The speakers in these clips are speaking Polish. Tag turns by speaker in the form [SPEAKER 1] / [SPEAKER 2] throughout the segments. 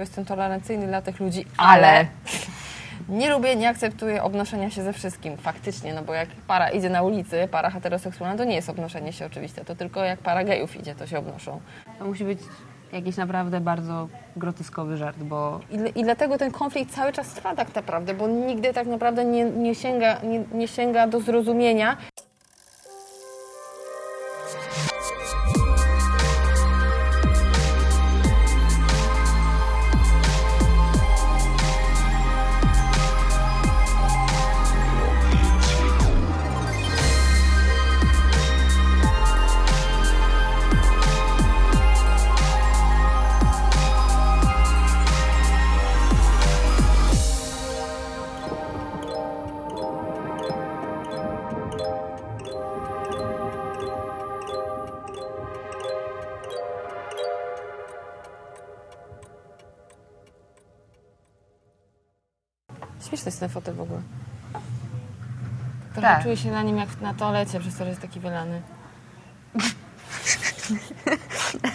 [SPEAKER 1] Jestem tolerancyjny dla tych ludzi,
[SPEAKER 2] Ale.
[SPEAKER 1] ale nie lubię, nie akceptuję obnoszenia się ze wszystkim. Faktycznie, no bo jak para idzie na ulicy, para heteroseksualna, to nie jest obnoszenie się oczywiste. To tylko jak para gejów idzie, to się obnoszą.
[SPEAKER 2] To musi być jakiś naprawdę bardzo groteskowy żart, bo
[SPEAKER 1] I, I dlatego ten konflikt cały czas trwa tak naprawdę, bo nigdy tak naprawdę nie, nie, sięga, nie, nie sięga do zrozumienia.
[SPEAKER 2] Tak.
[SPEAKER 1] czuję się na nim jak na toalecie, przez to, że jest taki wylany.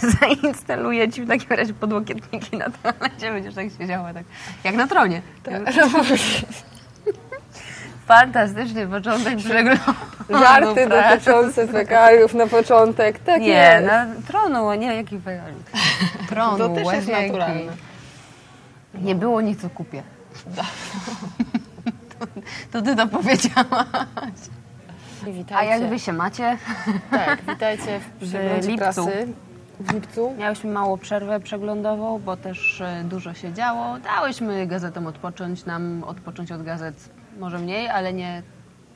[SPEAKER 2] zainstaluję ci w takim razie podłokietniki na toalecie, będziesz tak siedziała, tak jak na tronie. Fantastyczny początek przeglądu.
[SPEAKER 1] Żarty dotyczące fekaliów na początek. Tak
[SPEAKER 2] Nie,
[SPEAKER 1] jest.
[SPEAKER 2] na tronu, a nie jaki fajalik. Tronu,
[SPEAKER 1] To też jest naturalne.
[SPEAKER 2] Nie było nic, co kupię. To, ty to powiedziałaś.
[SPEAKER 1] Witajcie.
[SPEAKER 2] A jak wy się macie?
[SPEAKER 1] Tak, witajcie w przeglądzie
[SPEAKER 2] lipcu.
[SPEAKER 1] prasy. W lipcu.
[SPEAKER 2] Miałyśmy małą przerwę przeglądową, bo też e, dużo się działo. Dałyśmy gazetom odpocząć, nam odpocząć od gazet może mniej, ale nie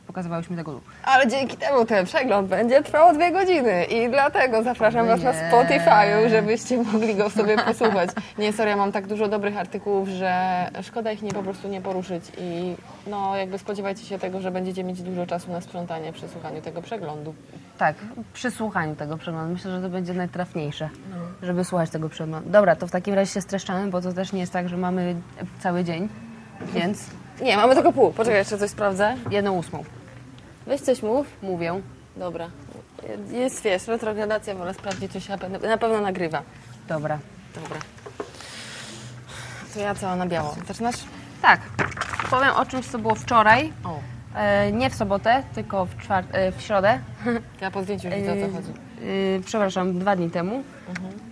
[SPEAKER 2] pokazywałyśmy tego.
[SPEAKER 1] Ale dzięki temu ten przegląd będzie trwał dwie godziny i dlatego zapraszam Was na
[SPEAKER 2] Nie.
[SPEAKER 1] Spotify'u, żebyście mogli go sobie posłuchać. Nie, sorry, ja mam tak dużo dobrych artykułów, że szkoda ich nie po prostu nie poruszyć i no jakby spodziewajcie się tego, że będziecie mieć dużo czasu na sprzątanie przy słuchaniu tego przeglądu.
[SPEAKER 2] Tak, przy słuchaniu tego przeglądu. Myślę, że to będzie najtrafniejsze, żeby słuchać tego przeglądu. Dobra, to w takim razie się streszczamy, bo to też nie jest tak, że mamy cały dzień, więc
[SPEAKER 1] Nie, mamy tylko pół. Poczekaj, jeszcze coś sprawdzę.
[SPEAKER 2] jedną ósmą
[SPEAKER 1] Weź coś mów.
[SPEAKER 2] mówię.
[SPEAKER 1] Dobra. Jest, wiesz, retrogradacja, wolę sprawdzić, czy się na pewno, na pewno nagrywa.
[SPEAKER 2] Dobra.
[SPEAKER 1] Dobra. To ja cała na biało. Zaczynasz?
[SPEAKER 2] Tak, powiem o czymś, co było wczoraj.
[SPEAKER 1] O.
[SPEAKER 2] E, nie w sobotę, tylko w, czwart- e, w środę.
[SPEAKER 1] Ja po zdjęciu widzę, o co chodzi.
[SPEAKER 2] Yy, przepraszam, dwa dni temu.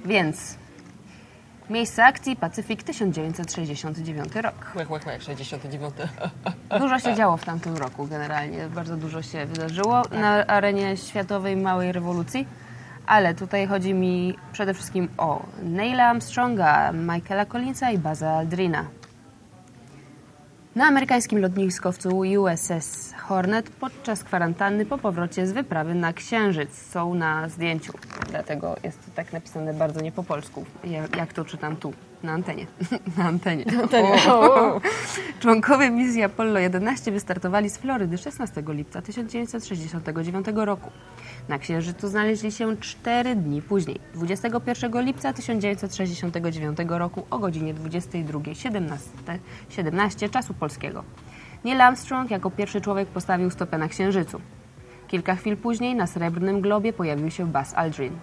[SPEAKER 2] Więc miejsce akcji Pacyfik 1969 rok.
[SPEAKER 1] Łek, łek, łek, 69.
[SPEAKER 2] Dużo się działo w tamtym roku generalnie, bardzo dużo się wydarzyło na arenie światowej małej rewolucji. Ale tutaj chodzi mi przede wszystkim o Neila Armstronga, Michaela Collinsa i Buzza Aldrina. Na amerykańskim lotniskowcu USS Hornet podczas kwarantanny po powrocie z wyprawy na Księżyc. Są na zdjęciu. Dlatego jest to tak napisane bardzo nie po polsku, ja- jak to czytam tu, na antenie. na antenie. O. Członkowie misji Apollo 11 wystartowali z Florydy 16 lipca 1969 roku. Na Księżycu znaleźli się 4 dni później, 21 lipca 1969 roku o godzinie 22.17 17 czasu polskiego. Neil Armstrong jako pierwszy człowiek postawił stopę na Księżycu. Kilka chwil później na srebrnym globie pojawił się Buzz Aldrin.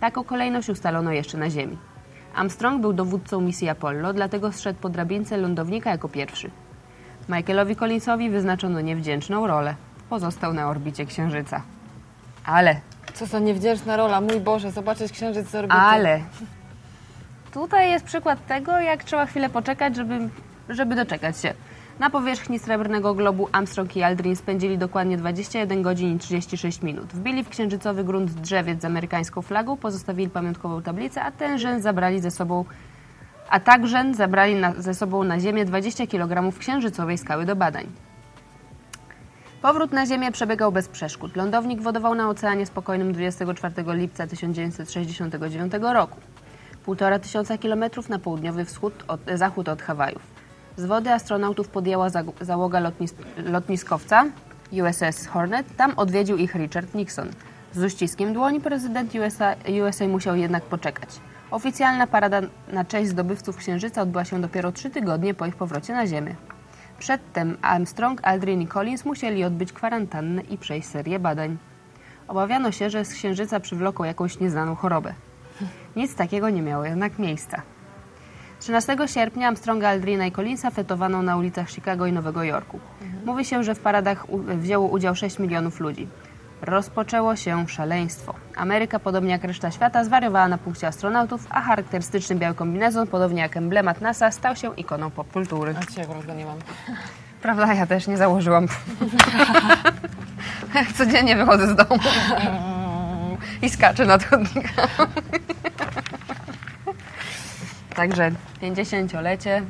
[SPEAKER 2] Taką kolejność ustalono jeszcze na Ziemi. Armstrong był dowódcą misji Apollo, dlatego zszedł po drabince lądownika jako pierwszy. Michaelowi Collinsowi wyznaczono niewdzięczną rolę. Pozostał na orbicie Księżyca. Ale,
[SPEAKER 1] Co za niewdzięczna rola, mój Boże, zobaczyć księżyc z orbity.
[SPEAKER 2] ale. Tutaj jest przykład tego, jak trzeba chwilę poczekać, żeby, żeby doczekać się. Na powierzchni srebrnego globu Armstrong i Aldrin spędzili dokładnie 21 godzin i 36 minut. Wbili w księżycowy grunt drzewiec z amerykańską flagą, pozostawili pamiątkową tablicę, a tenże zabrali ze sobą a także zabrali na, ze sobą na Ziemię 20 kg księżycowej skały do badań. Powrót na Ziemię przebiegał bez przeszkód. Lądownik wodował na Oceanie Spokojnym 24 lipca 1969 roku. Półtora tysiąca kilometrów na południowy wschód od, zachód od Hawajów. Z wody astronautów podjęła załoga lotnis, lotniskowca USS Hornet. Tam odwiedził ich Richard Nixon. Z uściskiem dłoni prezydent USA, USA musiał jednak poczekać. Oficjalna parada na cześć zdobywców Księżyca odbyła się dopiero trzy tygodnie po ich powrocie na Ziemię. Przedtem Armstrong, Aldrin i Collins musieli odbyć kwarantannę i przejść serię badań. Obawiano się, że z Księżyca przywloką jakąś nieznaną chorobę. Nic takiego nie miało jednak miejsca. 13 sierpnia Armstronga, Aldrina i Collinsa fetowano na ulicach Chicago i Nowego Jorku. Mówi się, że w paradach wzięło udział 6 milionów ludzi. Rozpoczęło się szaleństwo. Ameryka, podobnie jak reszta świata, zwariowała na punkcie astronautów, a charakterystyczny biały kombinezon, podobnie jak emblemat NASA, stał się ikoną popkultury.
[SPEAKER 1] A dzisiaj akurat go nie mam.
[SPEAKER 2] Prawda, ja też nie założyłam. Codziennie wychodzę z domu i skaczę nad chodnikami. Także 50-lecie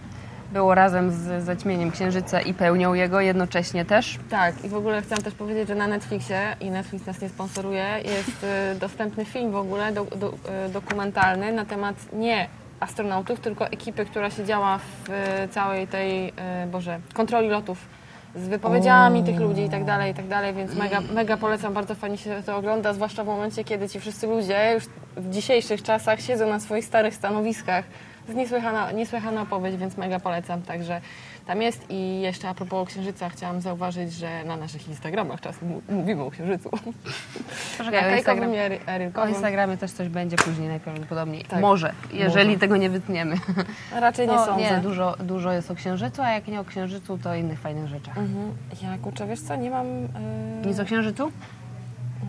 [SPEAKER 2] było razem z zaćmieniem księżyca i pełnią jego jednocześnie też.
[SPEAKER 1] Tak, i w ogóle chciałam też powiedzieć, że na Netflixie, i Netflix nas nie sponsoruje, jest y, dostępny film w ogóle do, do, y, dokumentalny na temat nie astronautów, tylko ekipy, która siedziała w y, całej tej, Boże, kontroli lotów z wypowiedziami tych ludzi i tak dalej, i tak dalej, więc mega, mega polecam, bardzo fajnie się to ogląda, zwłaszcza w momencie, kiedy ci wszyscy ludzie już w dzisiejszych czasach siedzą na swoich starych stanowiskach. Jest niesłychana, niesłychana opowieź, więc mega polecam, także tam jest i jeszcze a propos księżyca chciałam zauważyć, że na naszych Instagramach czasem mówimy o księżycu.
[SPEAKER 2] Poczekaj, o,
[SPEAKER 1] Fejkowym
[SPEAKER 2] Instagram, o. Instagramie też coś będzie później najprawdopodobniej.
[SPEAKER 1] Tak.
[SPEAKER 2] Może, jeżeli
[SPEAKER 1] Może.
[SPEAKER 2] tego nie wytniemy.
[SPEAKER 1] Raczej nie
[SPEAKER 2] No,
[SPEAKER 1] sądzę.
[SPEAKER 2] nie, dużo, dużo jest o księżycu, a jak nie o księżycu, to o innych fajnych rzeczach.
[SPEAKER 1] Mhm. Ja kurczę, wiesz co, nie mam... Yy...
[SPEAKER 2] Nic o księżycu?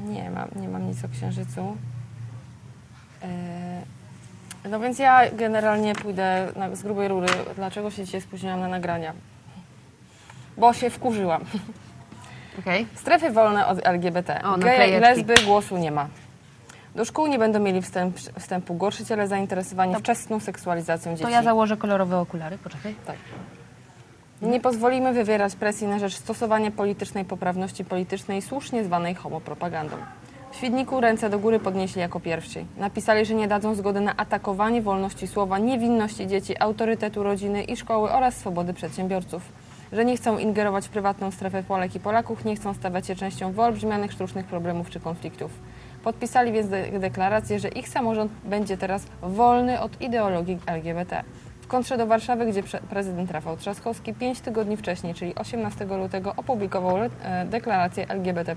[SPEAKER 1] Nie mam, nie mam nic o księżycu. Yy, No więc ja generalnie pójdę na, z grubej rury. Dlaczego się dzisiaj spóźniłam na nagrania? Bo się wkurzyłam.
[SPEAKER 2] Okej.
[SPEAKER 1] Strefy wolne od LGBT.
[SPEAKER 2] O,
[SPEAKER 1] Geje i
[SPEAKER 2] naklejeczki.
[SPEAKER 1] lesby głosu nie ma. Do szkół nie będą mieli wstęp, wstępu gorszyciele zainteresowani wczesną seksualizacją dzieci.
[SPEAKER 2] To ja założę kolorowe okulary, poczekaj.
[SPEAKER 1] Tak. Nie pozwolimy wywierać presji na rzecz stosowania politycznej poprawności politycznej, słusznie zwanej homopropagandą. W Świdniku ręce do góry podnieśli jako pierwsi. Napisali, że nie dadzą zgody na atakowanie wolności słowa, niewinności dzieci, autorytetu rodziny i szkoły oraz swobody przedsiębiorców. Że nie chcą ingerować w prywatną strefę Polek i Polaków, nie chcą stawać się częścią wyolbrzymianych sztucznych problemów czy konfliktów. Podpisali więc de- deklarację, że ich samorząd będzie teraz wolny od ideologii LGBT. W kontrze do Warszawy, gdzie prezydent Rafał Trzaskowski pięć tygodni wcześniej, czyli 18 lutego, opublikował e, deklarację LGBT.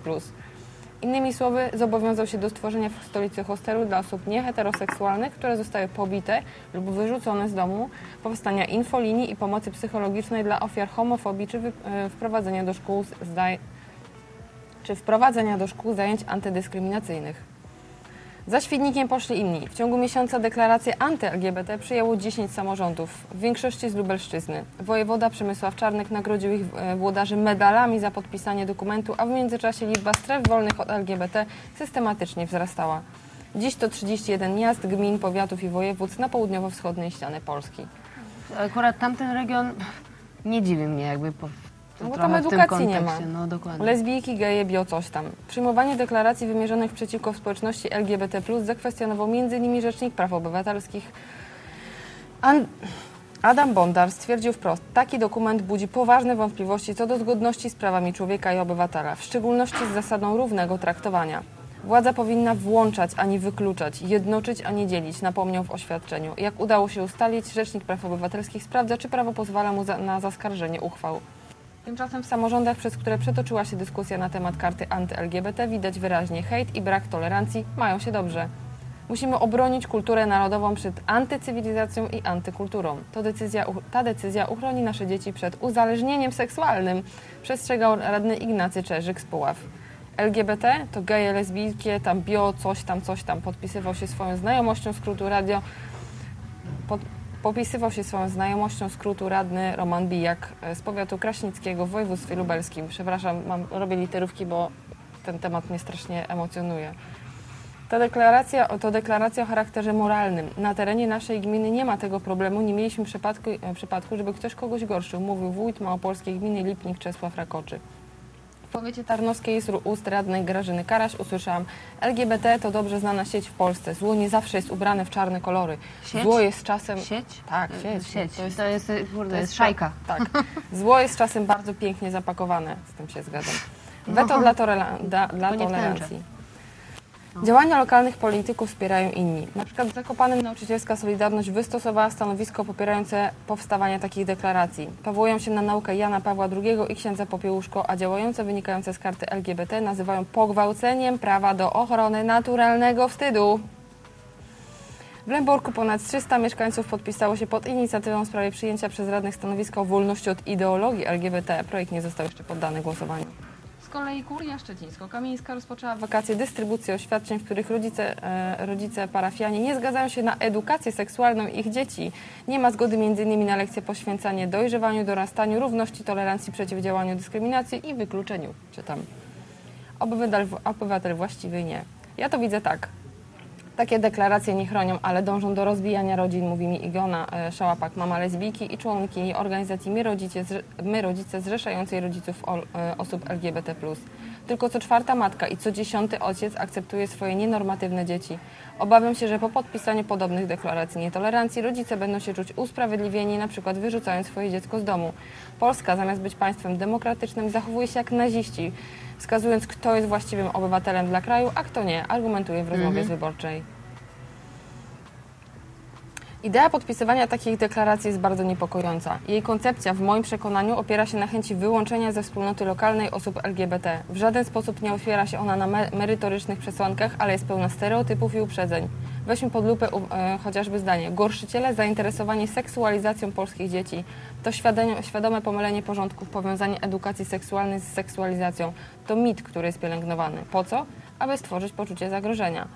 [SPEAKER 1] Innymi słowy, zobowiązał się do stworzenia w stolicy hostelu dla osób nieheteroseksualnych, które zostały pobite lub wyrzucone z domu, powstania infolinii i pomocy psychologicznej dla ofiar homofobii czy e, wprowadzenia do szkół czy wprowadzenia do szkół zajęć antydyskryminacyjnych. Za Świdnikiem poszli inni. W ciągu miesiąca deklarację anty-LGBT przyjęło 10 samorządów, w większości z Lubelszczyzny. Wojewoda Przemysław Czarnek nagrodził ich e, włodarzy medalami za podpisanie dokumentu, a w międzyczasie liczba stref wolnych od LGBT systematycznie wzrastała. Dziś to 31 miast, gmin, powiatów i województw na południowo-wschodniej ścianie Polski.
[SPEAKER 2] Akurat tamten region nie dziwi mnie jakby
[SPEAKER 1] No bo
[SPEAKER 2] trochę
[SPEAKER 1] tam
[SPEAKER 2] w tym
[SPEAKER 1] edukacji nie
[SPEAKER 2] kontekście.
[SPEAKER 1] ma.
[SPEAKER 2] No dokładnie.
[SPEAKER 1] Lesbijki, geje, bio, coś tam. Przyjmowanie deklaracji wymierzonych przeciwko społeczności LGBT+, zakwestionował m.in. Rzecznik Praw Obywatelskich. An- Adam Bondar stwierdził wprost, taki dokument budzi poważne wątpliwości co do zgodności z prawami człowieka i obywatela, w szczególności z zasadą równego traktowania. Władza powinna włączać, a nie wykluczać, jednoczyć, a nie dzielić, napomniał w oświadczeniu. Jak udało się ustalić, Rzecznik Praw Obywatelskich sprawdza, czy prawo pozwala mu za, na zaskarżenie uchwał. Tymczasem w samorządach, przez które przetoczyła się dyskusja na temat karty anty-LGBT, widać wyraźnie hejt i brak tolerancji mają się dobrze. Musimy obronić kulturę narodową przed antycywilizacją i antykulturą. To decyzja, ta decyzja uchroni nasze dzieci przed uzależnieniem seksualnym, przestrzegał radny Ignacy Czerzyk z Puław. LGBT to geje, lesbijskie, tam bio, coś tam, coś tam. Podpisywał się swoją znajomością skrótu radio pod, popisywał się swoją znajomością skrótu radny Roman Bijak e, z powiatu kraśnickiego w województwie lubelskim. Przepraszam, mam, robię literówki, bo ten temat mnie strasznie emocjonuje. Ta deklaracja, to deklaracja o charakterze moralnym. Na terenie naszej gminy nie ma tego problemu. Nie mieliśmy przypadku, e, przypadku żeby ktoś kogoś gorszył, mówił wójt małopolskiej gminy Lipnik Czesław Rakoczy. Powiecie tarnowskiej z ust radnej Grażyny Karaś usłyszałam LGBT to dobrze znana sieć w Polsce. Zło nie zawsze jest ubrane w czarne kolory.
[SPEAKER 2] Sieć?
[SPEAKER 1] Zło jest czasem...
[SPEAKER 2] Sieć?
[SPEAKER 1] Tak, sieć.
[SPEAKER 2] Sieć.
[SPEAKER 1] To jest,
[SPEAKER 2] to jest, kurde,
[SPEAKER 1] to
[SPEAKER 2] jest szajka.
[SPEAKER 1] Tak. Zło jest czasem bardzo pięknie zapakowane. Z tym się zgadzam. Weto dla, torela- da, dla
[SPEAKER 2] w
[SPEAKER 1] tolerancji. Działania lokalnych polityków wspierają inni. Na przykład w Zakopanem Nauczycielska Solidarność wystosowała stanowisko popierające powstawanie takich deklaracji. Powołują się na naukę Jana Pawła II i księdza Popiełuszko, a działające wynikające z karty LGBT nazywają pogwałceniem prawa do ochrony naturalnego wstydu. W Lęborku ponad 300 mieszkańców podpisało się pod inicjatywą w sprawie przyjęcia przez radnych stanowiska o wolności od ideologii LGBT. Projekt nie został jeszcze poddany głosowaniu. Z kolei Kuria Szczecińsko-Kamieńska rozpoczęła wakacje dystrybucji oświadczeń, w których rodzice, e, rodzice parafianie nie zgadzają się na edukację seksualną ich dzieci. Nie ma zgody m.in. na lekcje poświęcanie dojrzewaniu, dorastaniu, równości, tolerancji, przeciwdziałaniu dyskryminacji i wykluczeniu. Czytam. Obywatel, obywatel właściwy nie. Ja to widzę tak. Takie deklaracje nie chronią, ale dążą do rozbijania rodzin, mówi mi Igona e, Szałapak, mama lesbijki i członkini organizacji My Rodzice, My Rodzice zrzeszającej rodziców e, osób LGBT+. Tylko co czwarta matka i co dziesiąty ojciec akceptuje swoje nienormatywne dzieci. Obawiam się, że po podpisaniu podobnych deklaracji nietolerancji rodzice będą się czuć usprawiedliwieni, na przykład wyrzucając swoje dziecko z domu. Polska zamiast być państwem demokratycznym zachowuje się jak naziści, wskazując kto jest właściwym obywatelem dla kraju, a kto nie, argumentuje w rozmowie z wyborczej. Idea podpisywania takich deklaracji jest bardzo niepokojąca. Jej koncepcja, w moim przekonaniu, opiera się na chęci wyłączenia ze wspólnoty lokalnej osób LGBT. W żaden sposób nie opiera się ona na me- merytorycznych przesłankach, ale jest pełna stereotypów i uprzedzeń. Weźmy pod lupę u- e, chociażby zdanie. Gorszyciele zainteresowani seksualizacją polskich dzieci. To świadome pomylenie porządków, powiązanie edukacji seksualnej z seksualizacją. To mit, który jest pielęgnowany. Po co? Aby stworzyć poczucie zagrożenia.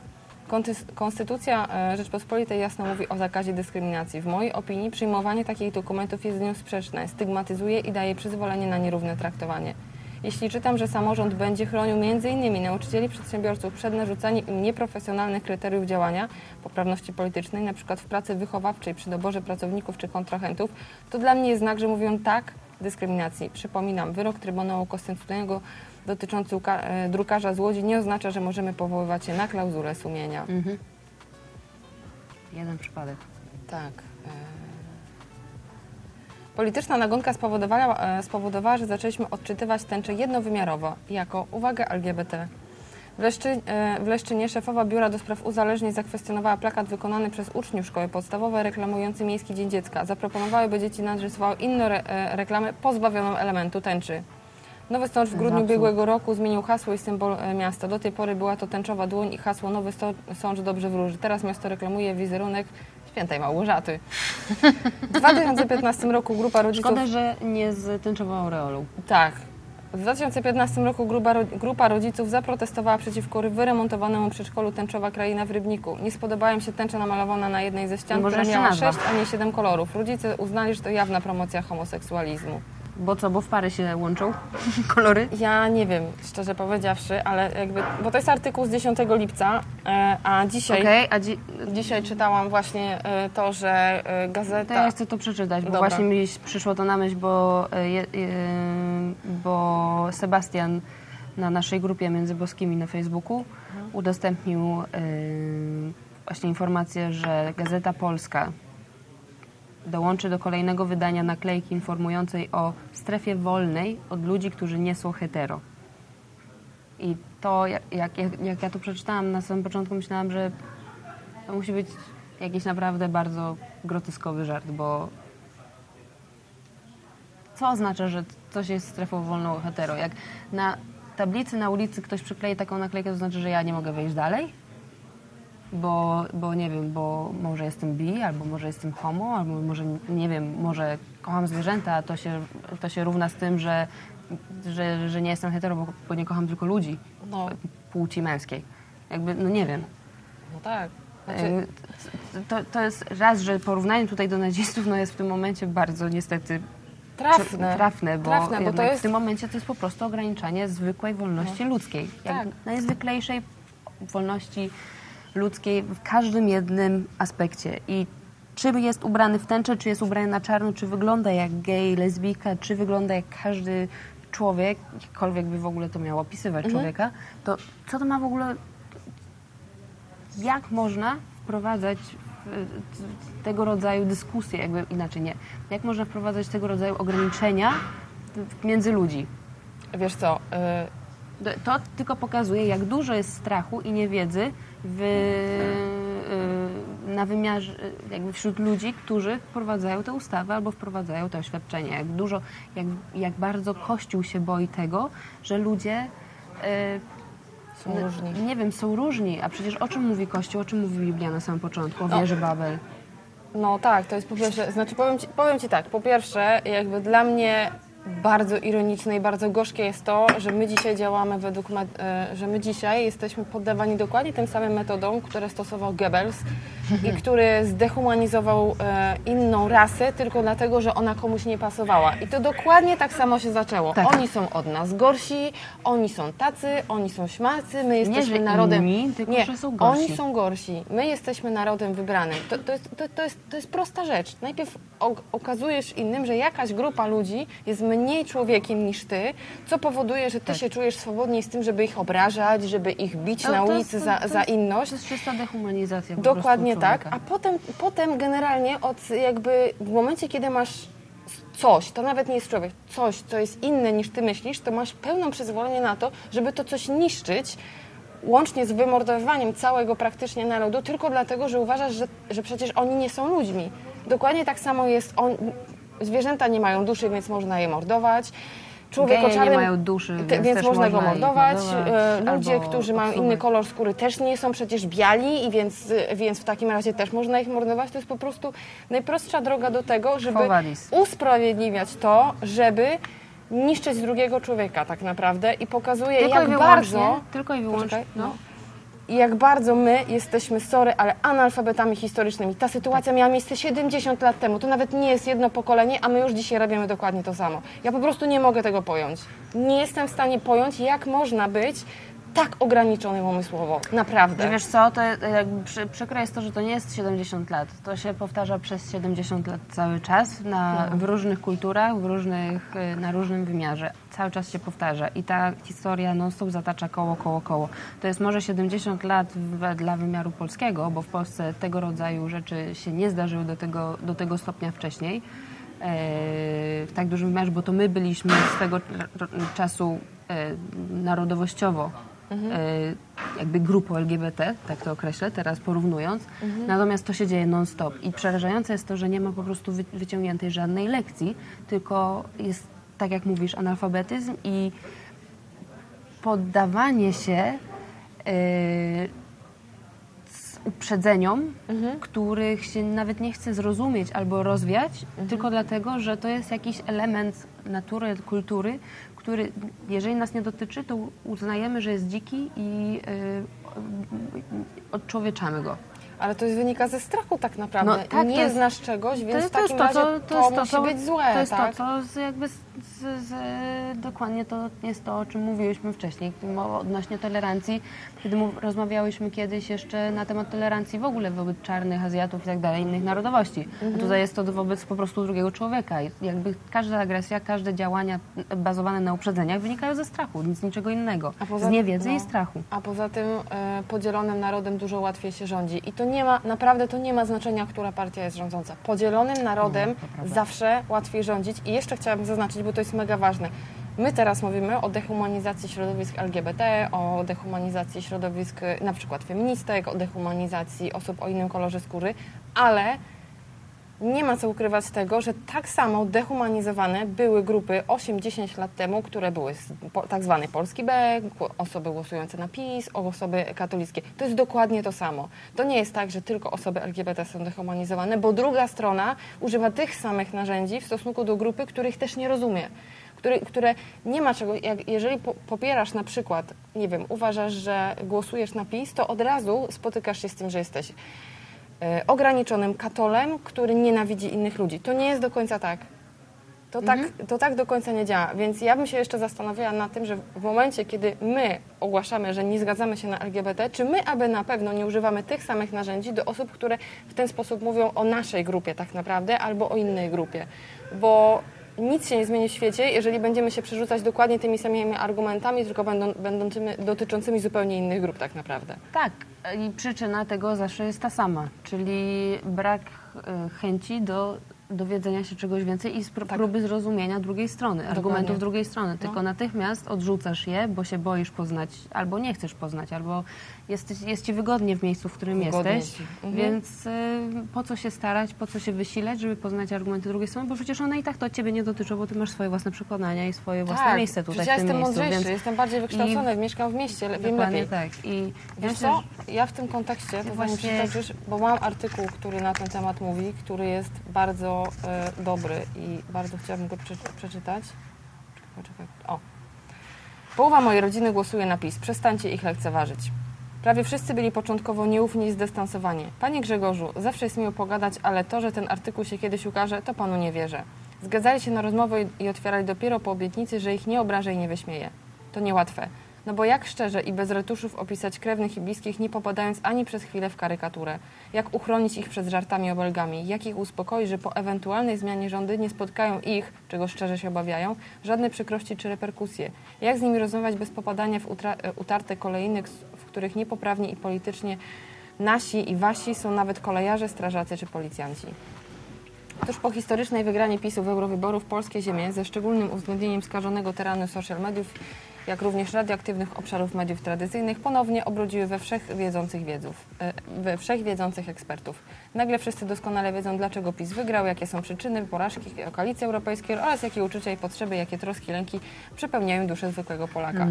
[SPEAKER 1] Konstytucja e, Rzeczpospolitej jasno mówi o zakazie dyskryminacji. W mojej opinii przyjmowanie takich dokumentów jest z nią sprzeczne, stygmatyzuje i daje przyzwolenie na nierówne traktowanie. Jeśli czytam, że samorząd będzie chronił m.in. nauczycieli przedsiębiorców przed narzucaniem im nieprofesjonalnych kryteriów działania, poprawności politycznej, np. w pracy wychowawczej przy doborze pracowników czy kontrahentów, to dla mnie jest znak, że mówią tak dyskryminacji. Przypominam, wyrok Trybunału Konstytucyjnego dotyczący e, drukarza z Łodzi nie oznacza, że możemy powoływać się na klauzulę sumienia.
[SPEAKER 2] Mhm. Jeden przypadek.
[SPEAKER 1] Tak. e. Polityczna nagonka spowodowała, e, spowodowała, że zaczęliśmy odczytywać tęczę jednowymiarowo, jako uwaga LGBT. W, Leszczy, w Leszczynie szefowa Biura do Spraw Uzależnień zakwestionowała plakat wykonany przez uczniów szkoły podstawowej reklamujący Miejski Dzień Dziecka. Zaproponowały, by dzieci narysowały inną re, reklamę pozbawioną elementu tęczy. Nowy Sącz w grudniu ubiegłego roku zmienił hasło i symbol e, miasta. Do tej pory była to tęczowa dłoń i hasło Nowy Sącz dobrze wróży. Teraz miasto reklamuje wizerunek świętej Małgorzaty. W 2015 roku grupa rodziców...
[SPEAKER 2] Szkoda, że nie z tęczową aureolą.
[SPEAKER 1] Tak. W 2015 roku grupa, grupa rodziców zaprotestowała przeciwko wyremontowanemu przedszkolu Tęczowa Kraina w Rybniku. Nie spodobała im się tęcza namalowana na jednej ze ścian, która miała
[SPEAKER 2] nazwa.
[SPEAKER 1] sześć, a nie siedem kolorów. Rodzice uznali, że to jawna promocja homoseksualizmu.
[SPEAKER 2] Bo co, bo w pary się łączą kolory?
[SPEAKER 1] Ja nie wiem, szczerze powiedziawszy, ale jakby, bo to jest artykuł z 10 lipca, e, a dzisiaj,
[SPEAKER 2] Okej, a dzi-
[SPEAKER 1] dzisiaj czytałam właśnie e, to, że e,
[SPEAKER 2] to
[SPEAKER 1] gazeta...
[SPEAKER 2] ja chcę to przeczytać, bo
[SPEAKER 1] Dobra.
[SPEAKER 2] właśnie mi przyszło to na myśl, bo, je- e, bo Sebastian na naszej grupie Między Boskimi na Facebooku udostępnił e, właśnie informację, że Gazeta Polska dołączy do kolejnego wydania naklejki informującej o strefie wolnej od ludzi, którzy nie są hetero. I to, jak, jak, jak ja to przeczytałam na samym początku, myślałam, że to musi być jakiś naprawdę bardzo groteskowy żart, bo co oznacza, że coś jest strefą wolną hetero? Jak na tablicy na ulicy ktoś przyklei taką naklejkę, to znaczy, że ja nie mogę wejść dalej? Bo, bo nie wiem, bo może jestem bi, albo może jestem homo, albo może, nie wiem, może kocham zwierzęta, a to się, to się równa z tym, że, że, że nie jestem hetero, bo, nie kocham tylko ludzi
[SPEAKER 1] No,
[SPEAKER 2] płci męskiej. Jakby, no nie wiem.
[SPEAKER 1] no tak. Znaczy,
[SPEAKER 2] To, to jest raz, że porównanie tutaj do nazistów no jest w tym momencie bardzo niestety
[SPEAKER 1] trafne.
[SPEAKER 2] trafne bo,
[SPEAKER 1] Trafne, bo to jest...
[SPEAKER 2] w tym momencie to jest po prostu ograniczanie zwykłej wolności ludzkiej. Jak
[SPEAKER 1] Tak.
[SPEAKER 2] Najzwyklejszej wolności ludzkiej w każdym jednym aspekcie. I czy jest ubrany w tęczę, czy jest ubrany na czarno, czy wygląda jak gej, lesbijka, czy wygląda jak każdy człowiek, jakkolwiek by w ogóle to miało opisywać
[SPEAKER 1] Mhm.
[SPEAKER 2] człowieka, to co to ma w ogóle jak można wprowadzać w- tego rodzaju dyskusje, jakby inaczej nie, jak można wprowadzać tego rodzaju ograniczenia między ludzi.
[SPEAKER 1] Wiesz co, y,
[SPEAKER 2] To tylko pokazuje, jak dużo jest strachu i niewiedzy w, y, na wymiarze, jakby wśród ludzi, którzy wprowadzają te ustawy albo wprowadzają te oświadczenia. Jak dużo, jak, jak bardzo Kościół się boi tego, że ludzie y,
[SPEAKER 1] Są różni.
[SPEAKER 2] Nie wiem, są różni, a przecież o czym mówi Kościół, o czym mówi Biblia na samym początku, o
[SPEAKER 1] No.
[SPEAKER 2] wieży Babel.
[SPEAKER 1] No tak, to jest po pierwsze, znaczy powiem ci, powiem ci tak, po pierwsze jakby dla mnie bardzo ironiczne i bardzo gorzkie jest to, że my dzisiaj działamy według, e, że my dzisiaj jesteśmy poddawani dokładnie tym samym metodom, które stosował Goebbels i który zdehumanizował e, inną rasę tylko dlatego, że ona komuś nie pasowała. I to dokładnie tak samo się zaczęło.
[SPEAKER 2] Tak.
[SPEAKER 1] Oni są od nas gorsi, oni są tacy, oni są śmacy, my jesteśmy
[SPEAKER 2] że
[SPEAKER 1] narodem...
[SPEAKER 2] inni, tylko
[SPEAKER 1] nie,
[SPEAKER 2] że są gorsi.
[SPEAKER 1] Oni są gorsi. My jesteśmy narodem wybranym. To, to, jest, to, to, jest, to jest prosta rzecz. Najpierw okazujesz innym, że jakaś grupa ludzi jest mniej człowiekiem niż ty, co powoduje, że ty
[SPEAKER 2] Tak.
[SPEAKER 1] się czujesz swobodniej z tym, żeby ich obrażać, żeby ich bić
[SPEAKER 2] No,
[SPEAKER 1] na ulicy za, za inność.
[SPEAKER 2] To jest czysta dehumanizacja
[SPEAKER 1] Dokładnie tak,
[SPEAKER 2] człowieka.
[SPEAKER 1] a potem, potem generalnie od jakby w momencie, kiedy masz coś, to nawet nie jest człowiek, coś, co jest inne niż ty myślisz, to masz pełną przyzwolenie na to, żeby to coś niszczyć, łącznie z wymordowaniem całego praktycznie narodu, tylko dlatego, że uważasz, że, że przecież oni nie są ludźmi. Dokładnie tak samo jest, on, zwierzęta nie mają duszy, więc można je mordować. Człowiek
[SPEAKER 2] Geje
[SPEAKER 1] o
[SPEAKER 2] nie
[SPEAKER 1] czarnym,
[SPEAKER 2] mają duszy,
[SPEAKER 1] te-
[SPEAKER 2] więc
[SPEAKER 1] więc
[SPEAKER 2] też
[SPEAKER 1] można go
[SPEAKER 2] można ich
[SPEAKER 1] mordować.
[SPEAKER 2] mordować,
[SPEAKER 1] E, Ludzie, którzy mają inny kolor skóry też nie są przecież biali i więc, więc w takim razie też można ich mordować. To jest po prostu najprostsza droga do tego, żeby usprawiedliwiać to, żeby niszczyć drugiego człowieka tak naprawdę i pokazuje
[SPEAKER 2] Tylko
[SPEAKER 1] jak
[SPEAKER 2] i
[SPEAKER 1] bardzo
[SPEAKER 2] tylko i wyłącznie,
[SPEAKER 1] Poczekaj,
[SPEAKER 2] no.
[SPEAKER 1] no. I jak bardzo my jesteśmy, sorry, ale analfabetami historycznymi. Ta sytuacja miała miejsce 70 lat temu. To nawet nie jest jedno pokolenie, a my już dzisiaj robimy dokładnie to samo. Ja po prostu nie mogę tego pojąć. Nie jestem w stanie pojąć, jak można być tak ograniczonym umysłowo. Naprawdę.
[SPEAKER 2] Że wiesz co, to jakby przy, przykre jest to, że to nie jest 70 lat. To się powtarza przez 70 lat cały czas na,
[SPEAKER 1] No.
[SPEAKER 2] w różnych kulturach, w różnych, y, na różnym wymiarze. Cały czas się powtarza i ta historia non-stop zatacza koło, koło, koło. To jest może 70 lat w, dla wymiaru polskiego, bo w Polsce tego rodzaju rzeczy się nie zdarzyły do tego, do tego stopnia wcześniej. e, w tak dużym wymiarze, bo to my byliśmy swego czasu e, narodowościowo e, jakby grupą LGBT, tak to określę, teraz porównując. Natomiast to się dzieje non-stop. I przerażające jest to, że nie ma po prostu wy- wyciągniętej żadnej lekcji, tylko jest, tak jak mówisz, analfabetyzm i poddawanie się z uprzedzeniom, których się nawet nie chce zrozumieć albo rozwiać, tylko dlatego, że to jest jakiś element natury, kultury, który jeżeli nas nie dotyczy, to uznajemy, że jest dziki i y, odczłowieczamy go.
[SPEAKER 1] Ale to jest wynika ze strachu tak naprawdę.
[SPEAKER 2] No tak, to
[SPEAKER 1] nie
[SPEAKER 2] jest-
[SPEAKER 1] znasz czegoś, więc w
[SPEAKER 2] to jest
[SPEAKER 1] takim
[SPEAKER 2] to,
[SPEAKER 1] razie to,
[SPEAKER 2] to, jest to,
[SPEAKER 1] musi być złe,
[SPEAKER 2] To jest
[SPEAKER 1] tak?
[SPEAKER 2] to, co jakby z, z, dokładnie to jest to, o czym mówiłyśmy wcześniej, odnośnie tolerancji, kiedy rozmawiałyśmy kiedyś jeszcze na temat tolerancji w ogóle wobec czarnych, Azjatów i tak dalej, innych narodowości.
[SPEAKER 1] Mhm.
[SPEAKER 2] A tutaj jest to wobec po prostu drugiego człowieka. I Jakby każda agresja, każde działania bazowane na uprzedzeniach wynikają ze strachu, nic niczego innego.
[SPEAKER 1] Poza-
[SPEAKER 2] z niewiedzy
[SPEAKER 1] no.
[SPEAKER 2] i strachu.
[SPEAKER 1] A poza tym e, podzielonym narodem dużo łatwiej się rządzi. I to nie ma, naprawdę to nie ma znaczenia, która partia jest rządząca. Podzielonym narodem
[SPEAKER 2] No, to prawda.
[SPEAKER 1] zawsze łatwiej rządzić. I jeszcze chciałabym zaznaczyć, bo to jest mega ważne. My teraz mówimy o dehumanizacji środowisk LGBT, o dehumanizacji środowisk na przykład feministek, o dehumanizacji osób o innym kolorze skóry, ale nie ma co ukrywać tego, że tak samo dehumanizowane były grupy 8-10 lat temu, które były tak zwany polski B, osoby głosujące na PiS, osoby katolickie. To jest dokładnie to samo. To nie jest tak, że tylko osoby LGBT są dehumanizowane, bo druga strona używa tych samych narzędzi w stosunku do grupy, których też nie rozumie. Które, które nie ma czego, jak, jeżeli po, popierasz na przykład, nie wiem, uważasz, że głosujesz na PiS, to od razu spotykasz się z tym, że jesteś ograniczonym katolem, który nienawidzi innych ludzi. To nie jest do końca tak. To, tak. to tak do końca nie działa. Więc ja bym się jeszcze zastanawiała nad tym, że w momencie, kiedy my ogłaszamy, że nie zgadzamy się na LGBT, czy my aby na pewno nie używamy tych samych narzędzi do osób, które w ten sposób mówią o naszej grupie tak naprawdę, albo o innej grupie. Bo nic się nie zmieni w świecie, jeżeli będziemy się przerzucać dokładnie tymi samymi argumentami, tylko będą, będącymi, dotyczącymi zupełnie innych grup tak naprawdę.
[SPEAKER 2] Tak, i przyczyna tego zawsze jest ta sama, czyli brak e, chęci do dowiedzenia się czegoś więcej i
[SPEAKER 1] Tak.
[SPEAKER 2] próby zrozumienia drugiej strony, argumentów drugiej strony. Tylko
[SPEAKER 1] No.
[SPEAKER 2] natychmiast odrzucasz je, bo się boisz poznać, albo nie chcesz poznać, albo jest, jest ci wygodnie w miejscu, w którym
[SPEAKER 1] Wygodnie
[SPEAKER 2] jesteś.
[SPEAKER 1] Mhm.
[SPEAKER 2] Więc y, po co się starać, po co się wysilać, żeby poznać argumenty drugiej strony, bo przecież one i tak to od ciebie nie dotyczą, bo ty masz swoje własne przekonania i swoje własne miejsce tutaj
[SPEAKER 1] ja
[SPEAKER 2] w tym
[SPEAKER 1] jestem
[SPEAKER 2] miejscu.
[SPEAKER 1] mądrzejszy,
[SPEAKER 2] więc
[SPEAKER 1] jestem bardziej wykształcony, mieszkam w mieście, wiem
[SPEAKER 2] dokładnie
[SPEAKER 1] lepiej.
[SPEAKER 2] tak. I ja
[SPEAKER 1] Wiesz co, ja w tym kontekście, to
[SPEAKER 2] Właśnie-
[SPEAKER 1] przytoczysz, bo mam artykuł, który na ten temat mówi, który jest bardzo e, dobry i bardzo chciałabym go prze, przeczytać. Czekaj, czekaj. O. Połowa mojej rodziny głosuje na PiS. Przestańcie ich lekceważyć. Prawie wszyscy byli początkowo nieufni i zdystansowani. Panie Grzegorzu, zawsze jest miło pogadać, ale to, że ten artykuł się kiedyś ukaże, to panu nie wierzę. Zgadzali się na rozmowę i otwierali dopiero po obietnicy, że ich nie obrażę i nie wyśmieję. To niełatwe. No bo jak szczerze i bez retuszów opisać krewnych i bliskich, nie popadając ani przez chwilę w karykaturę? Jak uchronić ich przed żartami obelgami? Jak ich uspokoić, że po ewentualnej zmianie rządy nie spotkają ich, czego szczerze się obawiają, żadne przykrości czy reperkusje? Jak z nimi rozmawiać bez popadania w e, utarte kolejnych, w których niepoprawnie i politycznie nasi i wasi są nawet kolejarze, strażacy czy policjanci? Otóż po historycznej wygranie PiSu w eurowyborów polskie ziemie, ze szczególnym uwzględnieniem skażonego terenu social mediów, jak również radioaktywnych obszarów mediów tradycyjnych, ponownie obrodziły we wszechwiedzących wiedzów, e, we wszechwiedzących ekspertów. Nagle wszyscy doskonale wiedzą, dlaczego PiS wygrał, jakie są przyczyny porażki koalicji europejskiej oraz jakie uczucia i potrzeby, jakie troski, lęki przepełniają duszę zwykłego Polaka.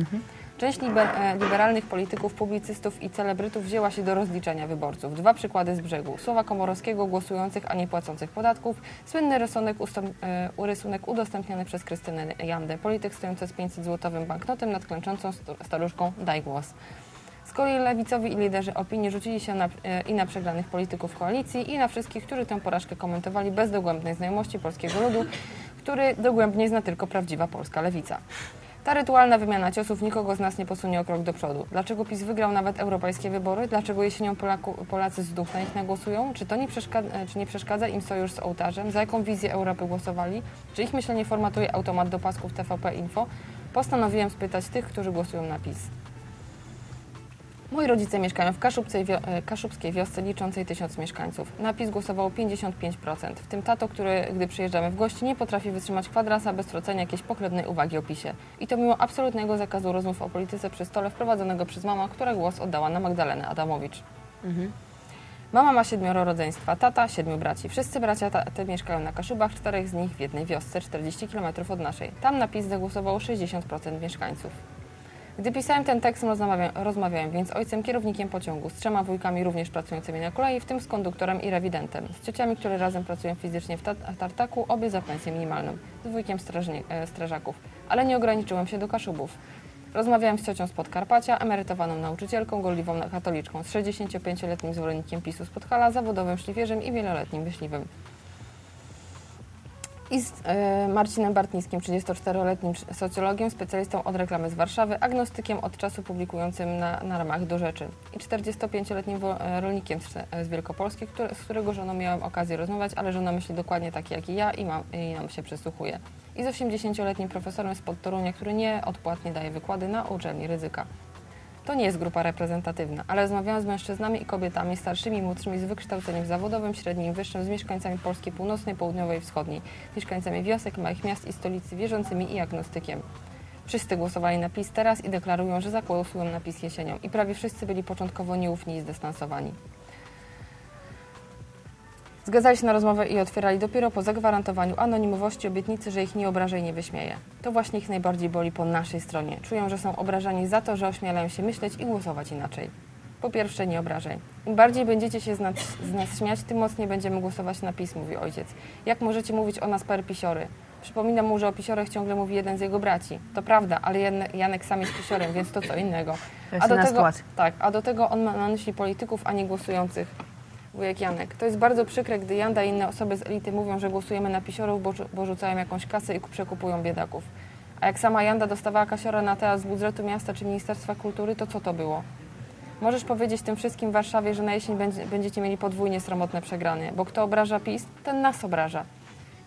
[SPEAKER 1] Część e, liberalnych polityków, publicystów i celebrytów wzięła się do rozliczenia wyborców. Dwa przykłady z brzegu. Słowa Komorowskiego głosujących, a nie płacących podatków. Słynny rysunek, e, udostępniony przez Krystynę Jandę. Polityk stojący z 500-złotowym banknotem nad klęczącą staruszką Daj głos. Z kolei lewicowi i liderzy opinii rzucili się na, e, i na przegranych polityków koalicji, i na wszystkich, którzy tę porażkę komentowali bez dogłębnej znajomości polskiego ludu, który dogłębnie zna tylko prawdziwa polska lewica. Ta rytualna wymiana ciosów nikogo z nas nie posunie o krok do przodu. Dlaczego PiS wygrał nawet europejskie wybory? Dlaczego jesienią Polaku, Polacy z duch na nich nagłosują? Czy to nie przeszkadza, czy nie przeszkadza im sojusz z ołtarzem? Za jaką wizję Europy głosowali? Czy ich myślenie formatuje automat do pasków TVP Info? Postanowiłem spytać tych, którzy głosują na PiS. Moi rodzice mieszkają w e, kaszubskiej wiosce liczącej tysiąc mieszkańców. Na PiS głosowało 55%, w tym tato, który, gdy przyjeżdżamy w gości, nie potrafi wytrzymać kwadrasa bez trocenia jakiejś pochlebnej uwagi o PiSie. I to mimo absolutnego zakazu rozmów o polityce przy stole wprowadzonego przez mama, która głos oddała na Magdalenę Adamowicz. Mama ma siedmioro rodzeństwa, tata siedmiu braci. Wszyscy bracia te mieszkają na Kaszubach, czterech z nich w jednej wiosce, 40 km od naszej. Tam na PiS zagłosowało 60% mieszkańców. Gdy pisałem ten tekst, rozmawiałem, rozmawiałem więc z ojcem kierownikiem pociągu, z trzema wujkami również pracującymi na kolei, w tym z konduktorem i rewidentem, z ciociami, które razem pracują fizycznie w, ta- w tartaku, obie za pensję minimalną, z wujkiem e, strażaków. Ale nie ograniczyłem się do Kaszubów. Rozmawiałem z ciocią z Podkarpacia, emerytowaną nauczycielką, gorliwą katoliczką, z 65-letnim zwolennikiem PiSu z Podhala, zawodowym szlifierzem i wieloletnim myśliwym i z e, Marcinem Bartnickim, 34-letnim sz- socjologiem, specjalistą od reklamy z Warszawy, agnostykiem od czasu publikującym na, na ramach do rzeczy i 45-letnim wo- e, rolnikiem e, z Wielkopolski, który, z którego żoną miałam okazję rozmawiać, ale żona myśli dokładnie tak jak i ja i, mam, i nam się przysłuchuje. I z 80-letnim profesorem z Podtorunia, który nieodpłatnie daje wykłady na uczelni ryzyka. To nie jest grupa reprezentatywna, ale rozmawiałam z mężczyznami i kobietami, starszymi młodszymi, z wykształceniem zawodowym, średnim wyższym, z mieszkańcami Polski Północnej, Południowej i Wschodniej, mieszkańcami wiosek, małych miast i stolicy, wierzącymi i agnostykiem. Wszyscy głosowali na PiS teraz i deklarują, że zagłosują na PiS jesienią. I prawie wszyscy byli początkowo nieufni i zdystansowani. Zgadzali się na rozmowę i otwierali dopiero po zagwarantowaniu anonimowości obietnicy, że ich nie obraża i nie wyśmieje. To właśnie ich najbardziej boli po naszej stronie. Czują, że są obrażani za to, że ośmielają się myśleć i głosować inaczej. Po pierwsze, nie obrażaj. Im bardziej będziecie się z nas, z nas śmiać, tym mocniej będziemy głosować na PiS, mówi ojciec. Jak możecie mówić o nas per pisiory? Przypominam mu, że o pisiorach ciągle mówi jeden z jego braci. To prawda, ale Jan- Janek sam jest pisiorem, więc to co innego.
[SPEAKER 2] Jest inna sytuacja.
[SPEAKER 1] tak, a do tego on ma na myśli polityków, a nie głosujących wujek Janek. To jest bardzo przykre, gdy Janda i inne osoby z elity mówią, że głosujemy na pisiorów, bo, bo rzucają jakąś kasę i przekupują biedaków. A jak sama Janda dostawała kasiora na teatr z budżetu miasta czy Ministerstwa Kultury, to co to było? Możesz powiedzieć tym wszystkim w Warszawie, że na jesień będzie, będziecie mieli podwójnie sromotne przegranie, bo kto obraża PiS, ten nas obraża.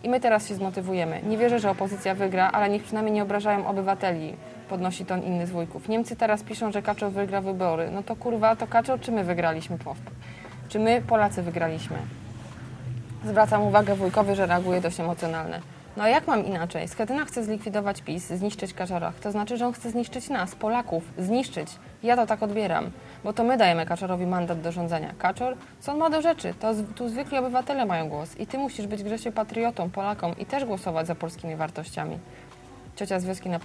[SPEAKER 1] I my teraz się zmotywujemy. Nie wierzę, że opozycja wygra, ale niech przynajmniej nie obrażają obywateli, podnosi ton inny z wujków. Niemcy teraz piszą, że Kaczow wygra wybory. No to kurwa, to Kaczow czy my wygraliśmy? Czy my, Polacy, wygraliśmy? Zwracam uwagę wujkowi, że reaguje dość emocjonalnie. No a jak mam inaczej? Schetyna chce zlikwidować PiS, zniszczyć Kaczorach. To znaczy, że on chce zniszczyć nas, Polaków. Zniszczyć. Ja to tak odbieram. Bo to my dajemy Kaczorowi mandat do rządzenia. Kaczor? Co on ma do rzeczy? To tu zwykli obywatele mają głos. I ty musisz być Grzesiu patriotą, Polaką i też głosować za polskimi wartościami. Ciocia z wioski na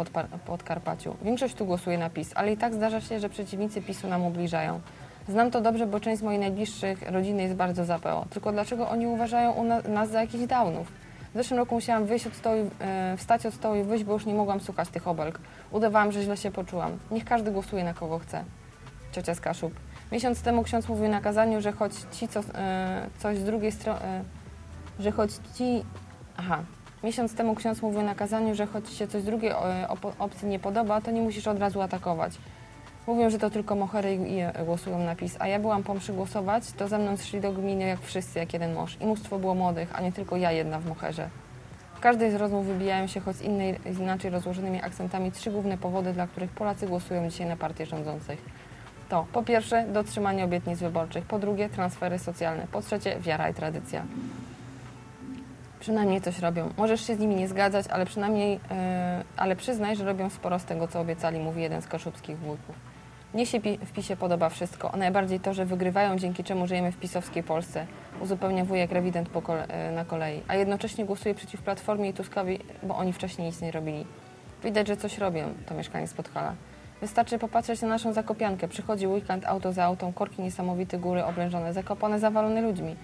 [SPEAKER 1] Podkarpaciu. Większość tu głosuje na PiS, ale i tak zdarza się, że przeciwnicy PiSu nam ubliżają. Znam to dobrze, bo część z moich najbliższych rodziny jest bardzo za PO. Tylko dlaczego oni uważają nas za jakichś downów? W zeszłym roku musiałam wyjść od stołu, e, wstać od stołu i wyjść, bo już nie mogłam słuchać tych obelg. Udawałam, że źle się poczułam. Niech każdy głosuje na kogo chce. Ciocia z Kaszub. Miesiąc temu ksiądz mówił na kazaniu, że choć ci, co, e, coś z drugiej strony, e, że choć ci, aha, Miesiąc temu ksiądz mówił na kazaniu, że choć się coś drugiej opcji nie podoba, to nie musisz od razu atakować. Mówią, że to tylko mohery i e, głosują na PiS, a ja byłam po głosować, to ze mną szli do gminy jak wszyscy, jak jeden mąż. I mnóstwo było młodych, a nie tylko ja jedna w moherze. W każdej z rozmów wybijają się choć z innej, z inaczej rozłożonymi akcentami trzy główne powody, dla których Polacy głosują dzisiaj na partię rządzących. To po pierwsze dotrzymanie obietnic wyborczych, po drugie transfery socjalne, po trzecie wiara i tradycja. Przynajmniej coś robią. Możesz się z nimi nie zgadzać, ale przynajmniej, e, ale przyznaj, że robią sporo z tego, co obiecali, mówi jeden z kaszubskich wujków. Mnie się w PiSie podoba wszystko, a najbardziej to, że wygrywają, dzięki czemu żyjemy w pisowskiej Polsce, uzupełnia wujek rewident kole- e, na kolei, a jednocześnie głosuje przeciw Platformie i Tuskowi, bo oni wcześniej nic nie robili. Widać, że coś robią, to mieszkanie z Podhala. Wystarczy popatrzeć na naszą Zakopiankę. Przychodzi weekend, auto za autem, korki niesamowite, góry oblężone, zakopane, zawalone ludźmi.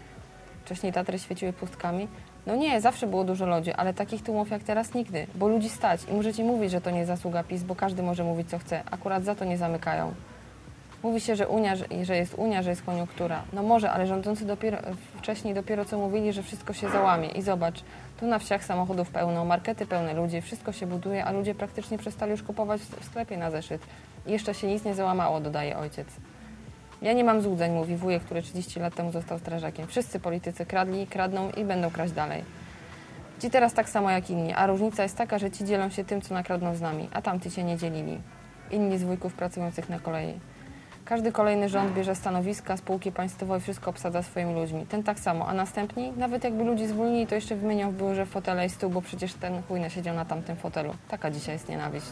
[SPEAKER 1] Wcześniej Tatry świeciły pustkami. No nie, zawsze było dużo ludzi, ale takich tłumów jak teraz nigdy, bo ludzi stać i możecie mówić, że to nie zasługa PiS, bo każdy może mówić co chce, akurat za to nie zamykają. Mówi się, że Unia, że, jest Unia, że jest koniunktura. No może, ale rządzący dopiero, wcześniej dopiero co mówili, że wszystko się załamie. I zobacz, tu na wsiach samochodów pełno, markety pełne ludzi, wszystko się buduje, a ludzie praktycznie przestali już kupować w sklepie na zeszyt. I jeszcze się nic nie załamało, dodaje ojciec. Ja nie mam złudzeń, mówi wujek, który 30 lat temu został strażakiem. Wszyscy politycy kradli, kradną i będą kraść dalej. Ci teraz tak samo jak inni, a różnica jest taka, że ci dzielą się tym, co nakradną z nami, a tamty się nie dzielili. Inni z wujków pracujących na kolei. Każdy kolejny rząd bierze stanowiska, spółki państwowe i wszystko obsadza swoimi ludźmi. Ten tak samo, a następni, nawet jakby ludzi zwolnili, to jeszcze wymienią w biurze fotele i stół, bo przecież ten chujny siedział na tamtym fotelu. Taka dzisiaj jest nienawiść.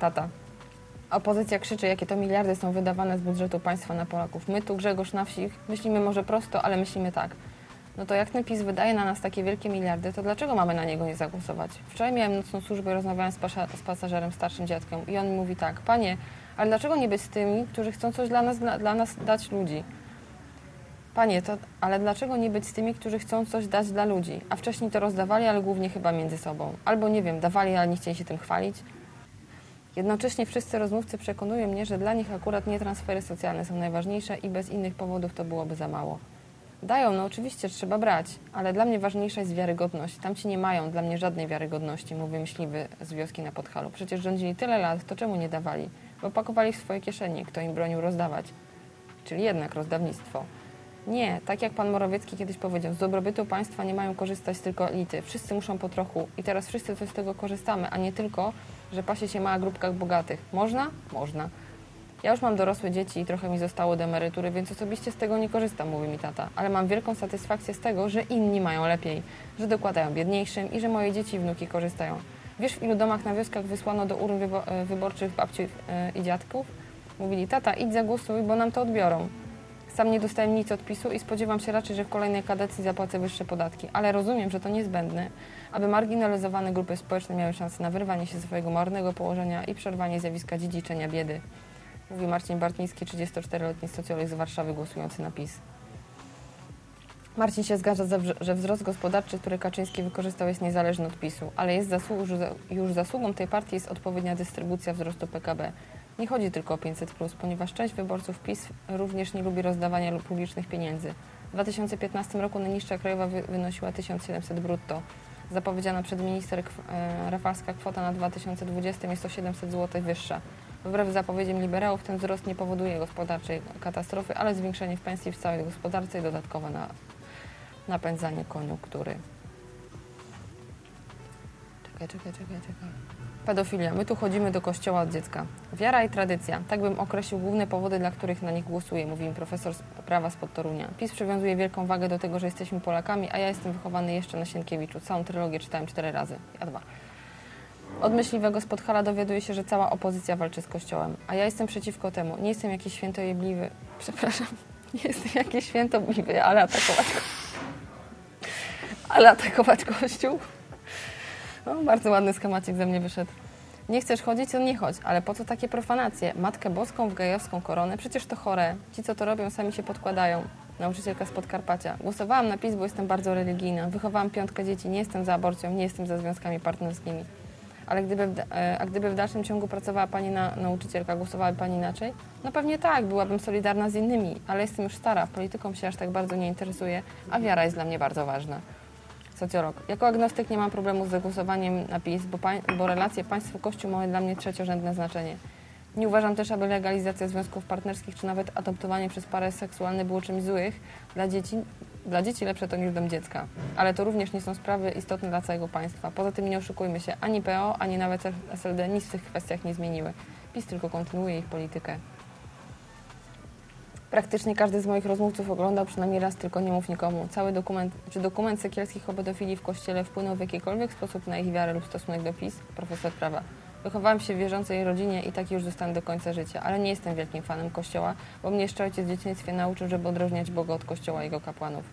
[SPEAKER 1] Tata. Opozycja krzyczy, jakie to miliardy są wydawane z budżetu państwa na Polaków. My tu, Grzegorz, na wsi, myślimy może prosto, ale myślimy tak. No to jak ten PiS wydaje na nas takie wielkie miliardy, to dlaczego mamy na niego nie zagłosować? Wczoraj miałem nocną służbę i rozmawiałem z, pasza, z pasażerem, starszym dziadkiem i on mówi tak, panie, ale dlaczego nie być z tymi, którzy chcą coś dla nas, dla, dla nas dać ludzi? Panie, to, ale dlaczego nie być z tymi, którzy chcą coś dać dla ludzi? A wcześniej to rozdawali, ale głównie chyba między sobą. Albo nie wiem, dawali, ale nie chcieli się tym chwalić. Jednocześnie wszyscy rozmówcy przekonują mnie, że dla nich akurat nie transfery socjalne są najważniejsze i bez innych powodów to byłoby za mało. Dają, no oczywiście trzeba brać, ale dla mnie ważniejsza jest wiarygodność. Tamci nie mają dla mnie żadnej wiarygodności, mówi myśliwy z wioski na Podhalu. Przecież rządzili tyle lat, to czemu nie dawali? Bo pakowali w swoje kieszenie, kto im bronił rozdawać. Czyli jednak rozdawnictwo. Nie, tak jak pan Morawiecki kiedyś powiedział, z dobrobytu państwa nie mają korzystać tylko elity. Wszyscy muszą po trochu i teraz wszyscy coś z tego korzystamy, a nie tylko, że pasie się mała grupka bogatych. Można? Można. Ja już mam dorosłe dzieci i trochę mi zostało do emerytury, więc osobiście z tego nie korzystam, mówi mi tata. Ale mam wielką satysfakcję z tego, że inni mają lepiej, że dokładają biedniejszym i że moje dzieci i wnuki korzystają. Wiesz, w ilu domach na wioskach wysłano do urn e, wyborczych babci e, i dziadków? Mówili, tata, idź zagłosuj, bo nam to odbiorą. Sam nie dostałem nic od PiSu i spodziewam się raczej, że w kolejnej kadencji zapłacę wyższe podatki, ale rozumiem, że to niezbędne, aby marginalizowane grupy społeczne miały szansę na wyrwanie się ze swojego marnego położenia i przerwanie zjawiska dziedziczenia biedy. Mówi Marcin Bartniński, 34-letni socjolog z Warszawy głosujący na PiS. Marcin się zgadza, za- że wzrost gospodarczy, który Kaczyński wykorzystał, jest niezależny od PiSu, ale jest zasłu- już za- już zasługą tej partii jest odpowiednia dystrybucja wzrostu PKB. Nie chodzi tylko o 500, ponieważ część wyborców PiS również nie lubi rozdawania publicznych pieniędzy. W 2015 roku najniższa krajowa wy- wynosiła 1700 brutto. Zapowiedziana przed minister e, Rafalska kwota na 2020 jest o 700 zł wyższa. Wbrew zapowiedziom liberałów ten wzrost nie powoduje gospodarczej katastrofy, ale zwiększenie w pensji w całej gospodarce i dodatkowe na napędzanie koniunktury. Czekaj, czekaj, czekaj, czekaj. Pedofilia. My tu chodzimy do kościoła od dziecka. Wiara i tradycja. Tak bym określił główne powody, dla których na nich głosuję, mówi mi profesor z prawa spod Torunia. PiS przywiązuje wielką wagę do tego, że jesteśmy Polakami, a ja jestem wychowany jeszcze na Sienkiewiczu. Całą trylogię czytałem cztery razy. Ja dwa. Od myśliwego z Podhala dowiaduje się, że cała opozycja walczy z Kościołem. A ja jestem przeciwko temu. Nie jestem jakiś świętojebliwy. Przepraszam. Nie jestem jakiś świętobliwy, ale atakować. Ale atakować Kościół? No, bardzo ładny schemacik ze mnie wyszedł. Nie chcesz chodzić, to nie chodź, ale po co takie profanacje? Matkę Boską w gejowską koronę? Przecież to chore. Ci, co to robią, sami się podkładają. Nauczycielka z Podkarpacia. Głosowałam na PiS, bo jestem bardzo religijna. Wychowałam piątkę dzieci, nie jestem za aborcją, nie jestem za związkami partnerskimi. Ale gdyby, e, a gdyby w dalszym ciągu pracowała Pani na nauczycielka, głosowałaby Pani inaczej? No pewnie tak, byłabym solidarna z innymi, ale jestem już stara, polityką się aż tak bardzo nie interesuję, a wiara jest dla mnie bardzo ważna. Socjolog. Jako agnostyk nie mam problemu z zagłosowaniem na PiS, bo, pań, bo relacje państwo-kościół mają dla mnie trzeciorzędne znaczenie. Nie uważam też, aby legalizacja związków partnerskich, czy nawet adoptowanie przez parę seksualne było czymś złych. Dla dzieci, dla dzieci lepsze to niż dom dziecka. Ale to również nie są sprawy istotne dla całego państwa. Poza tym nie oszukujmy się, ani PO, ani nawet SLD nic w tych kwestiach nie zmieniły. PiS tylko kontynuuje ich politykę. Praktycznie każdy z moich rozmówców oglądał przynajmniej raz, tylko nie mów nikomu. Cały dokument, czy dokument sekielskich o pedofilii w kościele wpłynął w jakikolwiek sposób na ich wiarę lub stosunek do PiS? Profesor prawa. Wychowałam się w wierzącej rodzinie i tak już zostanę do końca życia, ale nie jestem wielkim fanem kościoła, bo mnie jeszcze ojciec w dzieciństwie nauczył, żeby odróżniać Boga od kościoła i jego kapłanów.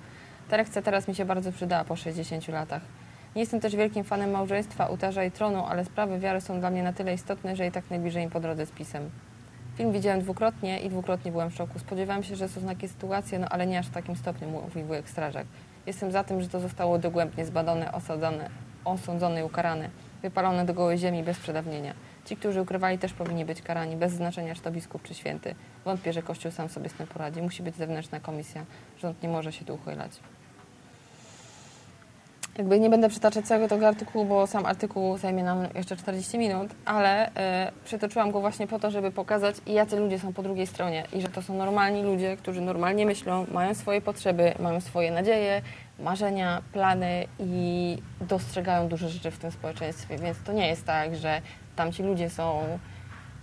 [SPEAKER 1] Ta lekcja teraz mi się bardzo przydała po 60 latach. Nie jestem też wielkim fanem małżeństwa, ołtarza i tronu, ale sprawy wiary są dla mnie na tyle istotne, że i tak najbliżej im po drodze z pisem. Film widziałem dwukrotnie i dwukrotnie byłem w szoku. Spodziewałam się, że są takie sytuacje, no ale nie aż w takim stopniu, mówi wujek strażak. Jestem za tym, że to zostało dogłębnie zbadane, osadzone, osądzone i ukarane, wypalone do gołej ziemi bez przedawnienia. Ci, którzy ukrywali, też powinni być karani, bez znaczenia, czy to biskup, czy święty. Wątpię, że Kościół sam sobie z tym poradzi. Musi być zewnętrzna komisja. Rząd nie może się tu uchylać. Jakby nie będę przytaczać całego tego artykułu, bo sam artykuł zajmie nam jeszcze 40 minut, ale e, przytoczyłam go właśnie po to, żeby pokazać, jacy ludzie są po drugiej stronie i że to są normalni ludzie, którzy normalnie myślą, mają swoje potrzeby, mają swoje nadzieje, marzenia, plany i dostrzegają duże rzeczy w tym społeczeństwie. Więc to nie jest tak, że tamci ludzie są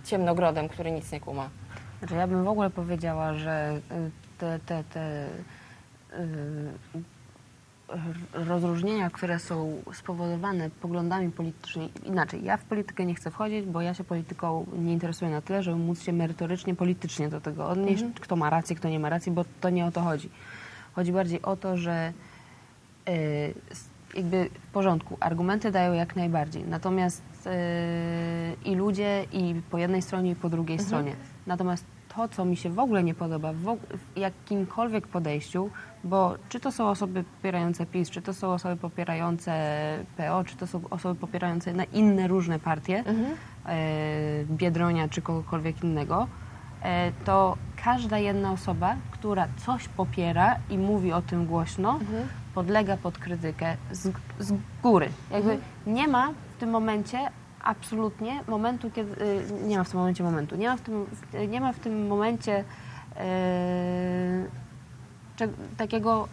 [SPEAKER 1] ciemnogrodem, który nic nie kuma.
[SPEAKER 2] Znaczy, ja bym w ogóle powiedziała, że y, te, te, te y, r- rozróżnienia, które są spowodowane poglądami politycznymi, inaczej, ja w politykę nie chcę wchodzić, bo ja się polityką nie interesuję na tyle, żeby móc się merytorycznie, politycznie do tego odnieść, kto ma rację, kto nie ma racji, bo to nie o to chodzi. Chodzi bardziej o to, że y, s- jakby w porządku, argumenty dają jak najbardziej, natomiast y, i ludzie i po jednej stronie i po drugiej stronie. Natomiast to, co mi się w ogóle nie podoba w, jakimkolwiek podejściu, bo czy to są osoby popierające PiS, czy to są osoby popierające PO, czy to są osoby popierające na inne różne partie, e, Biedronia czy kogokolwiek innego, e, to każda jedna osoba, która coś popiera i mówi o tym głośno, podlega pod krytykę z, z góry. Jakby nie ma w tym momencie absolutnie momentu, kiedy. y, Nie ma w tym momencie momentu. Nie ma w tym, nie ma w tym momencie cze- takiego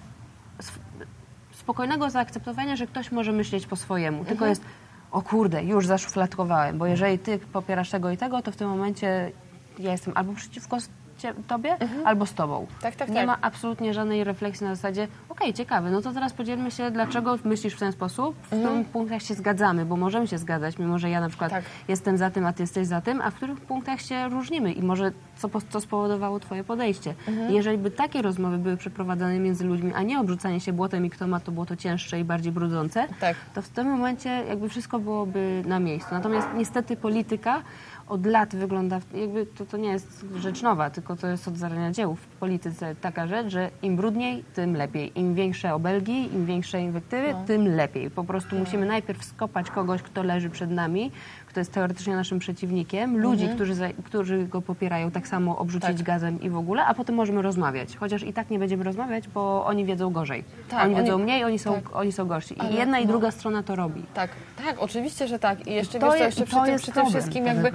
[SPEAKER 2] spokojnego zaakceptowania, że ktoś może myśleć po swojemu. Tylko jest, o kurde, już zaszufladkowałem, bo jeżeli ty popierasz tego i tego, to w tym momencie ja jestem albo przeciwko cie- tobie, albo z tobą.
[SPEAKER 1] Tak, tak,
[SPEAKER 2] Nie
[SPEAKER 1] tak.
[SPEAKER 2] ma absolutnie żadnej refleksji na zasadzie, okej, ciekawe, no to teraz podzielmy się, dlaczego myślisz w ten sposób, w których punktach się zgadzamy, bo możemy się zgadzać, mimo że ja na przykład
[SPEAKER 1] Tak.
[SPEAKER 2] jestem za tym, a ty jesteś za tym, a w których punktach się różnimy i może co, co spowodowało twoje podejście. I jeżeli by takie rozmowy były przeprowadzane między ludźmi, a nie obrzucanie się błotem i kto ma to błoto cięższe i bardziej brudzące,
[SPEAKER 1] Tak.
[SPEAKER 2] to w tym momencie jakby wszystko byłoby na miejscu. Natomiast niestety polityka od lat wygląda, jakby to, to nie jest rzecz nowa, tylko to jest od zarania dzieł. W polityce taka rzecz, że im brudniej, tym lepiej. Im większe obelgi, im większe inwektywy, tym lepiej. Po prostu musimy najpierw skopać kogoś, kto leży przed nami, kto jest teoretycznie naszym przeciwnikiem, ludzi, którzy, za, którzy go popierają, tak samo obrzucić
[SPEAKER 1] Tak.
[SPEAKER 2] gazem i w ogóle, a potem możemy rozmawiać. Chociaż i tak nie będziemy rozmawiać, bo oni wiedzą gorzej.
[SPEAKER 1] Tak,
[SPEAKER 2] oni
[SPEAKER 1] oni-
[SPEAKER 2] wiedzą mniej, oni są,
[SPEAKER 1] tak.
[SPEAKER 2] oni są gorsi. I
[SPEAKER 1] Ale
[SPEAKER 2] jedna i
[SPEAKER 1] no.
[SPEAKER 2] druga strona to robi.
[SPEAKER 1] Tak, tak, oczywiście, że tak. I jeszcze,
[SPEAKER 2] To
[SPEAKER 1] wiesz,
[SPEAKER 2] je-
[SPEAKER 1] jeszcze przy
[SPEAKER 2] to
[SPEAKER 1] tym, przy tym wszystkim jakby...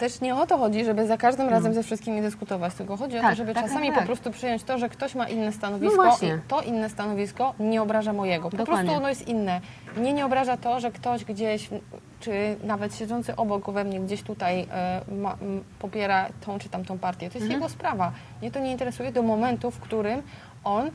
[SPEAKER 1] też nie o to chodzi, żeby za każdym razem ze wszystkimi dyskutować, tylko chodzi o
[SPEAKER 2] Tak,
[SPEAKER 1] to, żeby
[SPEAKER 2] tak,
[SPEAKER 1] czasami
[SPEAKER 2] tak,
[SPEAKER 1] po
[SPEAKER 2] tak.
[SPEAKER 1] prostu przyjąć to, że ktoś ma inne
[SPEAKER 2] No
[SPEAKER 1] stanowisko
[SPEAKER 2] właśnie.
[SPEAKER 1] i to inne stanowisko nie obraża mojego. Po
[SPEAKER 2] Dokładnie.
[SPEAKER 1] prostu ono jest inne. Mnie nie obraża to, że ktoś gdzieś, czy nawet siedzący obok we mnie gdzieś tutaj e, ma, m, popiera tą czy tamtą partię. To jest
[SPEAKER 2] Mhm.
[SPEAKER 1] jego sprawa. Mnie to nie interesuje do momentu, w którym on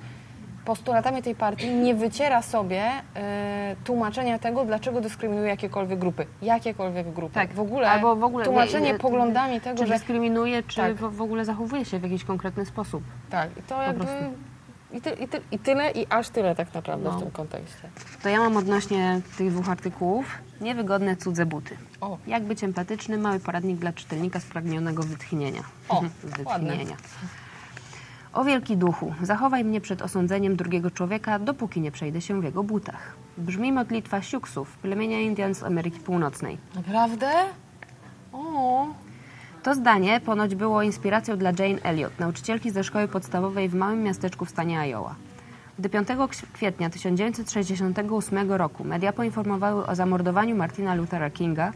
[SPEAKER 1] postulatami tej partii nie wyciera sobie e, tłumaczenia tego, dlaczego dyskryminuje jakiekolwiek grupy. Jakiekolwiek grupy.
[SPEAKER 2] Tak,
[SPEAKER 1] W ogóle,
[SPEAKER 2] albo w ogóle
[SPEAKER 1] tłumaczenie
[SPEAKER 2] nie- nie-
[SPEAKER 1] poglądami tego,
[SPEAKER 2] Czy
[SPEAKER 1] że
[SPEAKER 2] dyskryminuje, czy
[SPEAKER 1] Tak.
[SPEAKER 2] w, ogóle zachowuje się w jakiś konkretny sposób.
[SPEAKER 1] Tak, i to jakby.
[SPEAKER 2] prostu.
[SPEAKER 1] I, ty, i, ty, I tyle, i aż tyle tak naprawdę
[SPEAKER 2] No.
[SPEAKER 1] w tym kontekście.
[SPEAKER 2] To ja mam odnośnie tych dwóch artykułów niewygodne cudze buty.
[SPEAKER 1] O,
[SPEAKER 2] Jak być empatyczny, mały poradnik dla czytelnika spragnionego wytchnienia.
[SPEAKER 1] O,
[SPEAKER 2] wytchnienia. O wielki duchu, zachowaj mnie przed osądzeniem drugiego człowieka, dopóki nie przejdę się w jego butach. Brzmi modlitwa Siuksów, plemienia Indian z Ameryki Północnej.
[SPEAKER 1] naprawdę? O,
[SPEAKER 2] To zdanie ponoć było inspiracją dla Jane Elliot, nauczycielki ze szkoły podstawowej w małym miasteczku w stanie Iowa. Gdy 5 kwietnia 1968 roku media poinformowały o zamordowaniu Martina Luthera Kinga,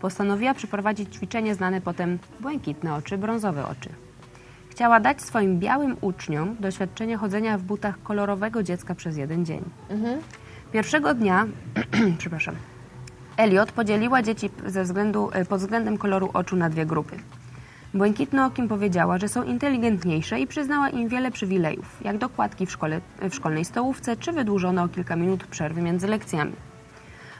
[SPEAKER 2] postanowiła przeprowadzić ćwiczenie znane potem błękitne oczy, brązowe oczy. Chciała dać swoim białym uczniom doświadczenie chodzenia w butach kolorowego dziecka przez jeden dzień. Pierwszego dnia, przepraszam, Elliot podzieliła dzieci ze względu, e, pod względem koloru oczu na dwie grupy. Błękitnookim powiedziała, że są inteligentniejsze i przyznała im wiele przywilejów, jak dokładki w, szkole, w szkolnej stołówce czy wydłużone o kilka minut przerwy między lekcjami.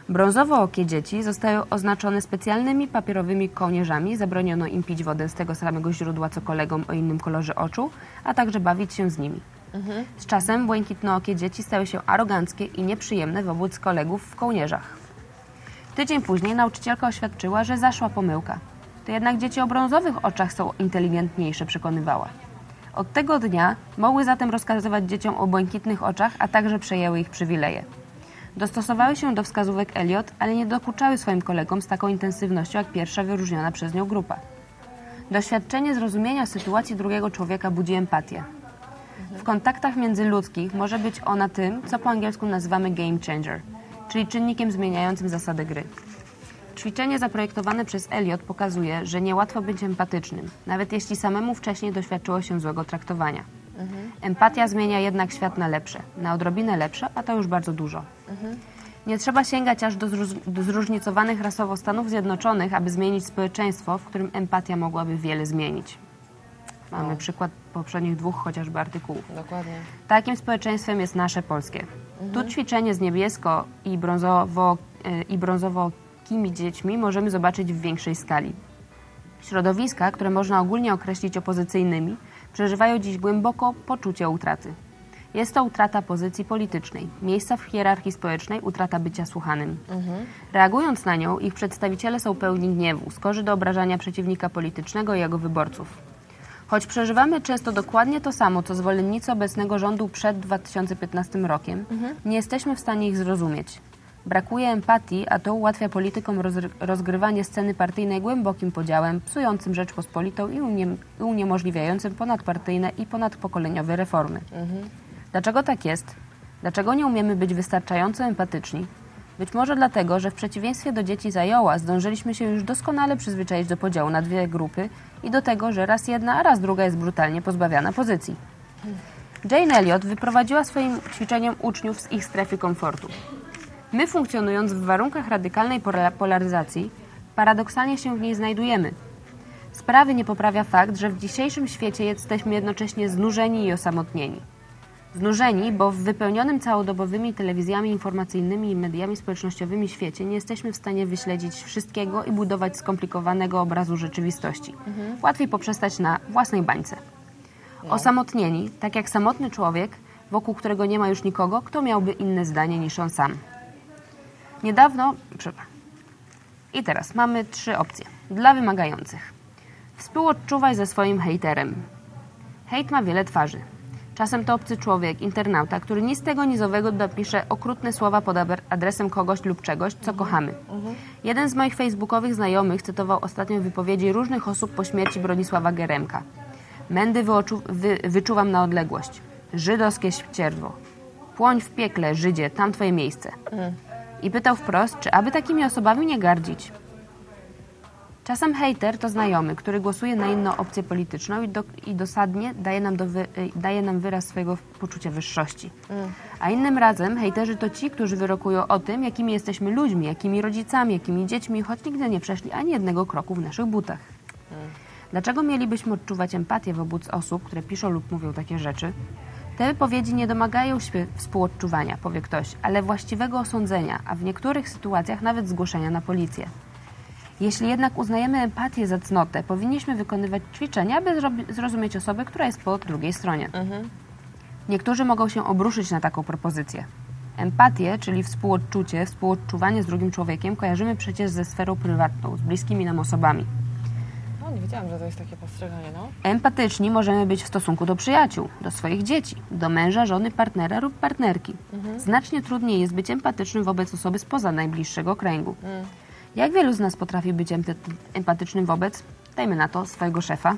[SPEAKER 2] Brązowookie dzieci zostały oznaczone specjalnymi papierowymi kołnierzami, zabroniono im pić wodę z tego samego źródła co kolegom o innym kolorze oczu, a także bawić się z nimi. Z czasem błękitnookie dzieci stały się aroganckie i nieprzyjemne wobec kolegów w kołnierzach. Tydzień później nauczycielka oświadczyła, że zaszła pomyłka. To jednak dzieci o brązowych oczach są inteligentniejsze, przekonywała. Od tego dnia mogły zatem rozkazywać dzieciom o błękitnych oczach, a także przejęły ich przywileje. Dostosowały się do wskazówek Elliot, ale nie dokuczały swoim kolegom z taką intensywnością jak pierwsza wyróżniona przez nią grupa. Doświadczenie zrozumienia sytuacji drugiego człowieka budzi empatię. W kontaktach międzyludzkich może być ona tym, co po angielsku nazywamy game changer, czyli czynnikiem zmieniającym zasady gry. Ćwiczenie zaprojektowane przez Elliot pokazuje, że niełatwo być empatycznym, nawet jeśli samemu wcześniej doświadczyło się złego traktowania. Empatia zmienia jednak świat na lepsze, na odrobinę lepsze, a to już bardzo dużo. Nie trzeba sięgać aż do, do zróżnicowanych rasowo Stanów Zjednoczonych, aby zmienić społeczeństwo, w którym empatia mogłaby wiele zmienić. Mamy
[SPEAKER 1] No.
[SPEAKER 2] przykład poprzednich dwóch chociażby artykułów.
[SPEAKER 1] dokładnie.
[SPEAKER 2] Takim społeczeństwem jest nasze polskie. Tu ćwiczenie z niebiesko i brązowo, e, i brązowokimi dziećmi możemy zobaczyć w większej skali. Środowiska, które można ogólnie określić opozycyjnymi, przeżywają dziś głęboko poczucie utraty. Jest to utrata pozycji politycznej, miejsca w hierarchii społecznej, utrata bycia słuchanym. Reagując na nią, ich przedstawiciele są pełni gniewu, skorzy do obrażania przeciwnika politycznego i jego wyborców. Choć przeżywamy często dokładnie to samo, co zwolennicy obecnego rządu przed 2015 rokiem, nie jesteśmy w stanie ich zrozumieć. Brakuje empatii, a to ułatwia politykom rozgrywanie sceny partyjnej głębokim podziałem, psującym Rzeczpospolitą i, unie- i uniemożliwiającym ponadpartyjne i ponadpokoleniowe reformy. Dlaczego tak jest? Dlaczego nie umiemy być wystarczająco empatyczni? Być może dlatego, że w przeciwieństwie do dzieci z Iowa zdążyliśmy się już doskonale przyzwyczaić do podziału na dwie grupy i do tego, że raz jedna, a raz druga jest brutalnie pozbawiana pozycji. Jane Elliot wyprowadziła swoim ćwiczeniem uczniów z ich strefy komfortu. My, funkcjonując w warunkach radykalnej pola- polaryzacji, paradoksalnie się w niej znajdujemy. Sprawy nie poprawia fakt, że w dzisiejszym świecie jesteśmy jednocześnie znużeni i osamotnieni. Znużeni, bo w wypełnionym całodobowymi telewizjami informacyjnymi i mediami społecznościowymi świecie nie jesteśmy w stanie wyśledzić wszystkiego i budować skomplikowanego obrazu rzeczywistości. Łatwiej poprzestać na własnej bańce. Osamotnieni, tak jak samotny człowiek, wokół którego nie ma już nikogo, kto miałby inne zdanie niż on sam. Niedawno. I teraz mamy trzy opcje. Dla wymagających. Współodczuwaj ze swoim hejterem. Hejt ma wiele twarzy. Czasem to obcy człowiek, internauta, który ni z tego nizowego dopisze okrutne słowa pod adre- adresem kogoś lub czegoś, co kochamy. Jeden z moich facebookowych znajomych cytował ostatnio wypowiedzi różnych osób po śmierci Bronisława Geremka. Mędy wy- wyczuwam na odległość. Żydowskie ścierwo. Płoń w piekle, Żydzie, tam twoje miejsce. I pytał wprost, czy aby takimi osobami nie gardzić. Czasem hejter to znajomy, który głosuje na inną opcję polityczną i, do, i dosadnie daje nam, do wy, y, daje nam wyraz swojego poczucia wyższości. A innym razem hejterzy to ci, którzy wyrokują o tym, jakimi jesteśmy ludźmi, jakimi rodzicami, jakimi dziećmi, choć nigdy nie przeszli ani jednego kroku w naszych butach. Dlaczego mielibyśmy odczuwać empatię wobec osób, które piszą lub mówią takie rzeczy? Te wypowiedzi nie domagają się współodczuwania, powie ktoś, ale właściwego osądzenia, a w niektórych sytuacjach nawet zgłoszenia na policję. Jeśli jednak uznajemy empatię za cnotę, powinniśmy wykonywać ćwiczenia, by zrozumieć osobę, która jest po drugiej stronie. Niektórzy mogą się obruszyć na taką propozycję. Empatię, czyli współodczucie, współodczuwanie z drugim człowiekiem, kojarzymy przecież ze sferą prywatną, z bliskimi nam osobami.
[SPEAKER 1] Nie wiedziałam, że to jest takie postrzeganie, no.
[SPEAKER 2] Empatyczni możemy być w stosunku do przyjaciół, do swoich dzieci, do męża, żony, partnera lub partnerki. Znacznie trudniej jest być empatycznym wobec osoby spoza najbliższego kręgu. Jak wielu z nas potrafi być empatycznym wobec, dajmy na to, swojego szefa?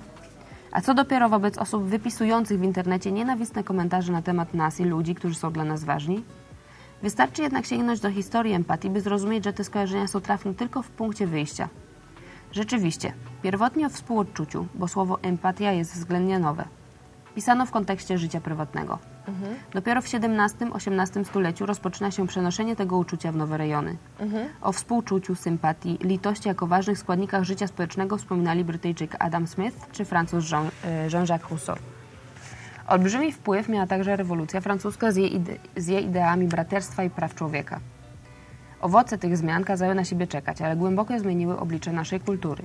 [SPEAKER 2] A co dopiero wobec osób wypisujących w internecie nienawistne komentarze na temat nas i ludzi, którzy są dla nas ważni? Wystarczy jednak sięgnąć do historii empatii, by zrozumieć, że te skojarzenia są trafne tylko w punkcie wyjścia. Rzeczywiście, pierwotnie o współodczuciu, bo słowo empatia jest względnie nowe. Pisano w kontekście życia prywatnego. Dopiero w XVII-XVIII stuleciu rozpoczyna się przenoszenie tego uczucia w nowe rejony. O współczuciu, sympatii, litości jako ważnych składnikach życia społecznego wspominali Brytyjczyk Adam Smith czy Francuz Jean- e, Jean-Jacques Rousseau. Olbrzymi wpływ miała także rewolucja francuska z jej, ide- z jej ideami braterstwa i praw człowieka. Owoce tych zmian kazały na siebie czekać, ale głęboko zmieniły oblicze naszej kultury.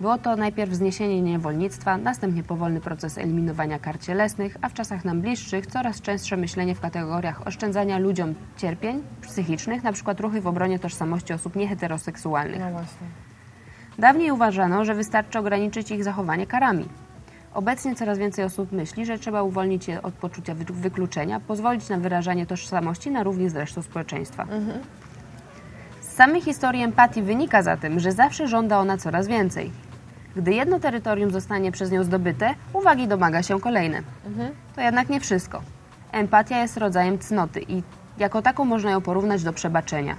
[SPEAKER 2] Było to najpierw zniesienie niewolnictwa, następnie powolny proces eliminowania kar cielesnych, a w czasach nam bliższych coraz częstsze myślenie w kategoriach oszczędzania ludziom cierpień psychicznych, np. ruchy w obronie tożsamości osób nieheteroseksualnych.
[SPEAKER 1] No właśnie.
[SPEAKER 2] Dawniej uważano, że wystarczy ograniczyć ich zachowanie karami. Obecnie coraz więcej osób myśli, że trzeba uwolnić je od poczucia wy- wykluczenia, pozwolić na wyrażanie tożsamości na równi z resztą społeczeństwa. Z samej historii empatii wynika zatem, że zawsze żąda ona coraz więcej. Gdy jedno terytorium zostanie przez nią zdobyte, uwagi domaga się kolejne. To jednak nie wszystko. Empatia jest rodzajem cnoty i jako taką można ją porównać do przebaczenia.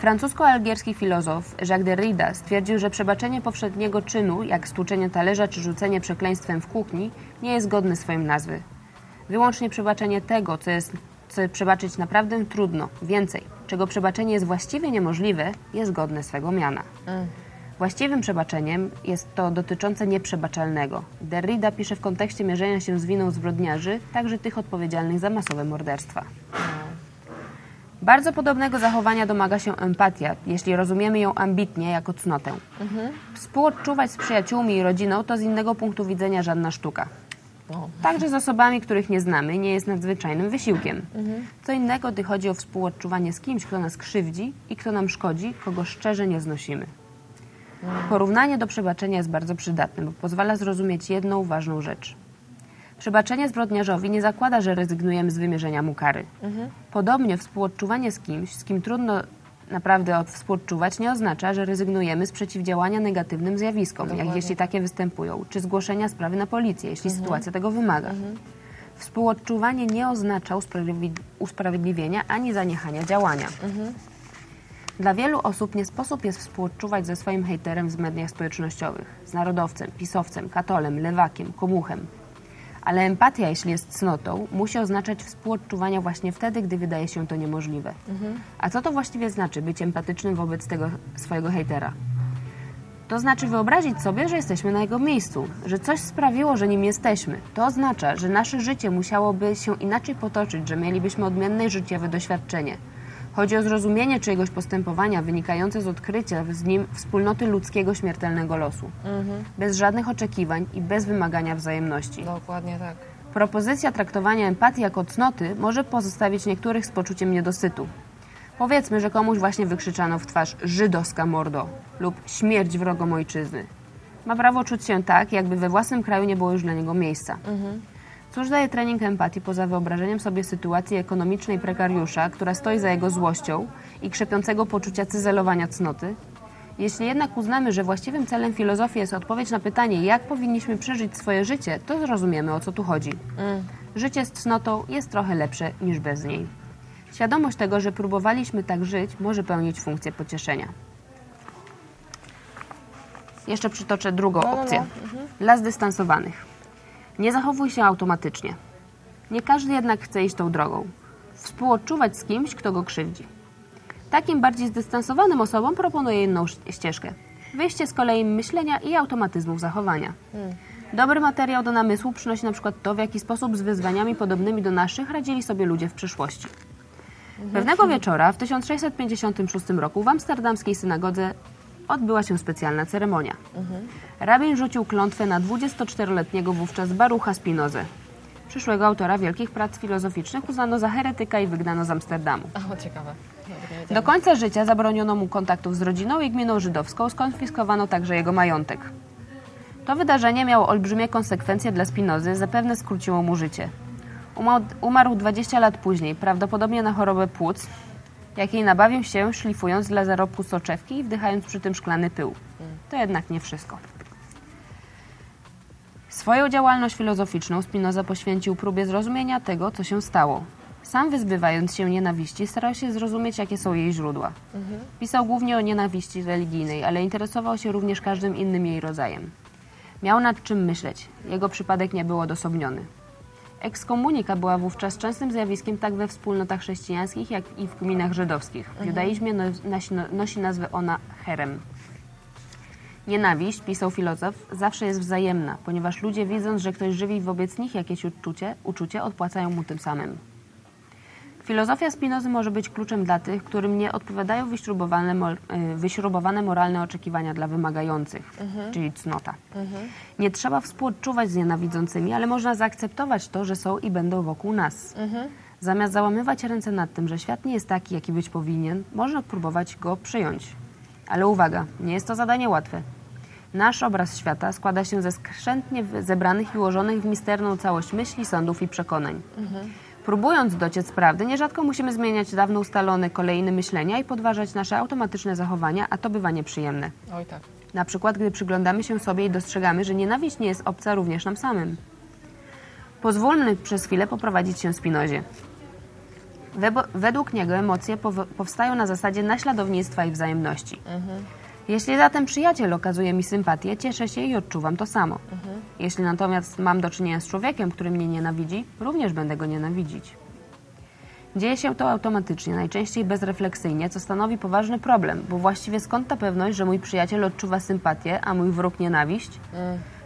[SPEAKER 2] Francusko-algierski filozof Jacques Derrida stwierdził, że przebaczenie powszedniego czynu, jak stłuczenie talerza czy rzucenie przekleństwem w kuchni, nie jest godne swojej nazwy. Wyłącznie przebaczenie tego, co jest co przebaczyć naprawdę trudno, więcej, czego przebaczenie jest właściwie niemożliwe, jest godne swego miana. Właściwym przebaczeniem jest to dotyczące nieprzebaczalnego. Derrida pisze w kontekście mierzenia się z winą zbrodniarzy, także tych odpowiedzialnych za masowe morderstwa. Bardzo podobnego zachowania domaga się empatia, jeśli rozumiemy ją ambitnie jako cnotę. Współodczuwać z przyjaciółmi i rodziną to z innego punktu widzenia żadna sztuka.
[SPEAKER 1] No.
[SPEAKER 2] Także z osobami, których nie znamy, nie jest nadzwyczajnym wysiłkiem. Co innego, gdy chodzi o współodczuwanie z kimś, kto nas krzywdzi i kto nam szkodzi, kogo szczerze nie znosimy. Porównanie do przebaczenia jest bardzo przydatne, bo pozwala zrozumieć jedną ważną rzecz. Przebaczenie zbrodniarzowi nie zakłada, że rezygnujemy z wymierzenia mu kary. Podobnie współodczuwanie z kimś, z kim trudno naprawdę od współodczuwać, nie oznacza, że rezygnujemy z przeciwdziałania negatywnym zjawiskom, jak
[SPEAKER 1] Dokładnie.
[SPEAKER 2] jeśli takie występują, czy zgłoszenia sprawy na policję, jeśli sytuacja tego wymaga. Współodczuwanie nie oznacza usprawiedli- usprawiedliwienia ani zaniechania działania. Dla wielu osób nie sposób jest współodczuwać ze swoim hejterem w mediach społecznościowych, z narodowcem, pisowcem, katolem, lewakiem, komuchem. Ale empatia, jeśli jest cnotą, musi oznaczać współodczuwania właśnie wtedy, gdy wydaje się to niemożliwe. A co to właściwie znaczy być empatycznym wobec tego swojego hejtera? To znaczy wyobrazić sobie, że jesteśmy na jego miejscu, że coś sprawiło, że nim jesteśmy. To oznacza, że nasze życie musiałoby się inaczej potoczyć, że mielibyśmy odmienne życiowe doświadczenie. Chodzi o zrozumienie czyjegoś postępowania wynikające z odkrycia z nim wspólnoty ludzkiego śmiertelnego losu. Bez żadnych oczekiwań i bez wymagania wzajemności.
[SPEAKER 1] Dokładnie tak.
[SPEAKER 2] Propozycja traktowania empatii jako cnoty może pozostawić niektórych z poczuciem niedosytu. Powiedzmy, że komuś właśnie wykrzyczano w twarz żydowska mordo lub śmierć wrogom ojczyzny. Ma prawo czuć się tak, jakby we własnym kraju nie było już dla niego miejsca. Cóż daje trening empatii poza wyobrażeniem sobie sytuacji ekonomicznej prekariusza, która stoi za jego złością i krzepiącego poczucia cyzelowania cnoty? Jeśli jednak uznamy, że właściwym celem filozofii jest odpowiedź na pytanie, jak powinniśmy przeżyć swoje życie, to zrozumiemy, o co tu chodzi. Życie z cnotą jest trochę lepsze niż bez niej. Świadomość tego, że próbowaliśmy tak żyć, może pełnić funkcję pocieszenia. Jeszcze przytoczę drugą
[SPEAKER 1] No, no, no.
[SPEAKER 2] opcję. Dla zdystansowanych. Nie zachowuj się automatycznie. Nie każdy jednak chce iść tą drogą. Współodczuwać z kimś, kto go krzywdzi. Takim bardziej zdystansowanym osobom proponuję inną ścieżkę. Wyjście z kolei myślenia i automatyzmów zachowania. Dobry materiał do namysłu przynosi na przykład to, w jaki sposób z wyzwaniami podobnymi do naszych radzili sobie ludzie w przeszłości. Pewnego wieczora w 1656 roku w amsterdamskiej synagodze odbyła się specjalna ceremonia. Rabin rzucił klątwę na 24-letniego wówczas Barucha Spinozę. Przyszłego autora wielkich prac filozoficznych uznano za heretyka i wygnano z Amsterdamu.
[SPEAKER 1] O, ciekawe.
[SPEAKER 2] Do końca życia zabroniono mu kontaktów z rodziną i gminą żydowską, skonfiskowano także jego majątek. To wydarzenie miało olbrzymie konsekwencje dla Spinozy, zapewne skróciło mu życie. Umarł 20 lat później, prawdopodobnie na chorobę płuc, jakiej nabawił się szlifując dla zarobku soczewki i wdychając przy tym szklany pył. To jednak nie wszystko. Swoją działalność filozoficzną Spinoza poświęcił próbie zrozumienia tego, co się stało. Sam wyzbywając się nienawiści, starał się zrozumieć, jakie są jej źródła. Pisał głównie o nienawiści religijnej, ale interesował się również każdym innym jej rodzajem. Miał nad czym myśleć. Jego przypadek nie był odosobniony. Ekskomunika była wówczas częstym zjawiskiem tak we wspólnotach chrześcijańskich, jak i w gminach żydowskich. W judaizmie no, nosi nazwę ona herem. Nienawiść, pisał filozof, zawsze jest wzajemna, ponieważ ludzie widząc, że ktoś żywi wobec nich jakieś uczucie, uczucie odpłacają mu tym samym. Filozofia Spinozy może być kluczem dla tych, którym nie odpowiadają wyśrubowane, y, wyśrubowane moralne oczekiwania dla wymagających, czyli cnota. Nie trzeba współodczuwać z nienawidzącymi, ale można zaakceptować to, że są i będą wokół nas. Zamiast załamywać ręce nad tym, że świat nie jest taki, jaki być powinien, można próbować go przyjąć. Ale uwaga, nie jest to zadanie łatwe. Nasz obraz świata składa się ze skrzętnie zebranych i ułożonych w misterną całość myśli, sądów i przekonań. Próbując dociec prawdy, nierzadko musimy zmieniać dawno ustalone kolejne myślenia i podważać nasze automatyczne zachowania, a to bywa nieprzyjemne.
[SPEAKER 1] Oj tak.
[SPEAKER 2] Na przykład, gdy przyglądamy się sobie i dostrzegamy, że nienawiść nie jest obca również nam samym. Pozwólmy przez chwilę poprowadzić się Spinozie. Według niego emocje pow- powstają na zasadzie naśladownictwa i wzajemności. Jeśli zatem przyjaciel okazuje mi sympatię, cieszę się i odczuwam to samo. Jeśli natomiast mam do czynienia z człowiekiem, który mnie nienawidzi, również będę go nienawidzić. Dzieje się to automatycznie, najczęściej bezrefleksyjnie, co stanowi poważny problem, bo właściwie skąd ta pewność, że mój przyjaciel odczuwa sympatię, a mój wróg nienawiść?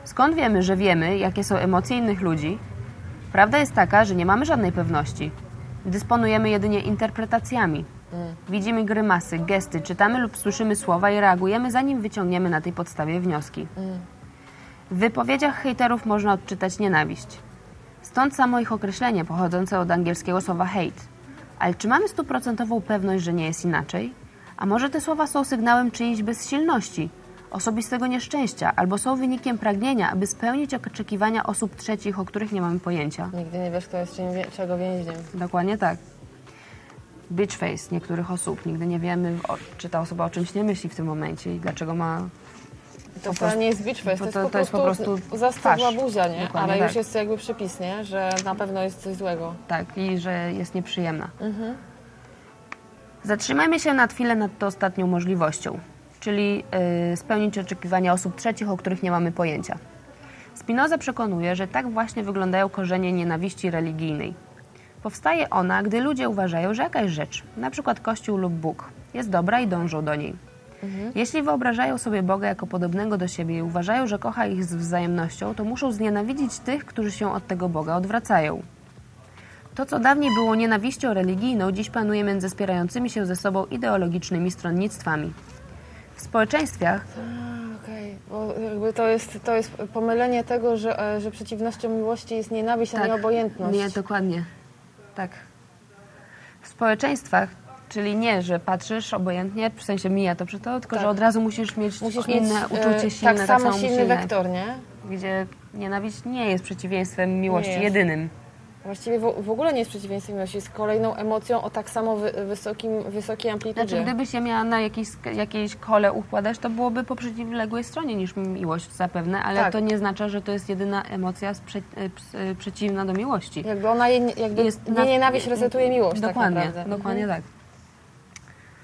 [SPEAKER 2] Skąd wiemy, że wiemy, jakie są emocje innych ludzi? Prawda jest taka, że nie mamy żadnej pewności. Dysponujemy jedynie interpretacjami. Widzimy grymasy, gesty, czytamy lub słyszymy słowa i reagujemy, zanim wyciągniemy na tej podstawie wnioski. W wypowiedziach hejterów można odczytać nienawiść. Stąd samo ich określenie pochodzące od angielskiego słowa hate. Ale czy mamy stuprocentową pewność, że nie jest inaczej? A może te słowa są sygnałem czyjejś bezsilności, osobistego nieszczęścia, albo są wynikiem pragnienia, aby spełnić oczekiwania osób trzecich, o których nie mamy pojęcia?
[SPEAKER 1] Nigdy nie wiesz, kto jest czym, czego więźniem.
[SPEAKER 2] Dokładnie tak. Bitch face niektórych osób. Nigdy nie wiemy, o, czy ta osoba o czymś nie myśli w tym momencie i dlaczego ma
[SPEAKER 1] To wcale nie jest bitch face, to,
[SPEAKER 2] to-
[SPEAKER 1] po
[SPEAKER 2] to jest po
[SPEAKER 1] prostu zastygła buzia, nie?
[SPEAKER 2] Dokładnie
[SPEAKER 1] Ale
[SPEAKER 2] tak.
[SPEAKER 1] już jest jakby przypis, nie? Że na pewno jest coś złego.
[SPEAKER 2] tak i że jest nieprzyjemna. Zatrzymajmy się na chwilę nad tą ostatnią możliwością, czyli y, spełnić oczekiwania osób trzecich, o których nie mamy pojęcia. Spinoza przekonuje, że tak właśnie wyglądają korzenie nienawiści religijnej. Powstaje ona, gdy ludzie uważają, że jakaś rzecz, na przykład Kościół lub Bóg, jest dobra i dążą do niej. Jeśli wyobrażają sobie Boga jako podobnego do siebie i uważają, że kocha ich z wzajemnością, to muszą znienawidzić tych, którzy się od tego Boga odwracają. To, co dawniej było nienawiścią religijną, dziś panuje między spierającymi się ze sobą ideologicznymi stronnictwami. W społeczeństwach
[SPEAKER 1] Okej, bo jakby to jest, to jest pomylenie tego, że, e, że przeciwnością miłości jest nienawiść, a nie obojętność.
[SPEAKER 2] Tak. Nie, dokładnie. Tak. W społeczeństwach, czyli nie, że patrzysz obojętnie, w sensie mija to przy to, tylko
[SPEAKER 1] Tak.
[SPEAKER 2] że od razu musisz mieć
[SPEAKER 1] Musisz
[SPEAKER 2] inne
[SPEAKER 1] mieć e,
[SPEAKER 2] uczucie silne,
[SPEAKER 1] tak samo silny
[SPEAKER 2] silne,
[SPEAKER 1] wektor, nie?
[SPEAKER 2] gdzie nienawiść nie jest przeciwieństwem miłości
[SPEAKER 1] jest.
[SPEAKER 2] jedynym.
[SPEAKER 1] Właściwie w, w ogóle nie jest przeciwieństwem miłości, jest kolejną emocją o tak samo wy, wysokim, wysokiej amplitudzie.
[SPEAKER 2] Znaczy, gdyby się miała na jakiejś, jakiejś kole układać, to byłoby po przeciwległej stronie niż miłość zapewne, ale
[SPEAKER 1] Tak.
[SPEAKER 2] to nie znaczy, że to jest jedyna emocja sprze- e, e, przeciwna do miłości.
[SPEAKER 1] Jakby ona, je, jakby
[SPEAKER 2] Jest
[SPEAKER 1] nie
[SPEAKER 2] na-
[SPEAKER 1] nienawiść resetuje miłość
[SPEAKER 2] Dokładnie,
[SPEAKER 1] tak
[SPEAKER 2] dokładnie
[SPEAKER 1] Mhm.
[SPEAKER 2] tak.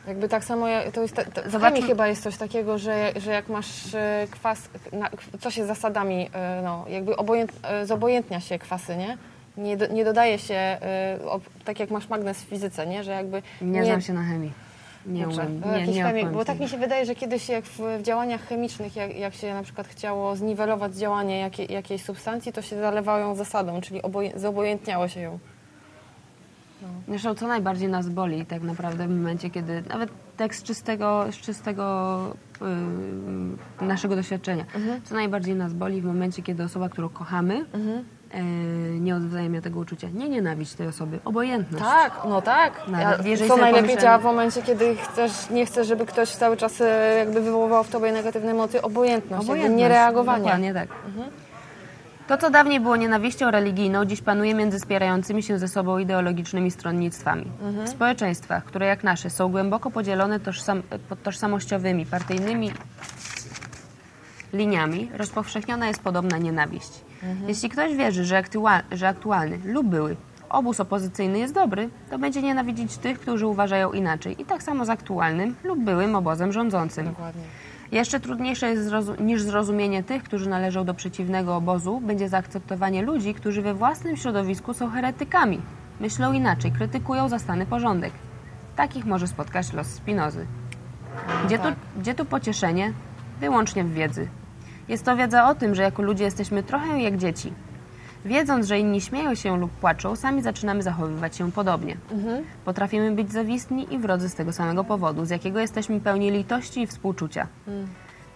[SPEAKER 1] Jakby tak samo, ja- to jest,
[SPEAKER 2] Zobaczmy-
[SPEAKER 1] chemii chyba jest coś takiego, że, że jak masz e, kwas, na, co się zasadami, no, jakby obojęt, zobojętnia się kwasy, nie? Nie, do, nie dodaje się, ob, tak jak masz magnes w fizyce, nie? Że jakby
[SPEAKER 2] Nie, znam się na chemii. Nie umiem. Nie, nie odpowiem
[SPEAKER 1] bo tak mi się wydaje, że kiedyś jak w, w działaniach chemicznych, jak, jak się na przykład chciało zniwelować działanie jakie, jakiejś substancji, to się zalewało ją zasadą, czyli oboje, zobojętniało się ją.
[SPEAKER 2] Zresztą co najbardziej nas boli tak naprawdę w momencie, kiedy nawet tekst czystego, z czystego yy, naszego doświadczenia,
[SPEAKER 1] Mhm.
[SPEAKER 2] co najbardziej nas boli w momencie, kiedy osoba, którą kochamy,
[SPEAKER 1] Mhm.
[SPEAKER 2] Yy, nie odwzajemnia tego uczucia. Nie nienawiść tej osoby, obojętność.
[SPEAKER 1] Tak, no tak.
[SPEAKER 2] Nawet
[SPEAKER 1] Ja, co najlepiej działa w momencie, kiedy chcesz, nie chcesz, żeby ktoś cały czas e, jakby wywoływał w tobie negatywne emocje, obojętność, jakby niereagowanie.
[SPEAKER 2] Dokładnie tak. To, co dawniej było nienawiścią religijną, dziś panuje między spierającymi się ze sobą ideologicznymi stronnictwami. W społeczeństwach, które jak nasze są głęboko podzielone tożsam, pod tożsamościowymi, partyjnymi liniami, rozpowszechniona jest podobna nienawiść. Jeśli ktoś wierzy, że, aktua- że aktualny lub były obóz opozycyjny jest dobry, to będzie nienawidzić tych, którzy uważają inaczej. I tak samo z aktualnym lub byłym obozem rządzącym.
[SPEAKER 1] Dokładnie.
[SPEAKER 2] Jeszcze trudniejsze jest zrozu- niż zrozumienie tych, którzy należą do przeciwnego obozu, będzie zaakceptowanie ludzi, którzy we własnym środowisku są heretykami. Myślą inaczej, krytykują zastany porządek. Takich może spotkać los Spinozy. Gdzie, tu,
[SPEAKER 1] tak.
[SPEAKER 2] gdzie tu pocieszenie? Wyłącznie w wiedzy. Jest to wiedza o tym, że jako ludzie jesteśmy trochę jak dzieci. Wiedząc, że inni śmieją się lub płaczą, sami zaczynamy zachowywać się podobnie. Potrafimy być zawistni i wrodzy z tego samego powodu, z jakiego jesteśmy pełni litości i współczucia.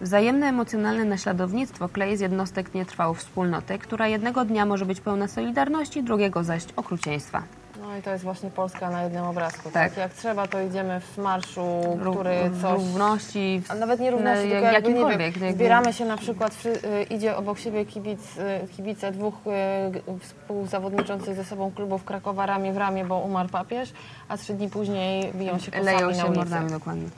[SPEAKER 2] Wzajemne emocjonalne naśladownictwo klei z jednostek nietrwałą wspólnotę, która jednego dnia może być pełna solidarności, drugiego zaś okrucieństwa.
[SPEAKER 1] No i to jest właśnie Polska na jednym obrazku.
[SPEAKER 2] Tak.
[SPEAKER 1] Tak. Jak trzeba, to idziemy w marszu,
[SPEAKER 2] Ró-
[SPEAKER 1] który coś...
[SPEAKER 2] równości, w,
[SPEAKER 1] A nawet nie równości,
[SPEAKER 2] na-
[SPEAKER 1] tylko jakby, nie wiem, zbieramy się na przykład, y, idzie obok siebie kibic, y, kibice dwóch y, współzawodniczących ze sobą klubów Krakowa ramię w ramię, bo umarł papież, a trzy dni później biją się kosami
[SPEAKER 2] leją
[SPEAKER 1] na
[SPEAKER 2] się
[SPEAKER 1] ulicy.
[SPEAKER 2] mordami dokładnie.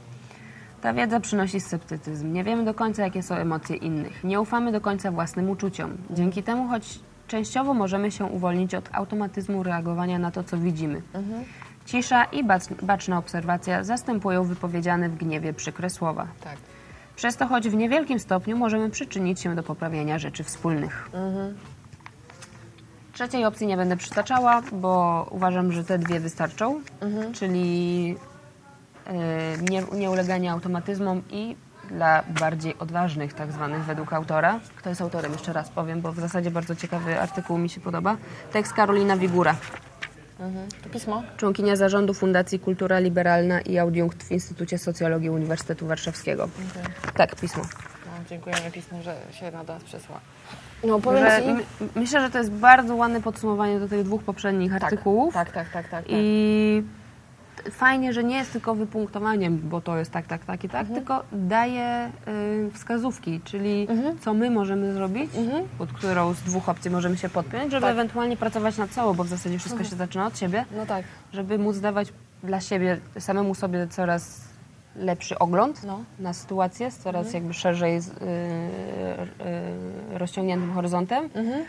[SPEAKER 2] Ta wiedza przynosi sceptycyzm. Nie wiemy do końca, jakie są emocje innych. Nie ufamy do końca własnym uczuciom. Dzięki temu, choć częściowo możemy się uwolnić od automatyzmu reagowania na to, co widzimy. Cisza i bacz- baczna obserwacja zastępują wypowiedziane w gniewie przykre słowa.
[SPEAKER 1] Tak.
[SPEAKER 2] Przez to, choć w niewielkim stopniu, możemy przyczynić się do poprawiania rzeczy wspólnych. Trzeciej opcji nie będę przytaczała, bo uważam, że te dwie wystarczą, czyli y, nie, nieuleganie automatyzmom i dla bardziej odważnych, tak zwanych według autora. Kto jest autorem? Jeszcze raz powiem, bo w zasadzie bardzo ciekawy artykuł mi się podoba. Tekst Karolina Wigura,
[SPEAKER 1] Mhm. To pismo?
[SPEAKER 2] członkinia zarządu Fundacji Kultura Liberalna i Audiunkt w Instytucie Socjologii Uniwersytetu Warszawskiego. Tak, pismo.
[SPEAKER 1] No, dziękujemy pismu, że się na nas przesła. No powiem
[SPEAKER 2] Że
[SPEAKER 1] Ci...
[SPEAKER 2] my, myślę, że to jest bardzo ładne podsumowanie do tych dwóch poprzednich artykułów.
[SPEAKER 1] Tak, tak, tak, tak. tak.
[SPEAKER 2] I fajnie, że nie jest tylko wypunktowaniem, bo to jest tak, tak, tak i tak,
[SPEAKER 1] Mhm.
[SPEAKER 2] tylko daje y, wskazówki, czyli co my możemy zrobić, pod którą z dwóch opcji możemy się podpiąć, żeby
[SPEAKER 1] Mhm. Tak. Mhm.
[SPEAKER 2] ewentualnie pracować nad sobą, bo w zasadzie wszystko się zaczyna od siebie,
[SPEAKER 1] No tak.
[SPEAKER 2] żeby móc dawać dla siebie, samemu sobie coraz lepszy ogląd
[SPEAKER 1] No. Mhm.
[SPEAKER 2] na sytuację, z coraz jakby szerzej z, y, y, rozciągniętym horyzontem
[SPEAKER 1] Mhm.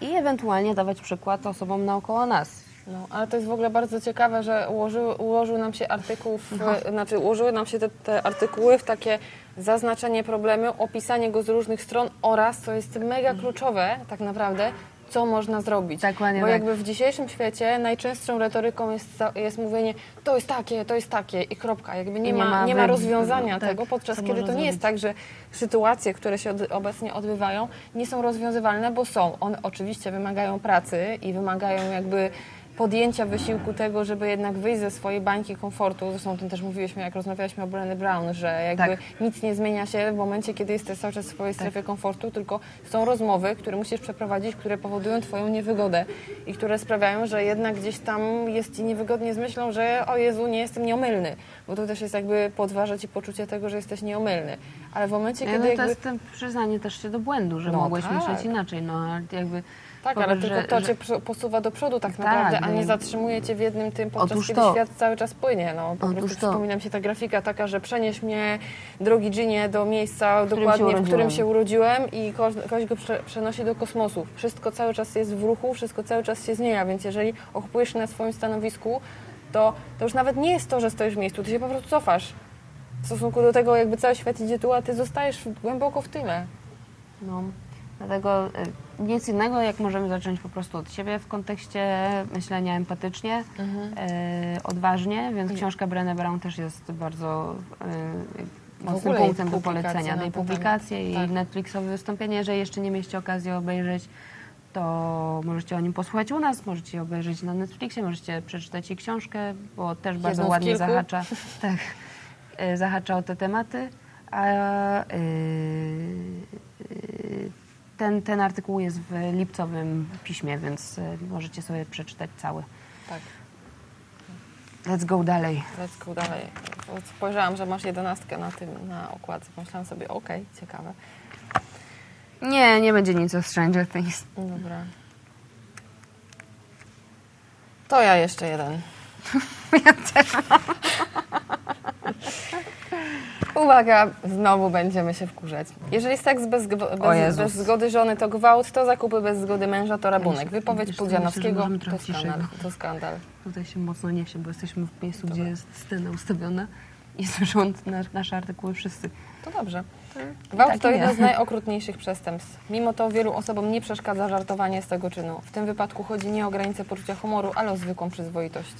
[SPEAKER 2] i ewentualnie dawać przykład osobom naokoło nas.
[SPEAKER 1] No, ale to jest w ogóle bardzo ciekawe, że ułożyły, ułożył nam się artykuł, w,
[SPEAKER 2] No.
[SPEAKER 1] znaczy ułożyły nam się te, te artykuły w takie zaznaczenie problemu, opisanie go z różnych stron oraz, co jest mega kluczowe tak naprawdę, co można zrobić.
[SPEAKER 2] Dokładnie
[SPEAKER 1] Bo
[SPEAKER 2] tak.
[SPEAKER 1] jakby w dzisiejszym świecie najczęstszą retoryką jest, jest mówienie to jest takie, to jest takie i kropka. Jakby nie,
[SPEAKER 2] I nie
[SPEAKER 1] ma, nie ma rozwiązania
[SPEAKER 2] tak,
[SPEAKER 1] tego, podczas kiedy to nie jest tak, że sytuacje, które się od, obecnie odbywają, nie są rozwiązywalne, bo są. One oczywiście wymagają pracy i wymagają jakby podjęcia wysiłku tego, żeby jednak wyjść ze swojej bańki komfortu. Zresztą o tym też mówiliśmy, jak rozmawialiśmy o Brené Brown, że jakby
[SPEAKER 2] Tak.
[SPEAKER 1] nic nie zmienia się w momencie, kiedy jesteś cały czas w swojej strefie komfortu, tylko są rozmowy, które musisz przeprowadzić, które powodują twoją niewygodę i które sprawiają, że jednak gdzieś tam jest ci niewygodnie z myślą, że o Jezu, nie jestem nieomylny, bo to też jest jakby podważa ci poczucie tego, że jesteś nieomylny. Ale w momencie,
[SPEAKER 2] No,
[SPEAKER 1] kiedy
[SPEAKER 2] to
[SPEAKER 1] jakby...
[SPEAKER 2] jest ten przyznanie też się do błędu, że
[SPEAKER 1] No
[SPEAKER 2] mogłeś
[SPEAKER 1] tak.
[SPEAKER 2] myśleć inaczej. No, ale jakby
[SPEAKER 1] Tak, ale
[SPEAKER 2] powiesz,
[SPEAKER 1] tylko
[SPEAKER 2] że-
[SPEAKER 1] to
[SPEAKER 2] że-
[SPEAKER 1] cię posuwa do przodu tak
[SPEAKER 2] Tak,
[SPEAKER 1] naprawdę, a nie zatrzymuje cię w jednym tym, podczas
[SPEAKER 2] Otóż
[SPEAKER 1] kiedy
[SPEAKER 2] to.
[SPEAKER 1] świat cały czas płynie. No, po
[SPEAKER 2] Otóż
[SPEAKER 1] prostu
[SPEAKER 2] to.
[SPEAKER 1] przypomina mi się ta grafika taka, że przenieś mnie, drogi Ginie, do miejsca
[SPEAKER 2] którym
[SPEAKER 1] dokładnie,
[SPEAKER 2] się
[SPEAKER 1] w którym się urodziłem i ko- ktoś go prze- przenosi do kosmosu. Wszystko cały czas jest w ruchu, wszystko cały czas się zmienia, więc jeżeli okupujesz na swoim stanowisku, to, to już nawet nie jest to, że stoisz w miejscu, ty się po prostu cofasz. W stosunku do tego, jakby cały świat idzie tu, a ty zostajesz głęboko w tyle.
[SPEAKER 2] No, dlatego y, nic innego, jak możemy zacząć po prostu od siebie w kontekście myślenia empatycznie, y, odważnie, więc książka Brené Brown też jest bardzo y, mocnym punktem do polecenia.
[SPEAKER 1] na
[SPEAKER 2] Tej
[SPEAKER 1] ten
[SPEAKER 2] publikacje
[SPEAKER 1] temat.
[SPEAKER 2] i
[SPEAKER 1] Tak.
[SPEAKER 2] Netflixowe wystąpienie. Jeżeli jeszcze nie mieliście okazji obejrzeć, to możecie o nim posłuchać u nas, możecie obejrzeć na Netflixie, możecie przeczytać jej książkę, bo też bardzo
[SPEAKER 1] z
[SPEAKER 2] ładnie
[SPEAKER 1] kilku.
[SPEAKER 2] zahacza, tak, zahacza o te tematy. A ten, ten artykuł jest w lipcowym piśmie, więc y, możecie sobie przeczytać cały.
[SPEAKER 1] Tak,
[SPEAKER 2] Let's go dalej.
[SPEAKER 1] let's go dalej. Spojrzałam, że masz jedenastkę na tym, na okładce. Pomyślałam sobie, okej, ciekawe.
[SPEAKER 2] Nie, nie będzie nic o Stranger Things.
[SPEAKER 1] Dobra. To ja jeszcze jeden.
[SPEAKER 2] Ja też
[SPEAKER 1] Uwaga, znowu będziemy się wkurzać. Jeżeli seks bez, bez, bez zgody żony to gwałt, to zakupy bez zgody męża to rabunek. Wypowiedź Pudzianowskiego to skandal. To skandal.
[SPEAKER 2] Tutaj się mocno niesie, bo jesteśmy w miejscu,
[SPEAKER 1] Dobra.
[SPEAKER 2] gdzie jest scena ustawiona i słyszą na, nasze artykuły wszyscy.
[SPEAKER 1] To dobrze. Gwałt
[SPEAKER 2] tak
[SPEAKER 1] to jedno
[SPEAKER 2] nie.
[SPEAKER 1] z najokrutniejszych przestępstw. Mimo to wielu osobom nie przeszkadza żartowanie z tego czynu. W tym wypadku chodzi nie o granicę poczucia humoru, ale o zwykłą przyzwoitość.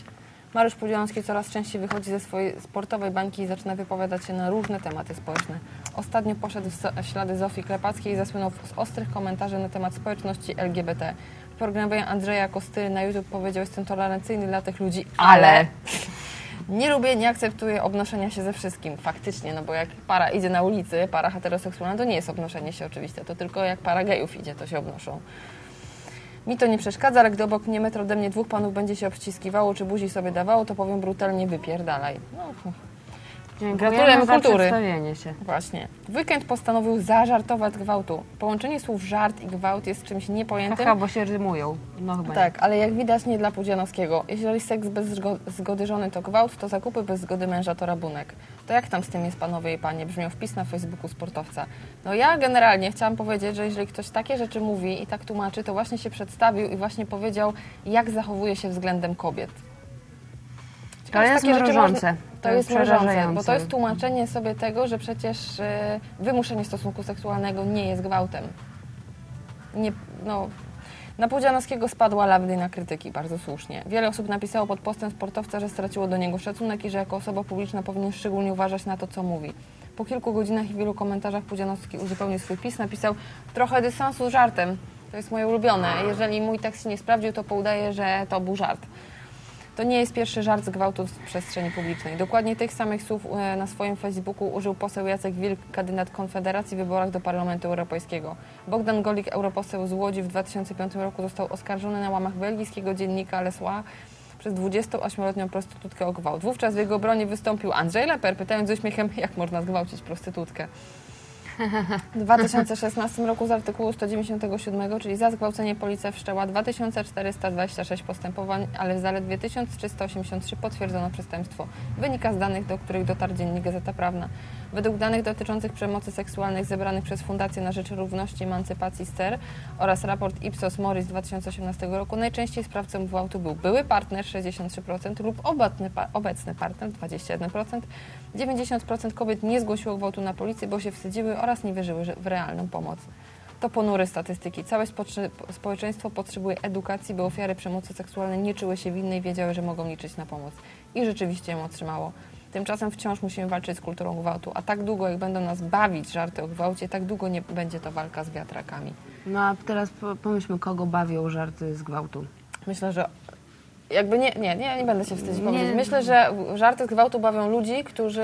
[SPEAKER 1] Mariusz Pudzianowski coraz częściej wychodzi ze swojej sportowej bańki i zaczyna wypowiadać się na różne tematy społeczne. Ostatnio poszedł w ślady Zofii Klepackiej i zasłynął z ostrych komentarzy na temat społeczności LGBT. W programie Andrzeja Kostyry na YouTube powiedział, jestem tolerancyjny dla tych ludzi, ale... Nie lubię, nie akceptuję obnoszenia się ze wszystkim. Faktycznie, no bo jak para idzie na ulicy, para heteroseksualna, to nie jest obnoszenie się oczywiste. To tylko jak para gejów idzie, to się obnoszą. Mi to nie przeszkadza, ale gdy obok mnie metr ode mnie dwóch panów będzie się obściskiwało, czy buzi sobie dawało, to powiem brutalnie wypierdalaj. No Gratulujemy kultury.
[SPEAKER 2] się.
[SPEAKER 1] właśnie. W weekend postanowił zażartować gwałtu. Połączenie słów żart i gwałt jest czymś niepojętym.
[SPEAKER 2] Haha, bo się rymują. No chyba
[SPEAKER 1] Tak, ale jak widać nie dla Pudzianowskiego. Jeżeli seks bez zgo- zgody żony to gwałt, to zakupy bez zgody męża to rabunek. To jak tam z tym jest, panowie i panie? Brzmiał wpis na Facebooku sportowca. No ja generalnie chciałam powiedzieć, że jeżeli ktoś takie rzeczy mówi i tak tłumaczy, to właśnie się przedstawił i właśnie powiedział, jak zachowuje się względem kobiet.
[SPEAKER 2] To jest
[SPEAKER 1] takie
[SPEAKER 2] mrożące.
[SPEAKER 1] Można... To, jest mrożące, bo to jest tłumaczenie sobie tego, że przecież y, wymuszenie stosunku seksualnego nie jest gwałtem. Nie, no, na Pudzianowskiego spadła lawyna krytyki, bardzo słusznie. Wiele osób napisało pod postem sportowca, że straciło do niego szacunek i że jako osoba publiczna powinien szczególnie uważać na to, co mówi. Po kilku godzinach i wielu komentarzach Pudzianowski uzupełnił swój pis, napisał trochę dystansu z żartem. To jest moje ulubione. Jeżeli mój tekst się nie sprawdził, to poudaję, że to był żart. To nie jest pierwszy żart z gwałtu w przestrzeni publicznej. Dokładnie tych samych słów e, na swoim Facebooku użył poseł Jacek Wilk, kandydat Konfederacji w wyborach do Parlamentu Europejskiego. Bogdan Golik, europoseł z Łodzi w 2005 roku został oskarżony na łamach belgijskiego dziennika Le Soir przez 28-letnią prostytutkę o gwałt. Wówczas w jego obronie wystąpił Andrzej Leper, pytając z uśmiechem, jak można zgwałcić prostytutkę. W 2016 roku z artykułu 197, czyli za zgwałcenie policja wszczęła 2426 postępowań, ale zaledwie 1383 potwierdzono przestępstwo. Wynika z danych, do których dotarł dziennik Gazeta Prawna. Według danych dotyczących przemocy seksualnej zebranych przez Fundację na Rzecz Równości i Emancypacji STER oraz raport Ipsos Morris z 2018 roku, najczęściej sprawcą gwałtu był były partner 63% lub obecny, pa- obecny partner 21%. 90% kobiet nie zgłosiło gwałtu na policję, bo się wstydziły oraz nie wierzyły w realną pomoc. To ponury statystyki. Całe społeczeństwo potrzebuje edukacji, by ofiary przemocy seksualnej nie czuły się winne i wiedziały, że mogą liczyć na pomoc. I rzeczywiście ją otrzymało. Tymczasem wciąż musimy walczyć z kulturą gwałtu, a tak długo, jak będą nas bawić żarty o gwałcie, tak długo nie będzie to walka z wiatrakami.
[SPEAKER 2] No a teraz po- pomyślmy, kogo bawią żarty z gwałtu.
[SPEAKER 1] Myślę, że jakby nie, nie, nie, nie będę się wstydzić
[SPEAKER 2] Nie.
[SPEAKER 1] powiedzieć. Myślę, że żarty z gwałtu bawią ludzi, którzy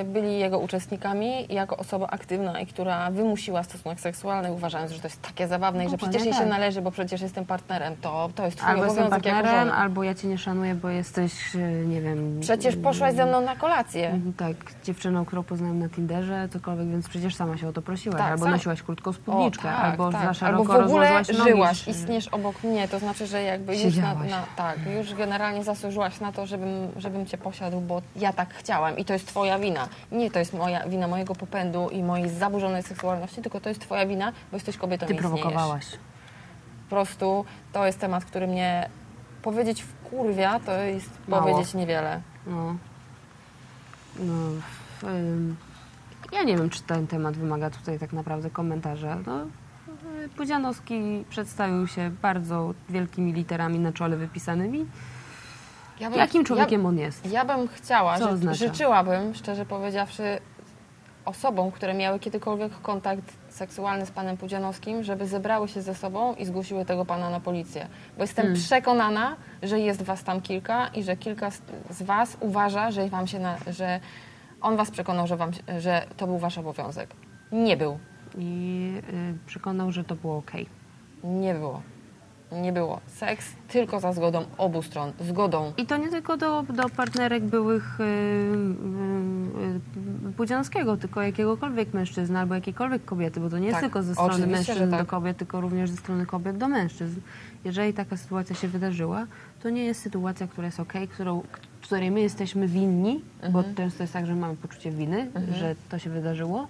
[SPEAKER 1] y, byli jego uczestnikami jako osoba aktywna i która wymusiła stosunek seksualny, uważając, że to jest takie zabawne i że przecież jej się
[SPEAKER 2] tak.
[SPEAKER 1] należy, bo przecież jestem partnerem. To, to jest twój
[SPEAKER 2] Albo jestem
[SPEAKER 1] obowiązek jako
[SPEAKER 2] partnerem,
[SPEAKER 1] żony.
[SPEAKER 2] albo ja cię nie szanuję, bo jesteś, e, nie wiem...
[SPEAKER 1] Przecież poszłaś ze mną na kolację.
[SPEAKER 2] mm, Tak, dziewczyną, którą poznałem na Tinderze, cokolwiek, więc przecież sama się o to prosiłaś.
[SPEAKER 1] Tak,
[SPEAKER 2] albo
[SPEAKER 1] sam-
[SPEAKER 2] nosiłaś krótką spódniczkę,
[SPEAKER 1] O, tak,
[SPEAKER 2] albo
[SPEAKER 1] tak.
[SPEAKER 2] za szeroko
[SPEAKER 1] albo w ogóle żyłaś, istniesz obok mnie, to znaczy, że jakby już na,
[SPEAKER 2] Siedziałaś.
[SPEAKER 1] na, tak, już generalnie zasłużyłaś na to, żebym, żebym cię posiadł, bo ja tak chciałam i to jest twoja wina. Nie to jest moja wina mojego popędu i mojej zaburzonej seksualności, tylko to jest twoja wina, bo jesteś kobietą
[SPEAKER 2] Ty
[SPEAKER 1] i istniejesz.
[SPEAKER 2] prowokowałaś.
[SPEAKER 1] Po prostu to jest temat, który mnie powiedzieć w wkurwia, to jest
[SPEAKER 2] Mało.
[SPEAKER 1] powiedzieć niewiele.
[SPEAKER 2] No. No. w- ym, ja nie wiem, czy ten temat wymaga tutaj tak naprawdę komentarza. No, Pudzianowski przedstawił się bardzo wielkimi literami na czole wypisanymi.
[SPEAKER 1] Ja
[SPEAKER 2] Jakim człowiekiem on jest?
[SPEAKER 1] Ja, ja bym chciała,
[SPEAKER 2] Co
[SPEAKER 1] ży,
[SPEAKER 2] oznacza?
[SPEAKER 1] życzyłabym, szczerze powiedziawszy, osobom, które miały kiedykolwiek kontakt seksualny z panem Pudzianowskim, żeby zebrały się ze sobą i zgłosiły tego pana na policję. Bo jestem
[SPEAKER 2] Hmm.
[SPEAKER 1] przekonana, że jest was tam kilka i że kilka z, was uważa, że wam się na, że on was przekonał, że, wam, że to był wasz obowiązek. Nie był.
[SPEAKER 2] I y, przekonał, że to było ok.
[SPEAKER 1] Nie było. Nie było. Seks tylko za zgodą obu stron. Zgodą.
[SPEAKER 2] I to nie tylko do, do partnerek byłych y, y, y, Pudzianowskiego, tylko jakiegokolwiek mężczyzny albo jakiejkolwiek kobiety, bo to nie jest
[SPEAKER 1] Tak,
[SPEAKER 2] tylko ze strony mężczyzn
[SPEAKER 1] tak.
[SPEAKER 2] do kobiet, tylko również ze strony kobiet do mężczyzn. Jeżeli taka sytuacja się wydarzyła, to nie jest sytuacja, która jest ok, którą, której my jesteśmy winni, bo
[SPEAKER 1] Mhm.
[SPEAKER 2] często jest tak, że mamy poczucie winy, że to się wydarzyło,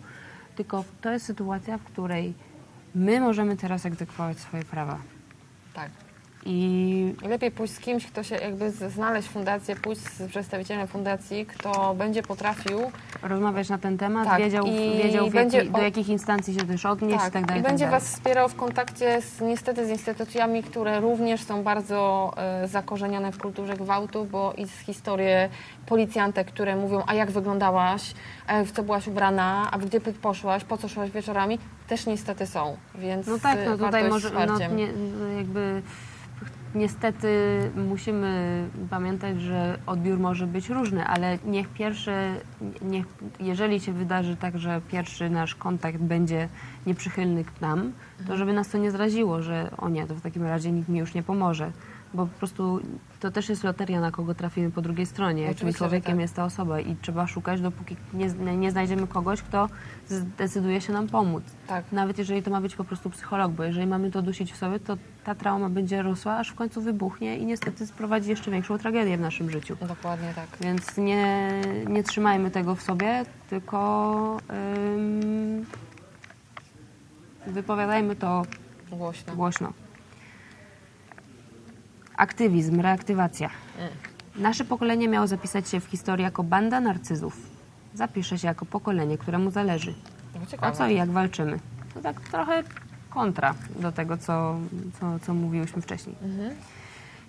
[SPEAKER 2] tylko to jest sytuacja, w której my możemy teraz egzekwować swoje prawa.
[SPEAKER 1] Tak.
[SPEAKER 2] I
[SPEAKER 1] Lepiej pójść z kimś, kto się jakby znaleźć fundację, pójść z przedstawicielem fundacji, kto będzie potrafił
[SPEAKER 2] rozmawiać na ten temat,
[SPEAKER 1] Tak,
[SPEAKER 2] wiedział,
[SPEAKER 1] i
[SPEAKER 2] wiedział
[SPEAKER 1] będzie
[SPEAKER 2] jaki, do jakich instancji się też odnieść i tak dalej.
[SPEAKER 1] i
[SPEAKER 2] tak
[SPEAKER 1] będzie
[SPEAKER 2] dalej.
[SPEAKER 1] Was wspierał w kontakcie z, niestety z instytucjami, które również są bardzo e, zakorzenione w kulturze gwałtu, bo i z historii policjantek, które mówią, a jak wyglądałaś, e, w co byłaś ubrana, a gdzie poszłaś, po co szłaś wieczorami, też niestety są, więc
[SPEAKER 2] No tak, no tutaj może no, nie, no jakby niestety musimy pamiętać, że odbiór może być różny, ale niech pierwszy, niech, jeżeli się wydarzy tak, że pierwszy nasz kontakt będzie nieprzychylny k nam,
[SPEAKER 1] Mhm.
[SPEAKER 2] to żeby nas to nie zraziło, że o nie, to w takim razie nikt mi już nie pomoże. Bo po prostu to też jest loteria, na kogo trafimy po drugiej stronie, jakim
[SPEAKER 1] Oczywiście, że
[SPEAKER 2] człowiekiem
[SPEAKER 1] tak.
[SPEAKER 2] jest ta osoba i trzeba szukać, dopóki nie, nie znajdziemy kogoś, kto zdecyduje się nam pomóc.
[SPEAKER 1] Tak.
[SPEAKER 2] Nawet jeżeli to ma być po prostu psycholog, bo jeżeli mamy to dusić w sobie, to ta trauma będzie rosła, aż w końcu wybuchnie i niestety sprowadzi jeszcze większą tragedię w naszym życiu.
[SPEAKER 1] Dokładnie tak.
[SPEAKER 2] Więc nie, nie trzymajmy tego w sobie, tylko ym, wypowiadajmy to
[SPEAKER 1] Głośno.
[SPEAKER 2] głośno. Aktywizm, reaktywacja. Nasze pokolenie miało zapisać się w historii jako banda narcyzów. Zapisze się jako pokolenie, któremu zależy.
[SPEAKER 1] No,
[SPEAKER 2] O co i jak walczymy? To tak trochę kontra do tego, co, co, co mówiłyśmy wcześniej.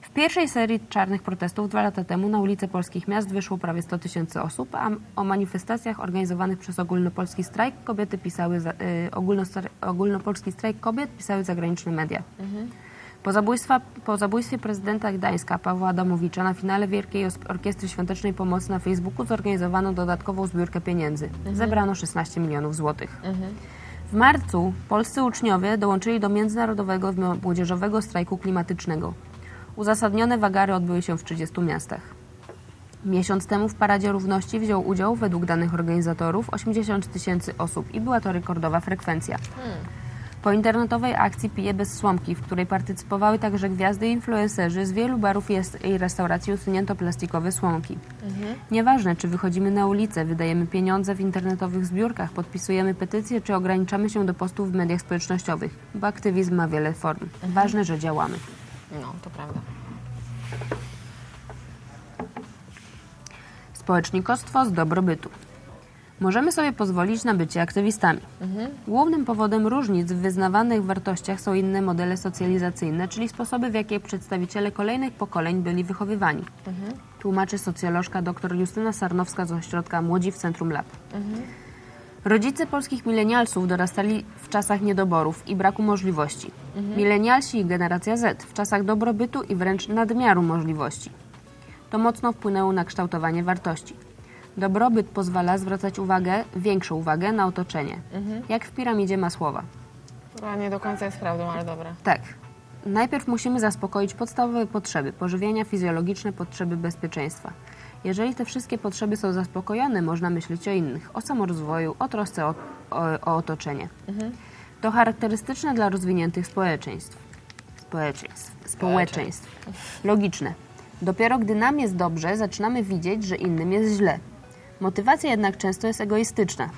[SPEAKER 2] W pierwszej serii czarnych protestów dwa lata temu na ulice polskich miast wyszło prawie 100 tysięcy osób, a o manifestacjach organizowanych przez ogólnopolski strajk kobiety pisały, za, y, ogólnopolski strajk kobiet pisały zagraniczne media. Po, zabójstwa, po zabójstwie prezydenta Gdańska Pawła Adamowicza na finale Wielkiej Orkiestry Świątecznej Pomocy na Facebooku zorganizowano dodatkową zbiórkę pieniędzy. Zebrano 16 milionów złotych. W marcu polscy uczniowie dołączyli do międzynarodowego młodzieżowego strajku klimatycznego. Uzasadnione wagary odbyły się w 30 miastach. Miesiąc temu w Paradzie Równości wziął udział, według danych organizatorów, 80 tysięcy osób i była to rekordowa frekwencja. Po internetowej akcji Pije bez słomki, w której partycypowały także gwiazdy i influencerzy, z wielu barów i restauracji usunięto plastikowe słomki. Nieważne, czy wychodzimy na ulicę, wydajemy pieniądze w internetowych zbiórkach, podpisujemy petycje, czy ograniczamy się do postów w mediach społecznościowych, bo aktywizm ma wiele form. Ważne, że działamy.
[SPEAKER 1] No, to prawda.
[SPEAKER 2] Społecznikostwo z dobrobytu. Możemy sobie pozwolić na bycie aktywistami. Głównym powodem różnic w wyznawanych wartościach są inne modele socjalizacyjne, czyli sposoby, w jakie przedstawiciele kolejnych pokoleń byli wychowywani. Tłumaczy socjolożka dr Justyna Sarnowska z ośrodka Młodzi w Centrum Lab. Rodzice polskich milenialsów dorastali w czasach niedoborów i braku możliwości. Milenialsi i generacja Z w czasach dobrobytu i wręcz nadmiaru możliwości. To mocno wpłynęło na kształtowanie wartości. Dobrobyt pozwala zwracać uwagę, większą uwagę na otoczenie, jak w piramidzie Masłowa.
[SPEAKER 1] Chyba nie do końca jest prawdą, ale dobra.
[SPEAKER 2] Tak. Najpierw musimy zaspokoić podstawowe potrzeby pożywienia, fizjologiczne potrzeby bezpieczeństwa. Jeżeli te wszystkie potrzeby są zaspokojone, można myśleć o innych, o samorozwoju, o trosce o, o, o otoczenie. To charakterystyczne dla rozwiniętych społeczeństw. Społeczeństw. Społeczeństw. Logiczne. Dopiero gdy nam jest dobrze, zaczynamy widzieć, że innym jest źle. Motywacja jednak często jest egoistyczna.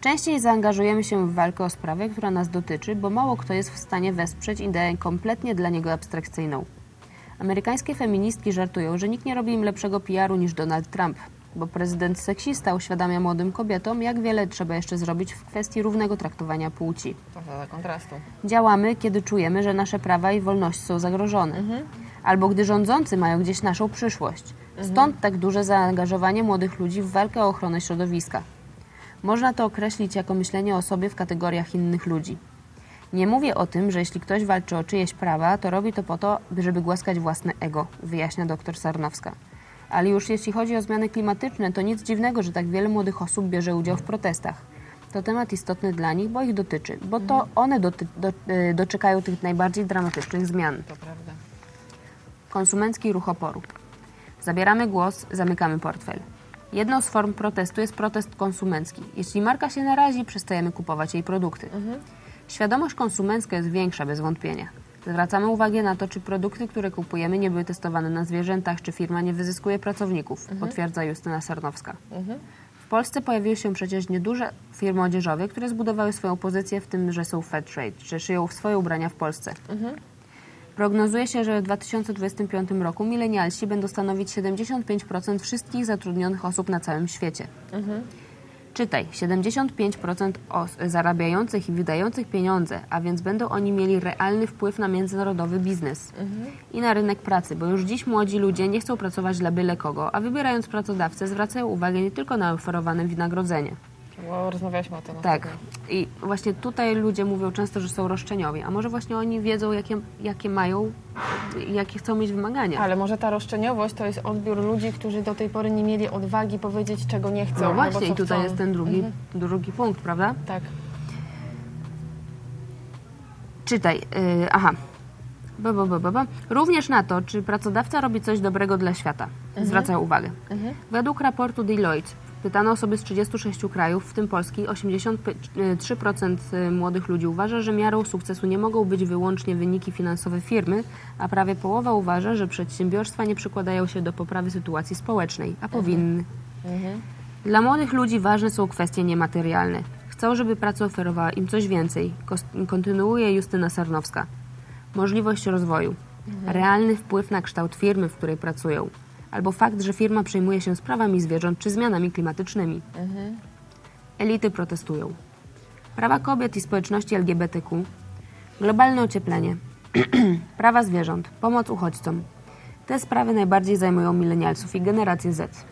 [SPEAKER 2] Częściej zaangażujemy się w walkę o sprawę, która nas dotyczy, bo mało kto jest w stanie wesprzeć ideę kompletnie dla niego abstrakcyjną. Amerykańskie feministki żartują, że nikt nie robi im lepszego PR-u niż Donald Trump, bo prezydent seksista uświadamia młodym kobietom, jak wiele trzeba jeszcze zrobić w kwestii równego traktowania płci.
[SPEAKER 1] To za kontrastu.
[SPEAKER 2] Działamy, kiedy czujemy, że nasze prawa i wolności są zagrożone. Albo gdy rządzący mają gdzieś naszą przyszłość. Stąd tak duże zaangażowanie młodych ludzi w walkę o ochronę środowiska. Można to określić jako myślenie o sobie w kategoriach innych ludzi. Nie mówię o tym, że jeśli ktoś walczy o czyjeś prawa, to robi to po to, by- żeby głaskać własne ego, wyjaśnia dr Sarnowska. Ale już jeśli chodzi o zmiany klimatyczne, to nic dziwnego, że tak wiele młodych osób bierze udział w protestach. To temat istotny dla nich, bo ich dotyczy, bo to one doty- do, y, doczekają tych najbardziej dramatycznych zmian.
[SPEAKER 1] To prawda.
[SPEAKER 2] Konsumencki ruch oporu. Zabieramy głos, zamykamy portfel. Jedną z form protestu jest protest konsumencki. Jeśli marka się narazi, przestajemy kupować jej produkty. Świadomość konsumencka jest większa bez wątpienia. Zwracamy uwagę na to, czy produkty, które kupujemy, nie były testowane na zwierzętach, czy firma nie wyzyskuje pracowników, potwierdza Justyna Sarnowska. W Polsce pojawiły się przecież nieduże firmy odzieżowe, które zbudowały swoją pozycję w tym, że są fair trade, że szyją swoje ubrania w Polsce. Prognozuje się, że w 2025 roku milenialsi będą stanowić 75% wszystkich zatrudnionych osób na całym świecie. Czytaj, 75% os- zarabiających i wydających pieniądze, a więc będą oni mieli realny wpływ na międzynarodowy biznes i na rynek pracy, bo już dziś młodzi ludzie nie chcą pracować dla byle kogo, a wybierając pracodawcę zwracają uwagę nie tylko na oferowane wynagrodzenie.
[SPEAKER 1] Bo rozmawialiśmy o tym
[SPEAKER 2] Tak. I właśnie tutaj ludzie mówią często, że są roszczeniowi, a może właśnie oni wiedzą, jakie, jakie mają, jakie chcą mieć wymagania.
[SPEAKER 1] Ale może ta roszczeniowość to jest odbiór ludzi, którzy do tej pory nie mieli odwagi powiedzieć, czego nie chcą.
[SPEAKER 2] No właśnie, i tutaj
[SPEAKER 1] chcą.
[SPEAKER 2] jest ten drugi, drugi punkt, prawda?
[SPEAKER 1] Tak.
[SPEAKER 2] Czytaj. Yy, aha. Ba, ba, ba, ba. Również na to, czy pracodawca robi coś dobrego dla świata. Zwracają uwagę. Według raportu Deloitte pytano osoby z 36 krajów, w tym Polski, 83% młodych ludzi uważa, że miarą sukcesu nie mogą być wyłącznie wyniki finansowe firmy, a prawie połowa uważa, że przedsiębiorstwa nie przykładają się do poprawy sytuacji społecznej, a powinny. Dla młodych ludzi ważne są kwestie niematerialne. Chcą, żeby praca oferowała im coś więcej, kontynuuje Justyna Sarnowska. Możliwość rozwoju, realny wpływ na kształt firmy, w której pracują, albo fakt, że firma przejmuje się sprawami zwierząt czy zmianami klimatycznymi. Elity protestują. Prawa kobiet i społeczności LGBTQ, globalne ocieplenie, prawa zwierząt, pomoc uchodźcom. Te sprawy najbardziej zajmują milenialsów i generację Z.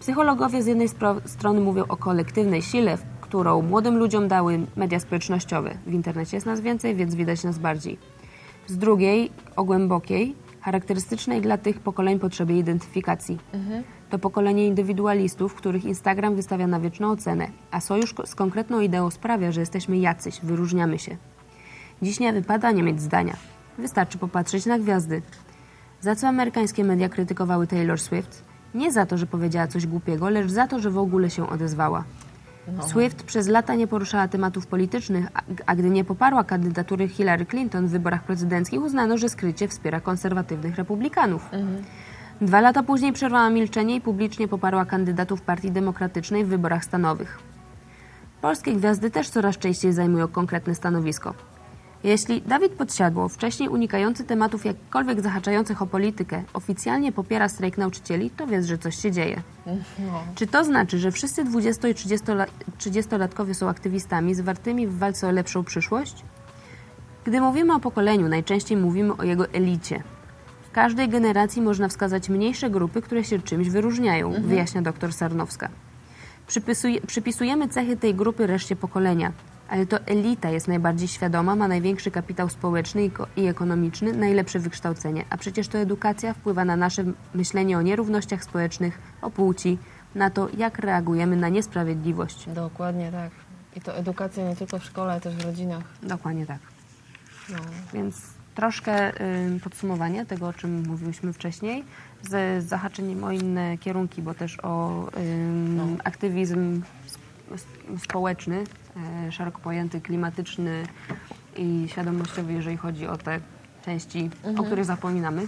[SPEAKER 2] Psychologowie z jednej strony mówią o kolektywnej sile, którą młodym ludziom dały media społecznościowe. W internecie jest nas więcej, więc widać nas bardziej. Z drugiej, o głębokiej, charakterystycznej dla tych pokoleń potrzebie identyfikacji. To pokolenie indywidualistów, których Instagram wystawia na wieczną ocenę, a sojusz z konkretną ideą sprawia, że jesteśmy jacyś, wyróżniamy się. Dziś nie wypada nie mieć zdania. Wystarczy popatrzeć na gwiazdy. Za co amerykańskie media krytykowały Taylor Swift? Nie za to, że powiedziała coś głupiego, lecz za to, że w ogóle się odezwała. Swift przez lata nie poruszała tematów politycznych, a, gdy nie poparła kandydatury Hillary Clinton w wyborach prezydenckich, uznano, że skrycie wspiera konserwatywnych republikanów. Dwa lata później przerwała milczenie i publicznie poparła kandydatów Partii Demokratycznej w wyborach stanowych. Polskie gwiazdy też coraz częściej zajmują konkretne stanowisko. Jeśli Dawid Podsiadło, wcześniej unikający tematów jakkolwiek zahaczających o politykę, oficjalnie popiera strajk nauczycieli, to wiesz, że coś się dzieje. Czy to znaczy, że wszyscy 20 i 30-la- 30-latkowie są aktywistami zwartymi w walce o lepszą przyszłość? Gdy mówimy o pokoleniu, najczęściej mówimy o jego elicie. W każdej generacji można wskazać mniejsze grupy, które się czymś wyróżniają, wyjaśnia dr Sarnowska. Przypisuje, przypisujemy cechy tej grupy reszcie pokolenia, ale to elita jest najbardziej świadoma, ma największy kapitał społeczny i, ko- i ekonomiczny, najlepsze wykształcenie, a przecież to edukacja wpływa na nasze myślenie o nierównościach społecznych, o płci, na to, jak reagujemy na niesprawiedliwość.
[SPEAKER 1] Dokładnie tak. I to edukacja nie tylko w szkole, ale też w rodzinach.
[SPEAKER 2] Dokładnie tak.
[SPEAKER 1] No.
[SPEAKER 2] Więc troszkę y, podsumowanie tego, o czym mówiłyśmy wcześniej, z zahaczeniem o inne kierunki, bo też o ym, aktywizm sp- społeczny, szeroko pojęty, klimatyczny i świadomościowy, jeżeli chodzi o te części, o których zapominamy.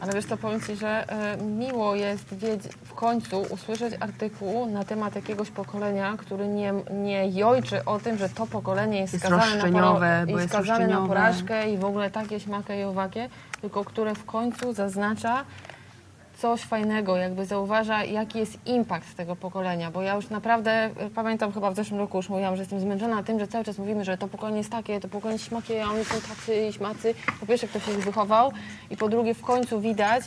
[SPEAKER 1] Ale wiesz to powiem Ci, że e, miło jest wiedzieć, w końcu usłyszeć artykuł na temat jakiegoś pokolenia, który nie, nie jojczy o tym, że to pokolenie jest,
[SPEAKER 2] Jest
[SPEAKER 1] skazane, na, i
[SPEAKER 2] jest
[SPEAKER 1] skazane na porażkę i w ogóle takie, śmakie i owakie, tylko które w końcu zaznacza coś fajnego, jakby zauważa, jaki jest impact tego pokolenia, bo ja już naprawdę e, pamiętam chyba w zeszłym roku już mówiłam, że jestem zmęczona tym, że cały czas mówimy, że to pokolenie jest takie, to pokolenie śmakie, a oni są tacy i śmacy. Po pierwsze, kto się ich wychował i po drugie, w końcu widać,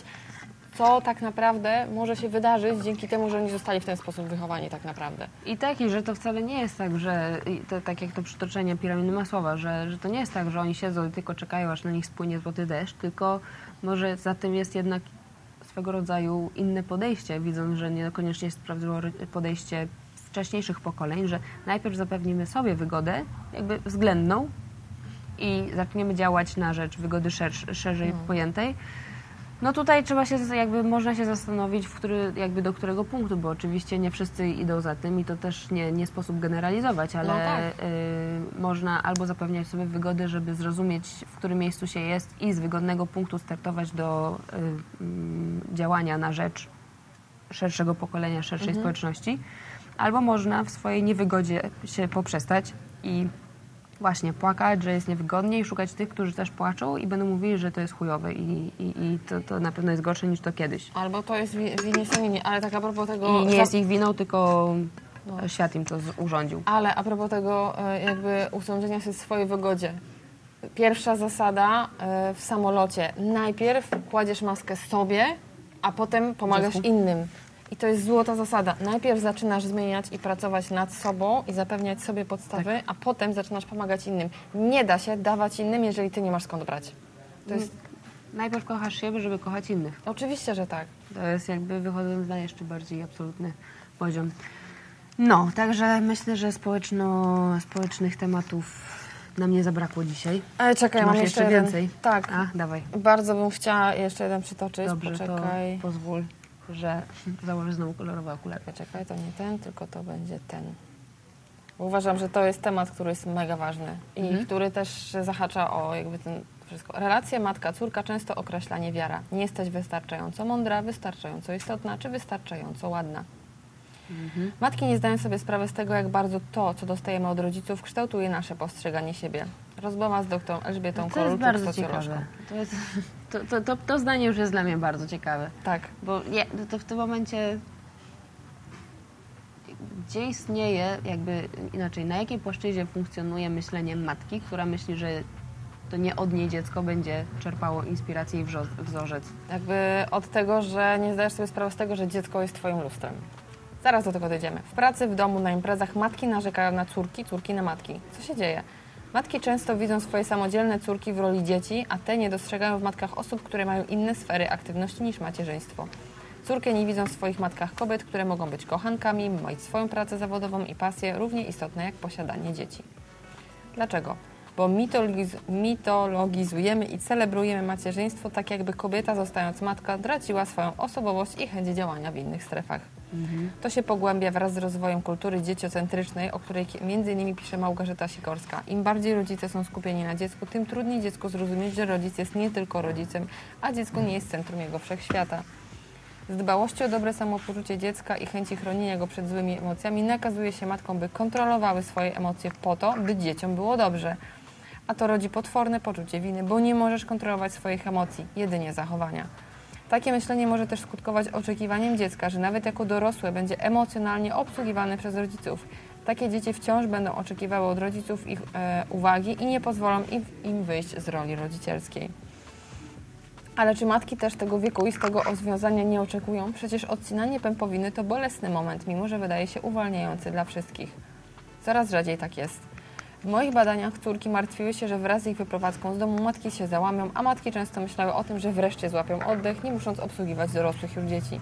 [SPEAKER 1] co tak naprawdę może się wydarzyć dzięki temu, że oni zostali w ten sposób wychowani tak naprawdę.
[SPEAKER 2] I taki, że to wcale nie jest tak, że i to, tak jak to przytoczenie piramidy Masłowa, że, że to nie jest tak, że oni siedzą i tylko czekają, aż na nich spłynie złoty deszcz, tylko może za tym jest jednak swego rodzaju inne podejście, widząc, że niekoniecznie sprawdziło ry- podejście wcześniejszych pokoleń, że najpierw zapewnimy sobie wygodę, jakby względną i zaczniemy działać na rzecz wygody szerzej pojętej, no tutaj trzeba się, jakby można się zastanowić, w który, jakby do którego punktu, bo oczywiście nie wszyscy idą za tym i to też nie, nie sposób generalizować, ale
[SPEAKER 1] No tak.
[SPEAKER 2] y, można albo zapewniać sobie wygody, żeby zrozumieć, w którym miejscu się jest i z wygodnego punktu startować do y, mm, działania na rzecz szerszego pokolenia, szerszej
[SPEAKER 1] Mhm.
[SPEAKER 2] społeczności, albo można w swojej niewygodzie się poprzestać i właśnie płakać, że jest niewygodnie i szukać tych, którzy też płaczą i będą mówili, że to jest chujowe i, i, i to, to na pewno jest gorsze niż to kiedyś.
[SPEAKER 1] Albo to jest wi- winie saminie, ale tak a propos tego...
[SPEAKER 2] I nie jest ich winą, tylko
[SPEAKER 1] No.
[SPEAKER 2] świat im to urządził.
[SPEAKER 1] Ale a propos tego e, jakby usądzenia się w swojej wygodzie. Pierwsza zasada e, w samolocie. Najpierw kładziesz maskę sobie, a potem pomagasz innym. I to jest złota zasada. Najpierw zaczynasz zmieniać i pracować nad sobą i zapewniać sobie podstawy,
[SPEAKER 2] Tak.
[SPEAKER 1] a potem zaczynasz pomagać innym. Nie da się dawać innym, jeżeli ty nie masz skąd brać. To jest...
[SPEAKER 2] Najpierw kochasz siebie, żeby kochać innych.
[SPEAKER 1] Oczywiście, że tak.
[SPEAKER 2] To jest jakby wychodząc na jeszcze bardziej absolutny poziom. No, także myślę, że społeczno, społecznych tematów nam nie zabrakło dzisiaj.
[SPEAKER 1] Ale czekaj,
[SPEAKER 2] Czy
[SPEAKER 1] mam jeszcze,
[SPEAKER 2] jeszcze
[SPEAKER 1] jeden.
[SPEAKER 2] więcej?
[SPEAKER 1] Tak.
[SPEAKER 2] A, dawaj.
[SPEAKER 1] Bardzo bym chciała jeszcze jeden przytoczyć.
[SPEAKER 2] Dobrze,
[SPEAKER 1] Poczekaj.
[SPEAKER 2] pozwól, że założę znowu kolorowe okulary.
[SPEAKER 1] Czekaj, to nie ten, tylko to będzie ten. Bo Uważam, że to jest temat, który jest mega ważny i
[SPEAKER 2] Mhm.
[SPEAKER 1] który też zahacza o jakby ten wszystko. Relacje matka-córka często określa niewiara. Nie jesteś wystarczająco mądra, wystarczająco istotna czy wystarczająco ładna.
[SPEAKER 2] Mhm.
[SPEAKER 1] Matki nie zdają sobie sprawy z tego, jak bardzo to, co dostajemy od rodziców, kształtuje nasze postrzeganie siebie. Rozmowa z doktorą Elżbietą
[SPEAKER 2] To jest
[SPEAKER 1] Korolczuk,
[SPEAKER 2] bardzo
[SPEAKER 1] socjolożką.
[SPEAKER 2] ciekawe. To, jest, to, to, to, to zdanie już jest dla mnie bardzo ciekawe.
[SPEAKER 1] Tak.
[SPEAKER 2] Bo nie, to- to w tym momencie gdzie istnieje, jakby inaczej, na jakiej płaszczyźnie funkcjonuje myślenie matki, która myśli, że to nie od niej dziecko będzie czerpało inspirację i wzorzec.
[SPEAKER 1] Jakby od tego, że nie zdajesz sobie sprawy z tego, że dziecko jest twoim lustrem. Zaraz do tego dojdziemy. W pracy, w domu, na imprezach matki narzekają na córki, córki na matki. Co się dzieje? Matki często widzą swoje samodzielne córki w roli dzieci, a te nie dostrzegają w matkach osób, które mają inne sfery aktywności niż macierzyństwo. Córki nie widzą w swoich matkach kobiet, które mogą być kochankami, mieć swoją pracę zawodową i pasję, równie istotne jak posiadanie dzieci. Dlaczego? Bo mitologiz mitologizujemy i celebrujemy macierzyństwo tak, jakby kobieta, zostając matka, traciła swoją osobowość i chęć działania w innych strefach. To się pogłębia wraz z rozwojem kultury dzieciocentrycznej, o której innymi pisze Małgorzata Sikorska. Im bardziej rodzice są skupieni na dziecku, tym trudniej dziecku zrozumieć, że rodzic jest nie tylko rodzicem, a dziecko nie jest centrum jego wszechświata. Z dbałości o dobre samopoczucie dziecka i chęci chronienia go przed złymi emocjami nakazuje się matkom, by kontrolowały swoje emocje po to, by dzieciom było dobrze. A to rodzi potworne poczucie winy, bo nie możesz kontrolować swoich emocji, jedynie zachowania. Takie myślenie może też skutkować oczekiwaniem dziecka, że nawet jako dorosłe będzie emocjonalnie obsługiwane przez rodziców. Takie dzieci wciąż będą oczekiwały od rodziców ich e, uwagi i nie pozwolą im, im wyjść z roli rodzicielskiej. Ale czy matki też tego wieku i tego rozwiązania nie oczekują? Przecież odcinanie pępowiny to bolesny moment, mimo że wydaje się uwalniający dla wszystkich. Coraz rzadziej tak jest. W moich badaniach córki martwiły się, że wraz z ich wyprowadzką z domu matki się załamią, a matki często myślały o tym, że wreszcie złapią oddech, nie musząc obsługiwać dorosłych już dzieci.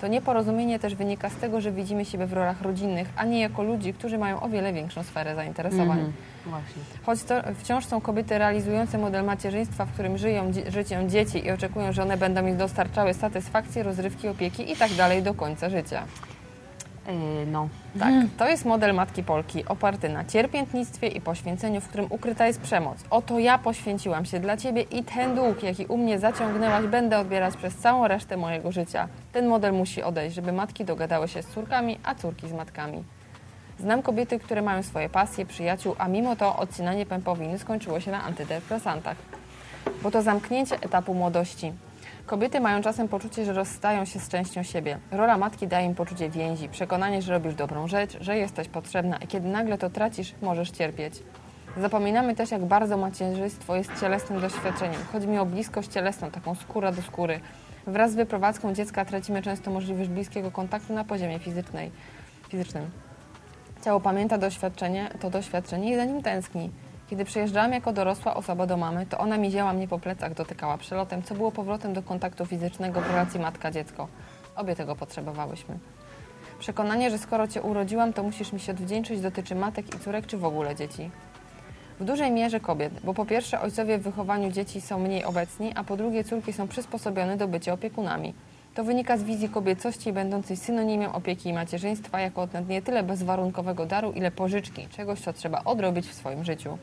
[SPEAKER 1] To nieporozumienie też wynika z tego, że widzimy siebie w rolach rodzinnych, a nie jako ludzi, którzy mają o wiele większą sferę zainteresowań.
[SPEAKER 2] Właśnie.
[SPEAKER 1] Choć to wciąż są kobiety realizujące model macierzyństwa, w którym żyją życiem dzieci i oczekują, że one będą im dostarczały satysfakcji, rozrywki, opieki i tak dalej do końca życia.
[SPEAKER 2] Yy, no.
[SPEAKER 1] Tak, to jest model matki Polki oparty na cierpiętnictwie i poświęceniu, w którym ukryta jest przemoc. Oto ja poświęciłam się dla Ciebie i ten dług, jaki u mnie zaciągnęłaś, będę odbierać przez całą resztę mojego życia. Ten model musi odejść, żeby matki dogadały się z córkami, a córki z matkami. Znam kobiety, które mają swoje pasje, przyjaciół, a mimo to odcinanie pępowiny skończyło się na antydepresantach. Bo to zamknięcie etapu młodości. Kobiety mają czasem poczucie, że rozstają się z częścią siebie. Rola matki daje im poczucie więzi, przekonanie, że robisz dobrą rzecz, że jesteś potrzebna i kiedy nagle to tracisz, możesz cierpieć. Zapominamy też, jak bardzo macierzyństwo jest cielesnym doświadczeniem. Chodzi mi o bliskość cielesną, taką skóra do skóry. Wraz z wyprowadzką dziecka tracimy często możliwość bliskiego kontaktu na poziomie fizycznej, fizycznym. Ciało pamięta doświadczenie, to doświadczenie i za nim tęskni. Kiedy przyjeżdżałam jako dorosła osoba do mamy, to ona miziała mnie po plecach, dotykała przelotem, co było powrotem do kontaktu fizycznego w relacji matka-dziecko. Obie tego potrzebowałyśmy. Przekonanie, że skoro cię urodziłam, to musisz mi się odwdzięczyć, dotyczy matek i córek, czy w ogóle dzieci. W dużej mierze kobiet, bo po pierwsze ojcowie w wychowaniu dzieci są mniej obecni, a po drugie córki są przysposobione do bycia opiekunami. To wynika z wizji kobiecości będącej synonimem opieki i macierzyństwa jako nie tyle bezwarunkowego daru, ile pożyczki, czegoś, co trzeba odrobić w swoim życiu.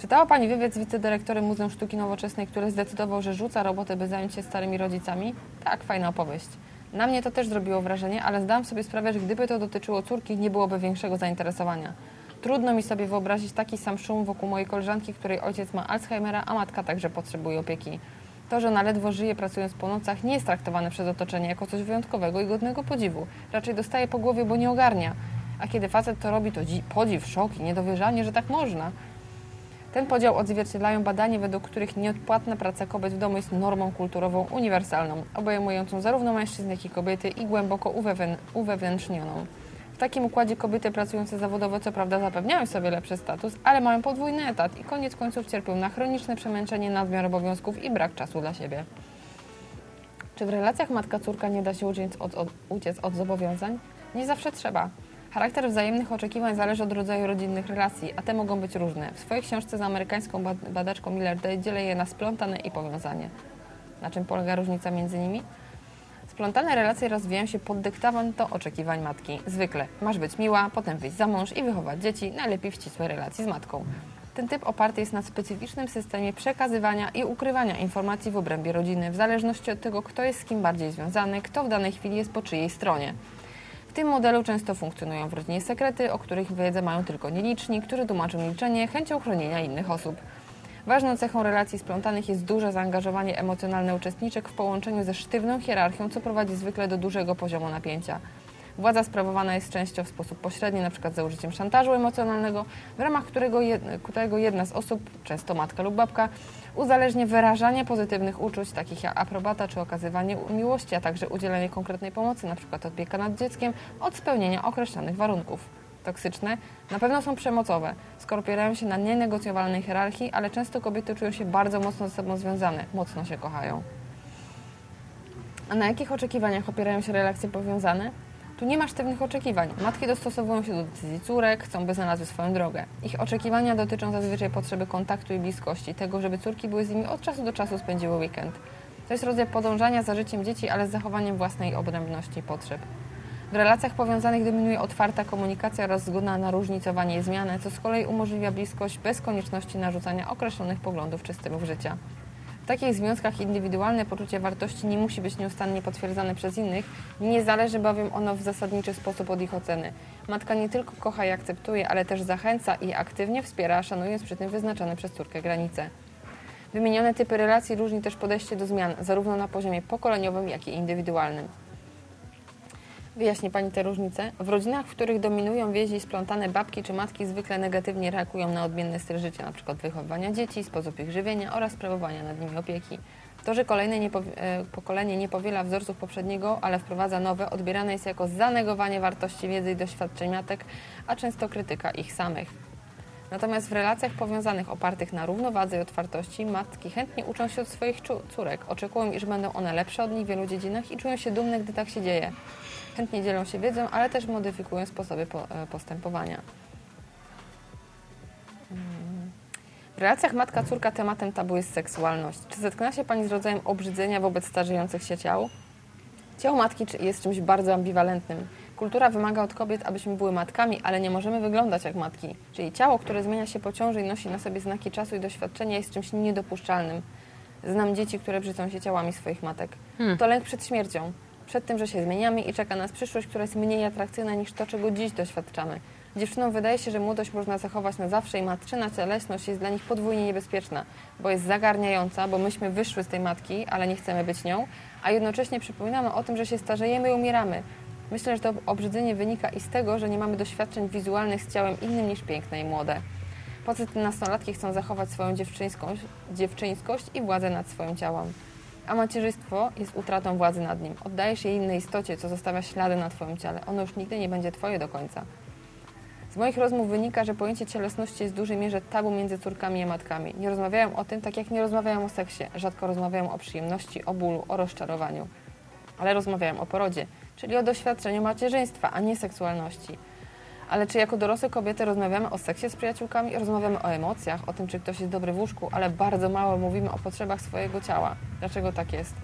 [SPEAKER 1] Czytała Pani wywiad z wicedyrektorem Muzeum Sztuki Nowoczesnej, który zdecydował, że rzuca robotę, by zająć się starymi rodzicami? Tak, fajna opowieść. Na mnie to też zrobiło wrażenie, ale zdałam sobie sprawę, że gdyby to dotyczyło córki, nie byłoby większego zainteresowania. Trudno mi sobie wyobrazić taki sam szum wokół mojej koleżanki, której ojciec ma Alzheimera, a matka także potrzebuje opieki. To, że ona ledwo żyje pracując po nocach, nie jest traktowane przez otoczenie jako coś wyjątkowego i godnego podziwu. Raczej dostaje po głowie, bo nie ogarnia. A kiedy facet to robi, to dzi- podziw, szok i niedowierzanie, że tak można. Ten podział odzwierciedlają badania, według których nieodpłatna praca kobiet w domu jest normą kulturową uniwersalną, obejmującą zarówno mężczyzn, jak i kobiety i głęboko uwewn- uwewnętrznioną. W takim układzie kobiety pracujące zawodowo co prawda zapewniają sobie lepszy status, ale mają podwójny etat i koniec końców cierpią na chroniczne przemęczenie, nadmiar obowiązków i brak czasu dla siebie. Czy w relacjach matka-córka nie da się uciec od, od, uciec od zobowiązań? Nie zawsze trzeba. Charakter wzajemnych oczekiwań zależy od rodzaju rodzinnych relacji, a te mogą być różne. W swojej książce z amerykańską bad- badaczką Miller Day dzielę je na splątane i powiązanie. Na czym polega różnica między nimi? Splątane relacje rozwijają się pod dyktawą oczekiwań matki. Zwykle masz być miła, potem wyjść za mąż i wychować dzieci, najlepiej w ścisłej relacji z matką. Ten typ oparty jest na specyficznym systemie przekazywania i ukrywania informacji w obrębie rodziny, w zależności od tego, kto jest z kim bardziej związany, kto w danej chwili jest po czyjej stronie. W tym modelu często funkcjonują w rodzinie sekrety, o których wiedzę mają tylko nieliczni, którzy tłumaczą milczenie chęcią chronienia innych osób. Ważną cechą relacji splątanych jest duże zaangażowanie emocjonalne uczestniczek w połączeniu ze sztywną hierarchią, co prowadzi zwykle do dużego poziomu napięcia. Władza sprawowana jest częścią w sposób pośredni, np. za użyciem szantażu emocjonalnego, w ramach którego jedna z osób, często matka lub babka, uzależnia wyrażanie pozytywnych uczuć, takich jak aprobata czy okazywanie miłości, a także udzielenie konkretnej pomocy, np. opieka nad dzieckiem, od spełnienia określonych warunków. Toksyczne na pewno są przemocowe, skoro opierają się na nienegocjowalnej hierarchii, ale często kobiety czują się bardzo mocno ze sobą związane, mocno się kochają. A na jakich oczekiwaniach opierają się relacje powiązane? Tu nie ma sztywnych oczekiwań. Matki dostosowują się do decyzji córek, chcą, by znalazły swoją drogę. Ich oczekiwania dotyczą zazwyczaj potrzeby kontaktu i bliskości, tego, żeby córki były z nimi od czasu do czasu spędziły weekend. To jest rodzaj podążania za życiem dzieci, ale z zachowaniem własnej odrębności i potrzeb. W relacjach powiązanych dominuje otwarta komunikacja oraz zgoda na różnicowanie i zmianę, co z kolei umożliwia bliskość bez konieczności narzucania określonych poglądów czy stylów życia. Takich związkach indywidualne poczucie wartości nie musi być nieustannie potwierdzane przez innych, nie zależy bowiem ono w zasadniczy sposób od ich oceny. Matka nie tylko kocha i akceptuje, ale też zachęca i aktywnie wspiera, szanując przy tym wyznaczone przez córkę granice. Wymienione typy relacji różni też podejście do zmian, zarówno na poziomie pokoleniowym, jak i indywidualnym. Wyjaśni Pani te różnice? W rodzinach, w których dominują więzi splątane babki czy matki zwykle negatywnie reagują na odmienny styl życia, np. wychowywania dzieci, sposób ich żywienia oraz sprawowania nad nimi opieki. To, że kolejne nie e, pokolenie nie powiela wzorców poprzedniego, ale wprowadza nowe, odbierane jest jako zanegowanie wartości wiedzy i doświadczeń matek, a często krytyka ich samych. Natomiast w relacjach powiązanych opartych na równowadze i otwartości matki chętnie uczą się od swoich córek, oczekują, iż będą one lepsze od nich w wielu dziedzinach i czują się dumne, gdy tak się dzieje. Chętnie dzielą się wiedzą, ale też modyfikują sposoby po, e, postępowania. Mm. W relacjach matka-córka tematem tabu jest seksualność. Czy zetknęła się Pani z rodzajem obrzydzenia wobec starzejących się ciał? Ciało matki jest czymś bardzo ambiwalentnym. Kultura wymaga od kobiet, abyśmy były matkami, ale nie możemy wyglądać jak matki. Czyli ciało, które zmienia się po ciąży i nosi na sobie znaki czasu i doświadczenia jest czymś niedopuszczalnym. Znam dzieci, które brzydzą się ciałami swoich matek. To lęk przed śmiercią. Przed tym, że się zmieniamy i czeka nas przyszłość, która jest mniej atrakcyjna niż to, czego dziś doświadczamy. Dziewczynom wydaje się, że młodość można zachować na zawsze i matczyna cielesność jest dla nich podwójnie niebezpieczna, bo jest zagarniająca, bo myśmy wyszły z tej matki, ale nie chcemy być nią, a jednocześnie przypominamy o tym, że się starzejemy i umieramy. Myślę, że to obrzydzenie wynika i z tego, że nie mamy doświadczeń wizualnych z ciałem innym niż piękne i młode. Facety nastolatki chcą zachować swoją dziewczyńskość, dziewczyńskość i władzę nad swoim ciałem. A macierzyństwo jest utratą władzy nad nim. Oddajesz je innej istocie, co zostawia ślady na Twoim ciele. Ono już nigdy nie będzie Twoje do końca. Z moich rozmów wynika, że pojęcie cielesności jest w dużej mierze tabu między córkami i matkami. Nie rozmawiają o tym, tak jak nie rozmawiają o seksie. Rzadko rozmawiają o przyjemności, o bólu, o rozczarowaniu. Ale rozmawiają o porodzie, czyli o doświadczeniu macierzyństwa, a nie seksualności. Ale czy jako dorosłe kobiety rozmawiamy o seksie z przyjaciółkami, rozmawiamy o emocjach, o tym, czy ktoś jest dobry w łóżku, ale bardzo mało mówimy o potrzebach swojego ciała. Dlaczego tak jest?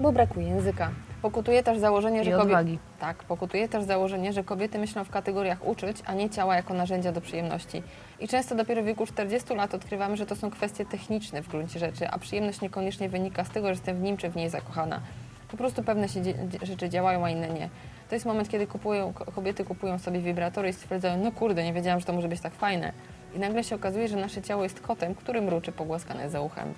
[SPEAKER 1] Bo brakuje języka. Pokutuje też założenie,
[SPEAKER 2] I
[SPEAKER 1] że kobiety. Tak, pokutuje też założenie, że kobiety myślą w kategoriach uczyć, a nie ciała jako narzędzia do przyjemności. I często dopiero w wieku 40 lat odkrywamy, że to są kwestie techniczne w gruncie rzeczy, a przyjemność niekoniecznie wynika z tego, że jestem w nim czy w niej zakochana. Po prostu pewne się rzeczy działają, a inne nie. To jest moment, kiedy kupują, ko- kobiety kupują sobie wibratory i stwierdzają, no kurde, nie wiedziałam, że to może być tak fajne. I nagle się okazuje, że nasze ciało jest kotem, który mruczy pogłaskane za uchem.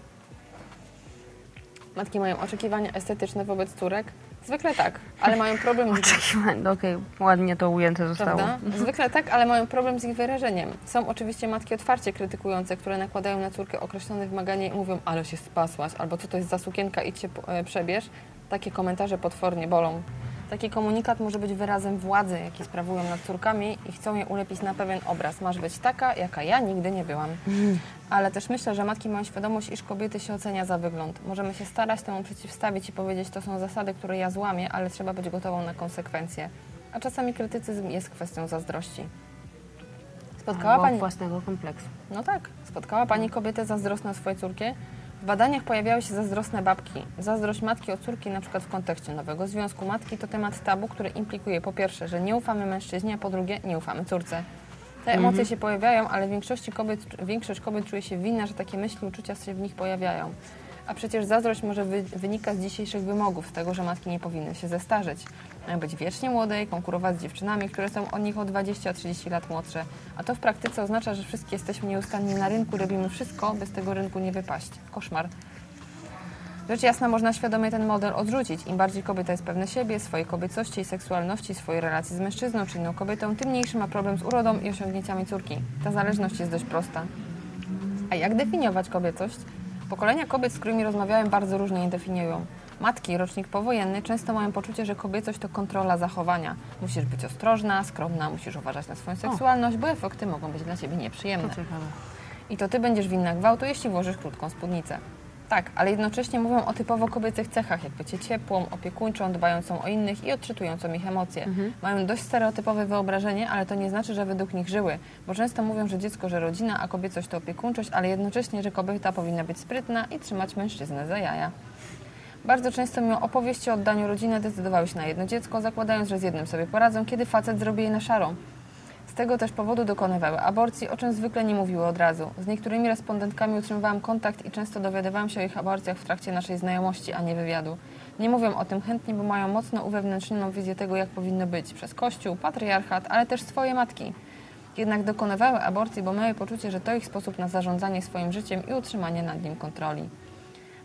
[SPEAKER 1] Matki mają oczekiwania estetyczne wobec córek? Zwykle tak, ale mają problem z
[SPEAKER 2] Oczekiwań. No Okej, ładnie to ujęte zostało.
[SPEAKER 1] Prawda? Zwykle tak, ale mają problem z ich wyrażeniem. Są oczywiście matki otwarcie krytykujące, które nakładają na córkę określone wymagania i mówią, ale się spasłaś, albo co to jest za sukienka, idź się e, przebierz. Takie komentarze potwornie bolą. Taki komunikat może być wyrazem władzy, jaki sprawują nad córkami i chcą je ulepić na pewien obraz. Masz być taka, jaka ja nigdy nie byłam. Ale też myślę, że matki mają świadomość, iż kobiety się ocenia za wygląd. Możemy się starać temu przeciwstawić i powiedzieć, to są zasady, które ja złamię, ale trzeba być gotową na konsekwencje. A czasami krytycyzm jest kwestią zazdrości. Spotkała
[SPEAKER 2] Albo
[SPEAKER 1] Pani...
[SPEAKER 2] własnego kompleksu.
[SPEAKER 1] No tak. Spotkała Pani kobietę zazdrosną swojej córki? W badaniach pojawiały się zazdrosne babki. Zazdrość matki o córki, na przykład w kontekście nowego związku matki, to temat tabu, który implikuje po pierwsze, że nie ufamy mężczyźnie, a po drugie, nie ufamy córce. Te emocje się pojawiają, ale w większości kobiet, większość kobiet czuje się winna, że takie myśli, uczucia się w nich pojawiają. A przecież zazdrość może wy, wynika z dzisiejszych wymogów, z tego, że matki nie powinny się zestarzeć. Mają być wiecznie młode i konkurować z dziewczynami, które są od nich o 20-30 lat młodsze. A to w praktyce oznacza, że wszystkie jesteśmy nieustannie na rynku, robimy wszystko, by z tego rynku nie wypaść. Koszmar. Rzecz jasna, można świadomie ten model odrzucić. Im bardziej kobieta jest pewna siebie, swojej kobiecości i seksualności, swojej relacji z mężczyzną czy inną kobietą, tym mniejszy ma problem z urodą i osiągnięciami córki. Ta zależność jest dość prosta. A jak definiować kobiecość? Pokolenia kobiet, z którymi rozmawiałem, bardzo różnie je definiują. Matki, rocznik powojenny, często mają poczucie, że kobiecość to kontrola zachowania. Musisz być ostrożna, skromna, musisz uważać na swoją seksualność, bo efekty mogą być dla ciebie nieprzyjemne.
[SPEAKER 2] To.
[SPEAKER 1] I to ty będziesz winna gwałtu, jeśli włożysz krótką spódnicę. Tak, ale jednocześnie mówią o typowo kobiecych cechach, jak bycie ciepłą, opiekuńczą, dbającą o innych i odczytującą ich emocje. Mają dość stereotypowe wyobrażenie, ale to nie znaczy, że według nich żyły, bo często mówią, że dziecko, że rodzina, a kobiecość to opiekuńczość, ale jednocześnie, że kobieta powinna być sprytna i trzymać mężczyznę za jaja. Bardzo często mimo opowieści o oddaniu rodziny decydowały się na jedno dziecko, zakładając, że z jednym sobie poradzą, kiedy facet zrobi jej na szarą. Z tego też powodu dokonywały aborcji, o czym zwykle nie mówiły od razu. Z niektórymi respondentkami utrzymywałam kontakt i często dowiadywałam się o ich aborcjach w trakcie naszej znajomości, a nie wywiadu. Nie mówią o tym chętnie, bo mają mocno uwewnętrznioną wizję tego, jak powinno być przez kościół, patriarchat, ale też swoje matki. Jednak dokonywały aborcji, bo miały poczucie, że to ich sposób na zarządzanie swoim życiem i utrzymanie nad nim kontroli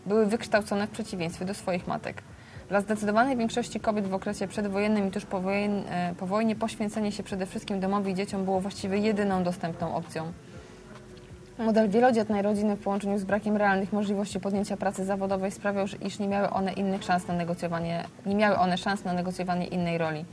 [SPEAKER 1] były wykształcone w przeciwieństwie do swoich matek. Dla zdecydowanej większości kobiet w okresie przedwojennym i tuż po, wojen, e, po wojnie poświęcenie się przede wszystkim domowi i dzieciom było właściwie jedyną dostępną opcją. Model wielodzietnej rodziny w połączeniu z brakiem realnych możliwości podjęcia pracy zawodowej sprawiał, iż nie miały one innych szans na negocjowanie, nie miały one szans na negocjowanie innej roli.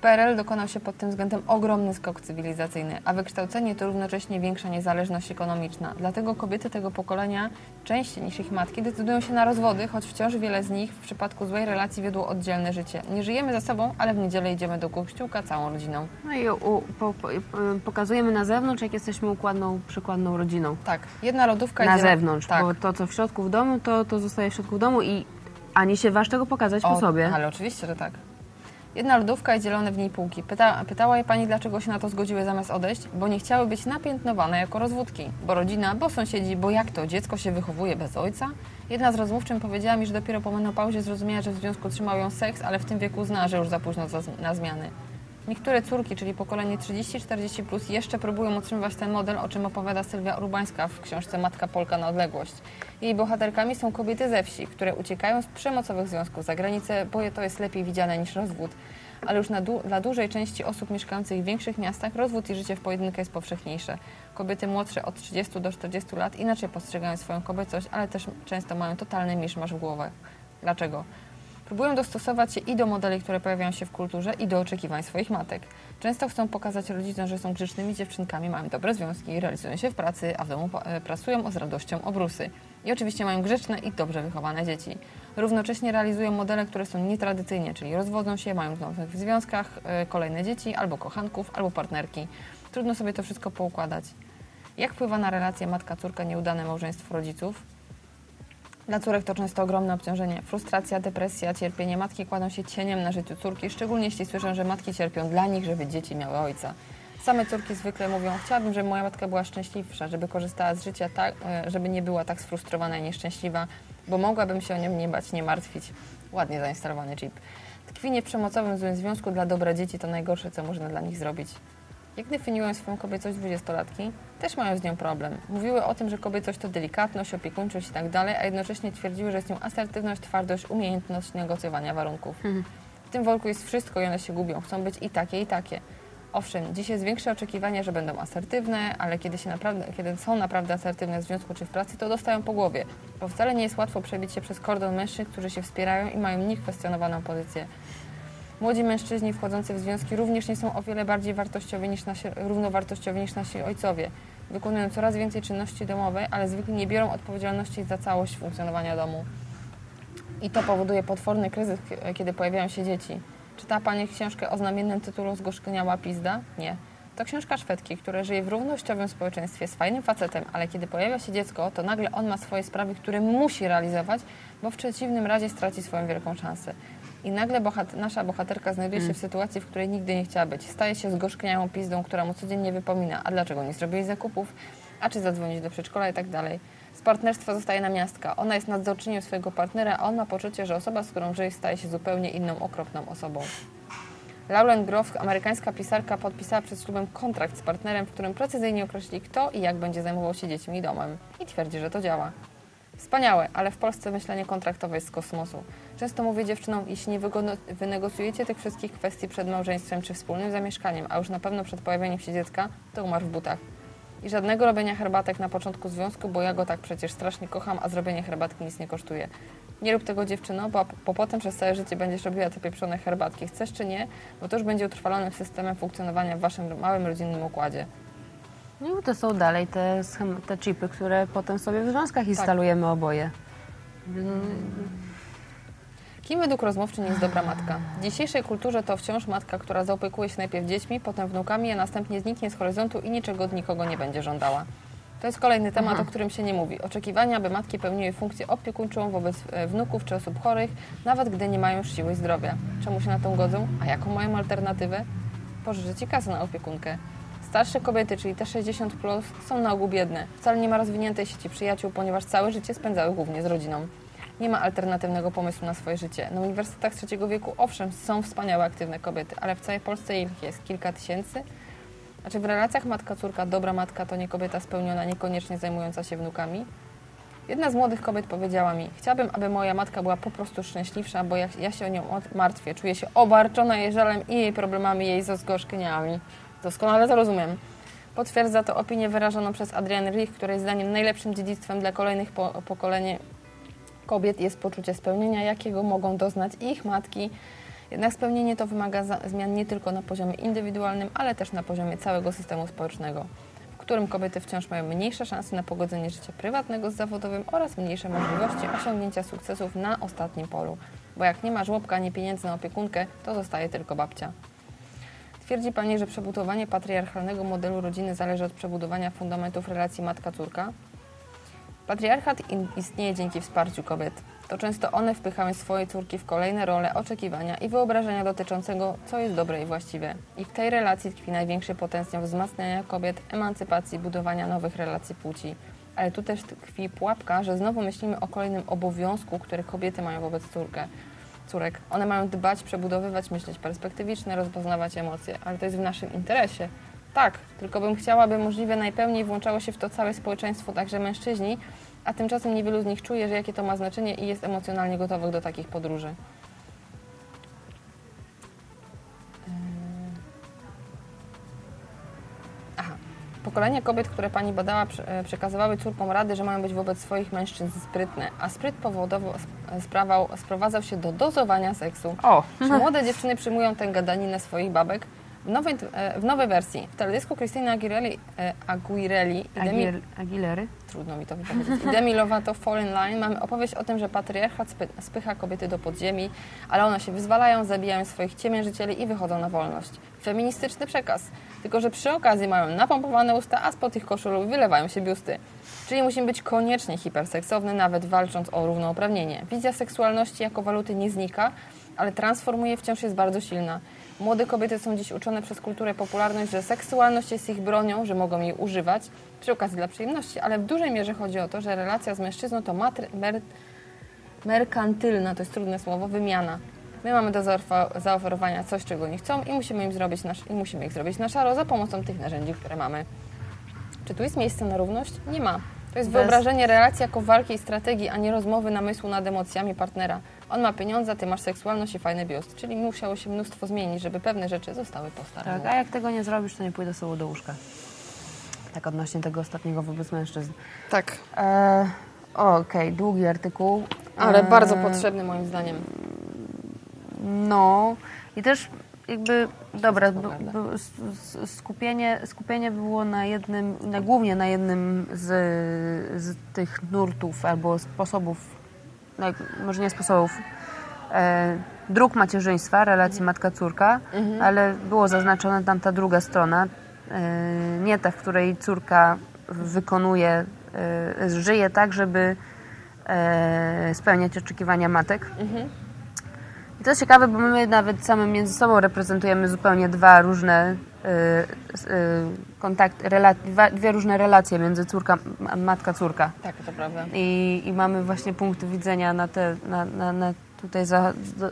[SPEAKER 1] PRL dokonał się pod tym względem ogromny skok cywilizacyjny, a wykształcenie to równocześnie większa niezależność ekonomiczna. Dlatego kobiety tego pokolenia częściej niż ich matki decydują się na rozwody, choć wciąż wiele z nich w przypadku złej relacji wiodło oddzielne życie. Nie żyjemy ze sobą, ale w niedzielę idziemy do kościółka całą rodziną.
[SPEAKER 2] No i u, po, po, pokazujemy na zewnątrz, jak jesteśmy układną, przykładną rodziną.
[SPEAKER 1] Tak, jedna lodówka
[SPEAKER 2] Na
[SPEAKER 1] idzie
[SPEAKER 2] zewnątrz,
[SPEAKER 1] Tak.
[SPEAKER 2] bo to, co w środku w domu, to, to zostaje w środku w domu i ani się waż tego pokazać po
[SPEAKER 1] O,
[SPEAKER 2] sobie.
[SPEAKER 1] Ale oczywiście, że tak. Jedna lodówka i dzielone w niej półki. Pyta, pytała je pani, dlaczego się na to zgodziły zamiast odejść, bo nie chciały być napiętnowane jako rozwódki. Bo rodzina, bo sąsiedzi, bo jak to, dziecko się wychowuje bez ojca? Jedna z rozmówczym powiedziała mi, że dopiero po menopauzie zrozumiała, że w związku trzymał ją seks, ale w tym wieku zna, że już za późno za, na zmiany. Niektóre córki, czyli pokolenie 30-40+, plus, jeszcze próbują utrzymywać ten model, o czym opowiada Sylwia Urbańska w książce Matka Polka na odległość. Jej bohaterkami są kobiety ze wsi, które uciekają z przemocowych związków za granicę, bo to jest lepiej widziane niż rozwód. Ale już du- dla dużej części osób mieszkających w większych miastach rozwód i życie w pojedynkę jest powszechniejsze. Kobiety młodsze od 30 do 40 lat inaczej postrzegają swoją kobiecość, ale też często mają totalny miszmasz w głowach. Dlaczego? Próbują dostosować się i do modeli, które pojawiają się w kulturze, i do oczekiwań swoich matek. Często chcą pokazać rodzicom, że są grzecznymi dziewczynkami, mają dobre związki, realizują się w pracy, a w domu e, prasują z radością obrusy. I oczywiście mają grzeczne i dobrze wychowane dzieci. Równocześnie realizują modele, które są nietradycyjnie, czyli rozwodzą się, mają w nowych związkach e, kolejne dzieci, albo kochanków, albo partnerki. Trudno sobie to wszystko poukładać. Jak wpływa na relacje matka-córka nieudane małżeństwo rodziców? Dla córek to często ogromne obciążenie. Frustracja, depresja, cierpienie. Matki kładą się cieniem na życiu córki, szczególnie jeśli słyszą, że matki cierpią dla nich, żeby dzieci miały ojca. Same córki zwykle mówią, chciałabym, żeby moja matka była szczęśliwsza, żeby korzystała z życia tak, e, żeby nie była tak sfrustrowana i nieszczęśliwa, bo mogłabym się o nią nie bać, nie martwić. Ładnie zainstalowany chip. Tkwienie w przemocowym złym związku dla dobra dzieci to najgorsze, co można dla nich zrobić. Jak definiują swoją kobiecość dwudziestolatki? Też mają z nią problem. Mówiły o tym, że kobiecość to delikatność, opiekuńczość i tak dalej, a jednocześnie twierdziły, że jest nią asertywność, twardość, umiejętność negocjowania warunków. W tym worku jest wszystko i one się gubią. Chcą być i takie, i takie. Owszem, dziś jest większe oczekiwanie, że będą asertywne, ale kiedy, się naprawdę, kiedy są naprawdę asertywne w związku czy w pracy, to dostają po głowie. Bo wcale nie jest łatwo przebić się przez kordon mężczyzn, którzy się wspierają i mają niekwestionowaną pozycję. Młodzi mężczyźni wchodzący w związki również nie są o wiele bardziej wartościowi niż nasi, równowartościowi niż nasi ojcowie. Wykonują coraz więcej czynności domowej, ale zwykle nie biorą odpowiedzialności za całość funkcjonowania domu. I to powoduje potworny kryzys, kiedy pojawiają się dzieci. Czyta Pani książkę o znamiennym tytule Zgorzkniała pizda? Nie. To książka Szwedki, która żyje w równościowym społeczeństwie z fajnym facetem, ale kiedy pojawia się dziecko, to nagle on ma swoje sprawy, które musi realizować, bo w przeciwnym razie straci swoją wielką szansę. I nagle bohat nasza bohaterka znajduje się w sytuacji, w której nigdy nie chciała być. Staje się zgorzkniałą pizdą, która mu codziennie wypomina, a dlaczego nie zrobiłeś zakupów, a czy zadzwonić do przedszkola i tak dalej. Z partnerstwa zostaje namiastka. Ona jest nadzorczynią swojego partnera, a on ma poczucie, że osoba, z którą żyje, staje się zupełnie inną, okropną osobą. Lauren Groff, amerykańska pisarka, podpisała przed ślubem kontrakt z partnerem, w którym precyzyjnie określi, kto i jak będzie zajmował się dziećmi i domem. I twierdzi, że to działa. Wspaniałe, ale w Polsce myślenie kontraktowe jest z kosmosu. Często mówię dziewczynom, jeśli nie wynegocjujecie tych wszystkich kwestii przed małżeństwem czy wspólnym zamieszkaniem, a już na pewno przed pojawieniem się dziecka, to umarł w butach. I żadnego robienia herbatek na początku związku, bo ja go tak przecież strasznie kocham, a zrobienie herbatki nic nie kosztuje. Nie rób tego dziewczyno, bo, bo potem przez całe życie będziesz robiła te pieprzone herbatki. Chcesz czy nie, bo to już będzie utrwalonym systemem funkcjonowania w waszym małym rodzinnym układzie.
[SPEAKER 2] No i to są dalej te, te chipy, które potem sobie w związkach instalujemy oboje.
[SPEAKER 1] Kim według rozmówczyń jest dobra matka? W dzisiejszej kulturze to wciąż matka, która zaopiekuje się najpierw dziećmi, potem wnukami, a następnie zniknie z horyzontu i niczego od nikogo nie będzie żądała. To jest kolejny temat, o którym się nie mówi. Oczekiwania, aby matki pełniły funkcję opiekuńczą wobec e, wnuków czy osób chorych, nawet gdy nie mają już siły zdrowia. Czemu się na tą godzą? A jaką mają alternatywę? Pożyczę ci kasę na opiekunkę. Starsze kobiety, czyli te 60 plus, są na ogół biedne. Wcale nie ma rozwiniętej sieci przyjaciół, ponieważ całe życie spędzały głównie z rodziną. Nie ma alternatywnego pomysłu na swoje życie. Na uniwersytetach trzeciego wieku, owszem, są wspaniałe, aktywne kobiety, ale w całej Polsce ich jest kilka tysięcy. Znaczy w relacjach matka-córka, dobra matka to nie kobieta spełniona, niekoniecznie zajmująca się wnukami. Jedna z młodych kobiet powiedziała mi, chciałabym, aby moja matka była po prostu szczęśliwsza, bo ja, ja się o nią martwię. Czuję się obarczona jej żalem i jej problemami, jej zgorzkniami. Doskonale to rozumiem. Potwierdza to opinię wyrażoną przez Adrienne Rich, której zdaniem najlepszym dziedzictwem dla kolejnych po, pokoleń kobiet jest poczucie spełnienia, jakiego mogą doznać ich matki. Jednak spełnienie to wymaga zmian nie tylko na poziomie indywidualnym, ale też na poziomie całego systemu społecznego, w którym kobiety wciąż mają mniejsze szanse na pogodzenie życia prywatnego z zawodowym oraz mniejsze możliwości osiągnięcia sukcesów na ostatnim polu. Bo jak nie ma żłobka ani pieniędzy na opiekunkę, to zostaje tylko babcia. Twierdzi Pani, że przebudowanie patriarchalnego modelu rodziny zależy od przebudowania fundamentów relacji matka-córka? Patriarchat istnieje dzięki wsparciu kobiet. to często one wpychały swoje córki w kolejne role, oczekiwania i wyobrażenia dotyczącego, co jest dobre i właściwe. I w tej relacji tkwi największy potencjał wzmacniania kobiet, emancypacji, budowania nowych relacji płci. Ale tu też tkwi pułapka, że znowu myślimy o kolejnym obowiązku, który kobiety mają wobec córkę córek. One mają dbać, przebudowywać, myśleć perspektywicznie, rozpoznawać emocje, ale to jest w naszym interesie. Tak, tylko bym chciała, by możliwie najpełniej włączało się w to całe społeczeństwo, także mężczyźni, a tymczasem niewielu z nich czuje, że jakie to ma znaczenie i jest emocjonalnie gotowych do takich podróży. Aha. Pokolenia kobiet, które pani badała, e, przekazywały córkom rady, że mają być wobec swoich mężczyzn sprytne, a spryt powodowo sp- sprawał, sprowadzał się do dozowania seksu.
[SPEAKER 2] O,
[SPEAKER 1] Czy młode dziewczyny przyjmują tę gadaninę swoich babek? W nowej, e, w nowej wersji, w teledysku Aguirelli, e, Aguirelli i Demi,
[SPEAKER 2] Agil, Agilery?
[SPEAKER 1] trudno mi to wypowiedzieć, i Demi Lovato Fall in Line mamy opowieść o tym, że patriarchat spy, spycha kobiety do podziemi, ale one się wyzwalają, zabijają swoich ciemiężycieli i wychodzą na wolność. Feministyczny przekaz, tylko że przy okazji mają napompowane usta, a spod ich koszul wylewają się biusty. Czyli musimy być koniecznie hiperseksowny, nawet walcząc o równouprawnienie. Wizja seksualności jako waluty nie znika, ale transformuje wciąż jest bardzo silna. Młode kobiety są dziś uczone przez kulturę popularność, że seksualność jest ich bronią, że mogą jej używać przy okazji dla przyjemności, ale w dużej mierze chodzi o to, że relacja z mężczyzną to matry, mer, merkantylna, to jest trudne słowo, wymiana. My mamy do zaofer- zaoferowania coś, czego nie chcą i musimy im zrobić nasz, i musimy ich zrobić na szaro za pomocą tych narzędzi, które mamy. Czy tu jest miejsce na równość? Nie ma. To jest
[SPEAKER 2] Bez-
[SPEAKER 1] wyobrażenie relacji jako walki i strategii, a nie rozmowy namysłu nad emocjami partnera. On ma pieniądze, ty masz seksualność i fajny biust. Czyli musiało się mnóstwo zmienić, żeby pewne rzeczy zostały po staremu.
[SPEAKER 2] Tak, a jak tego nie zrobisz, to nie pójdę z tobą do łóżka. Tak odnośnie tego ostatniego wobec mężczyzn.
[SPEAKER 1] tak.
[SPEAKER 2] E, Okej, długi artykuł.
[SPEAKER 1] Ale
[SPEAKER 2] E,
[SPEAKER 1] bardzo potrzebny moim zdaniem.
[SPEAKER 2] No i też jakby, dobra, b,
[SPEAKER 1] prawda.
[SPEAKER 2] b, s- s- skupienie, skupienie było na jednym, na, głównie na jednym z, z tych nurtów albo sposobów, może nie sposobów, e, dróg macierzyństwa, relacji matka-córka, ale było zaznaczona tam ta druga strona, e, nie ta, w której córka wykonuje, e, żyje tak, żeby e, spełniać oczekiwania matek. I to jest ciekawe, bo my nawet same między sobą reprezentujemy zupełnie dwa różne y, y, dwa, dwie różne relacje między córka, matka-córka.
[SPEAKER 1] Tak, to prawda.
[SPEAKER 2] I, I mamy właśnie punkty widzenia na te, na, na, na tutaj za, do,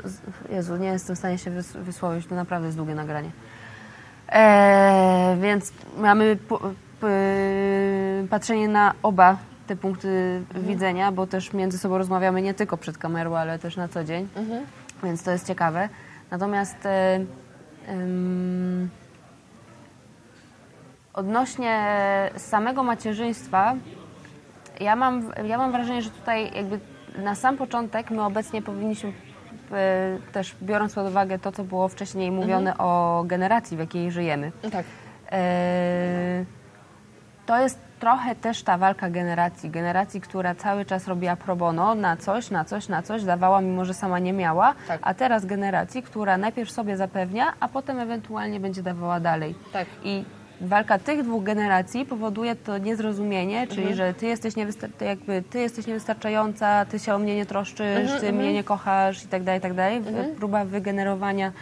[SPEAKER 2] Jezu, nie jestem w stanie się wys, wysłowić, to naprawdę jest długie nagranie. E, więc mamy po, p, patrzenie na oba te punkty widzenia, bo też między sobą rozmawiamy nie tylko przed kamerą, ale też na co dzień. Więc to jest ciekawe. Natomiast e, odnośnie samego macierzyństwa, ja mam, ja mam wrażenie, że tutaj jakby na sam początek my obecnie powinniśmy e, też biorąc pod uwagę to, co było wcześniej mówione o generacji, w jakiej żyjemy.
[SPEAKER 1] Tak.
[SPEAKER 2] E, to jest trochę też ta walka generacji. Generacji, która cały czas robiła pro bono na coś, na coś, na coś, dawała, mimo że sama nie miała,
[SPEAKER 1] Tak.
[SPEAKER 2] a teraz generacji, która najpierw sobie zapewnia, a potem ewentualnie będzie dawała dalej.
[SPEAKER 1] Tak.
[SPEAKER 2] I walka tych dwóch generacji powoduje to niezrozumienie, czyli że ty jesteś, niewystar- jakby, ty jesteś niewystarczająca, ty się o mnie nie troszczysz, ty mnie nie kochasz i tak dalej, tak dalej. Próba wygenerowania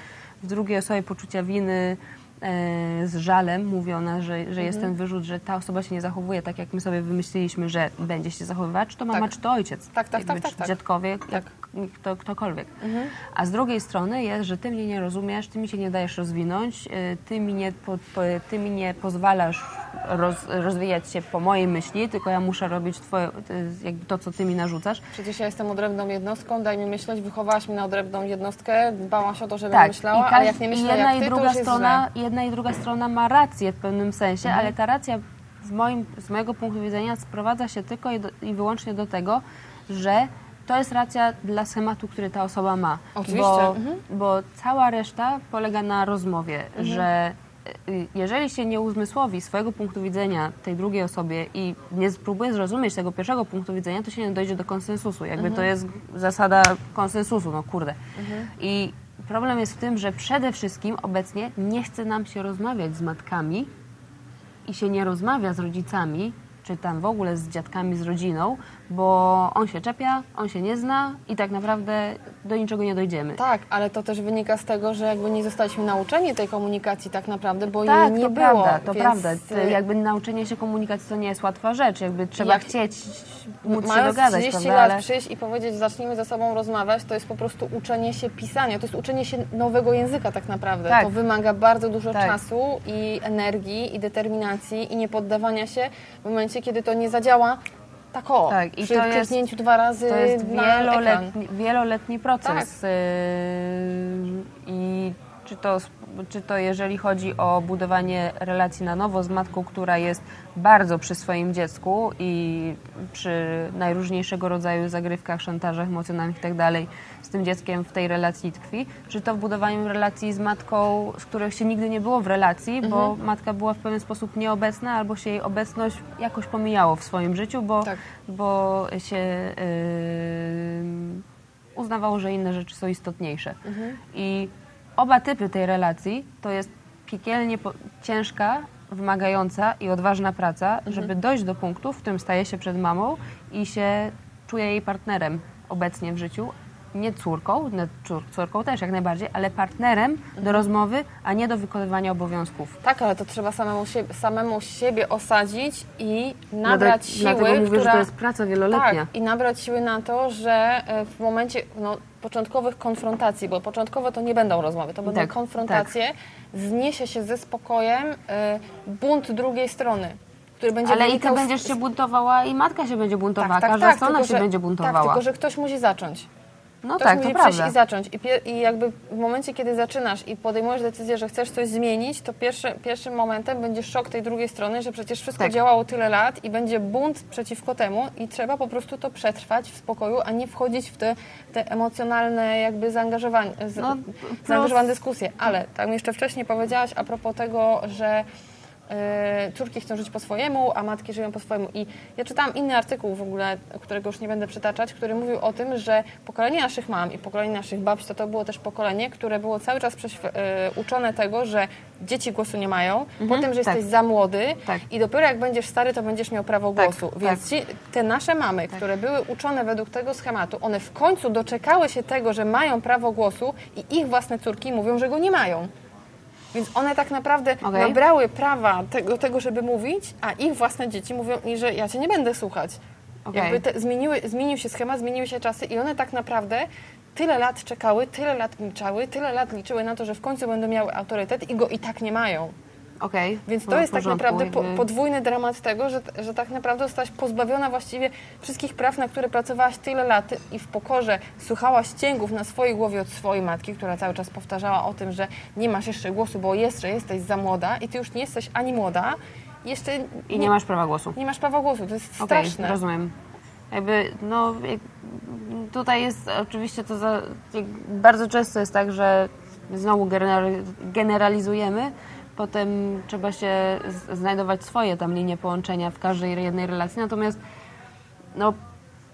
[SPEAKER 2] w drugiej osobie poczucia winy e, z żalem, mówi ona, że, że jest ten wyrzut, że ta osoba się nie zachowuje tak, jak my sobie wymyśliliśmy, że będzie się zachowywać, czy to mama,
[SPEAKER 1] Tak.
[SPEAKER 2] czy to ojciec.
[SPEAKER 1] Tak, tak,
[SPEAKER 2] Jakby,
[SPEAKER 1] tak, tak,
[SPEAKER 2] czy
[SPEAKER 1] tak.
[SPEAKER 2] Dziadkowie,
[SPEAKER 1] Tak.
[SPEAKER 2] jak kto, ktokolwiek. A z drugiej strony jest, że ty mnie nie rozumiesz, ty mi się nie dajesz rozwinąć, y, ty mi nie, po, po, ty mi nie pozwalasz roz, rozwijać się po mojej myśli, tylko ja muszę robić twoje, jakby to, co ty mi narzucasz.
[SPEAKER 1] Przecież ja jestem odrębną jednostką, daj mi myśleć, wychowałaś mnie na odrębną jednostkę, dbałaś o to, żebym
[SPEAKER 2] Tak,
[SPEAKER 1] myślała,
[SPEAKER 2] i
[SPEAKER 1] ale jak nie
[SPEAKER 2] i
[SPEAKER 1] myślę
[SPEAKER 2] jedna
[SPEAKER 1] jak
[SPEAKER 2] i
[SPEAKER 1] ty,
[SPEAKER 2] druga
[SPEAKER 1] jest
[SPEAKER 2] strona,
[SPEAKER 1] źle. Mhm.
[SPEAKER 2] Jedna i druga strona ma rację w pewnym sensie, ale ta racja z, moim, z mojego punktu widzenia sprowadza się tylko i, do, i wyłącznie do tego, że to jest racja dla schematu, który ta osoba ma.
[SPEAKER 1] Oczywiście,
[SPEAKER 2] Bo,
[SPEAKER 1] mhm.
[SPEAKER 2] bo cała reszta polega na rozmowie, że y, jeżeli się nie uzmysłowi swojego punktu widzenia tej drugiej osobie i nie spróbuje zrozumieć tego pierwszego punktu widzenia, to się nie dojdzie do konsensusu. Jakby to jest zasada konsensusu, no kurde. I problem jest w tym, że przede wszystkim obecnie nie chce nam się rozmawiać z matkami i się nie rozmawia z rodzicami, czy tam w ogóle z dziadkami, z rodziną, bo on się czepia, on się nie zna i tak naprawdę do niczego nie dojdziemy.
[SPEAKER 1] Tak, ale to też wynika z tego, że jakby nie zostaliśmy nauczeni tej komunikacji tak naprawdę, bo
[SPEAKER 2] Tak,
[SPEAKER 1] jej nie
[SPEAKER 2] to
[SPEAKER 1] było.
[SPEAKER 2] prawda, to
[SPEAKER 1] więc,
[SPEAKER 2] prawda.
[SPEAKER 1] y,
[SPEAKER 2] To Jakby nauczenie się komunikacji to nie jest łatwa rzecz, jakby trzeba
[SPEAKER 1] Jak-
[SPEAKER 2] chcieć móc się
[SPEAKER 1] Mając
[SPEAKER 2] dogadać,
[SPEAKER 1] 30
[SPEAKER 2] prawda?
[SPEAKER 1] lat
[SPEAKER 2] Ale...
[SPEAKER 1] przyjść i powiedzieć, zacznijmy ze sobą rozmawiać, to jest po prostu uczenie się pisania, to jest uczenie się nowego języka tak naprawdę.
[SPEAKER 2] Tak.
[SPEAKER 1] To wymaga bardzo dużo
[SPEAKER 2] Tak.
[SPEAKER 1] czasu i energii i determinacji i niepoddawania się w momencie, kiedy to nie zadziała tak o,
[SPEAKER 2] Tak, i
[SPEAKER 1] przy
[SPEAKER 2] to jest-
[SPEAKER 1] dwa razy
[SPEAKER 2] To jest wieloletni, wieloletni proces.
[SPEAKER 1] Tak.
[SPEAKER 2] Yy, I czy to, czy to jeżeli chodzi o budowanie relacji na nowo z matką, która jest bardzo przy swoim dziecku i przy najróżniejszego rodzaju zagrywkach, szantażach emocjonalnych itd. z tym dzieckiem w tej relacji tkwi, czy to w budowaniu relacji z matką, z którą się nigdy nie było w relacji, bo
[SPEAKER 1] Mhm.
[SPEAKER 2] matka była w pewien sposób nieobecna albo się jej obecność jakoś pomijało w swoim życiu, bo,
[SPEAKER 1] Tak.
[SPEAKER 2] bo się yy, uznawało, że inne rzeczy są istotniejsze. I oba typy tej relacji to jest piekielnie ciężka, wymagająca i odważna praca, żeby dojść do punktu, w którym staje się przed mamą i się czuje jej partnerem obecnie w życiu. Nie córką, nie cór, córką też jak najbardziej, ale partnerem do rozmowy, a nie do wykonywania obowiązków.
[SPEAKER 1] Tak, ale to trzeba samemu siebie, samemu siebie osadzić i nabrać
[SPEAKER 2] Dlatego-
[SPEAKER 1] siły,
[SPEAKER 2] Dlatego mówię,
[SPEAKER 1] która...
[SPEAKER 2] że to jest praca wieloletnia.
[SPEAKER 1] Tak, i nabrać siły na to, że e, w momencie no, początkowych konfrontacji, bo początkowo to nie będą rozmowy, to będą
[SPEAKER 2] Tak,
[SPEAKER 1] konfrontacje, zniesie się ze spokojem e, bunt drugiej strony, który będzie
[SPEAKER 2] Ale i ty
[SPEAKER 1] z-
[SPEAKER 2] będziesz się buntowała i matka się będzie buntowała,
[SPEAKER 1] tak, tak,
[SPEAKER 2] każda
[SPEAKER 1] tak,
[SPEAKER 2] strona
[SPEAKER 1] tylko,
[SPEAKER 2] się
[SPEAKER 1] że,
[SPEAKER 2] będzie
[SPEAKER 1] Tak,
[SPEAKER 2] buntowała.
[SPEAKER 1] tylko że ktoś musi zacząć.
[SPEAKER 2] No
[SPEAKER 1] Ktoś
[SPEAKER 2] tak,
[SPEAKER 1] musi
[SPEAKER 2] to
[SPEAKER 1] przyjść
[SPEAKER 2] prawda.
[SPEAKER 1] i zacząć. I, I jakby w momencie, kiedy zaczynasz i podejmujesz decyzję, że chcesz coś zmienić, to pierwszy, pierwszym momentem będzie szok tej drugiej strony, że przecież wszystko
[SPEAKER 2] Tak.
[SPEAKER 1] działało tyle lat i będzie bunt przeciwko temu i trzeba po prostu to przetrwać w spokoju, a nie wchodzić w te, te emocjonalne jakby zaangażowanie, z,
[SPEAKER 2] No,
[SPEAKER 1] zaangażowane dyskusje. Ale tak mi jeszcze wcześniej powiedziałaś a propos tego, że córki chcą żyć po swojemu, a matki żyją po swojemu. I ja czytałam inny artykuł w ogóle, którego już nie będę przytaczać, który mówił o tym, że pokolenie naszych mam i pokolenie naszych babci to to było też pokolenie, które było cały czas e, uczone tego, że dzieci głosu nie mają, po tym, że
[SPEAKER 2] tak.
[SPEAKER 1] jesteś za młody
[SPEAKER 2] Tak.
[SPEAKER 1] i dopiero jak będziesz stary, to będziesz miał prawo
[SPEAKER 2] Tak,
[SPEAKER 1] głosu.
[SPEAKER 2] tak.
[SPEAKER 1] Więc ci, te nasze mamy, które były uczone według tego schematu, one w końcu doczekały się tego, że mają prawo głosu i ich własne córki mówią, że go nie mają. Więc one tak naprawdę
[SPEAKER 2] Okej.
[SPEAKER 1] nabrały prawa tego, do tego, żeby mówić, a ich własne dzieci mówią mi, że ja cię nie będę słuchać.
[SPEAKER 2] Okej.
[SPEAKER 1] Jakby te, zmieniły, zmienił się schemat, zmieniły się czasy i one tak naprawdę tyle lat czekały, tyle lat milczały, tyle lat liczyły na to, że w końcu będą miały autorytet i go i tak nie mają.
[SPEAKER 2] Okej.
[SPEAKER 1] Więc to jest tak naprawdę po, podwójny dramat tego, że, że tak naprawdę zostałaś pozbawiona właściwie wszystkich praw, na które pracowałaś tyle lat i w pokorze słuchałaś cięgów na swojej głowie od swojej matki, która cały czas powtarzała o tym, że nie masz jeszcze głosu, bo jeszcze jesteś za młoda i ty już nie jesteś ani młoda, jeszcze
[SPEAKER 2] I nie masz prawa głosu.
[SPEAKER 1] nie masz prawa głosu. To jest
[SPEAKER 2] Okej,
[SPEAKER 1] straszne.
[SPEAKER 2] rozumiem. Jakby, no, tutaj jest oczywiście to za, bardzo często jest tak, że znowu generali- generalizujemy, potem trzeba się znajdować swoje tam linie połączenia w każdej jednej relacji, natomiast no,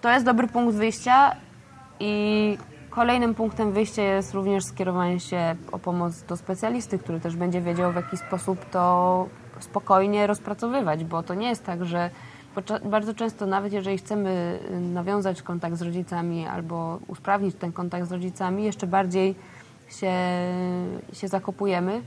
[SPEAKER 2] to jest dobry punkt wyjścia i kolejnym punktem wyjścia jest również skierowanie się o pomoc do specjalisty, który też będzie wiedział w jaki sposób to spokojnie rozpracowywać, bo to nie jest tak, że bardzo często nawet jeżeli chcemy y, nawiązać kontakt z rodzicami albo usprawnić ten kontakt z rodzicami, jeszcze bardziej się, się zakopujemy,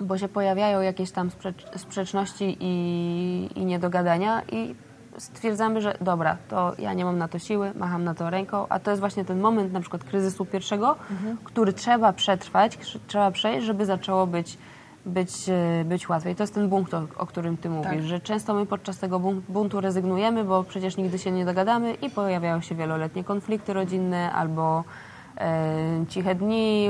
[SPEAKER 2] bo się pojawiają jakieś tam sprzecz, sprzeczności i, i niedogadania i stwierdzamy, że dobra, to ja nie mam na to siły, macham na to ręką, a to jest właśnie ten moment na przykład kryzysu pierwszego, który trzeba przetrwać, trzeba przejść, żeby zaczęło być, być, e, być łatwiej. To jest ten punkt, o, o którym ty mówisz,
[SPEAKER 1] Tak.
[SPEAKER 2] że często my podczas tego bun- buntu rezygnujemy, bo przecież nigdy się nie dogadamy i pojawiają się wieloletnie konflikty rodzinne albo ciche dni,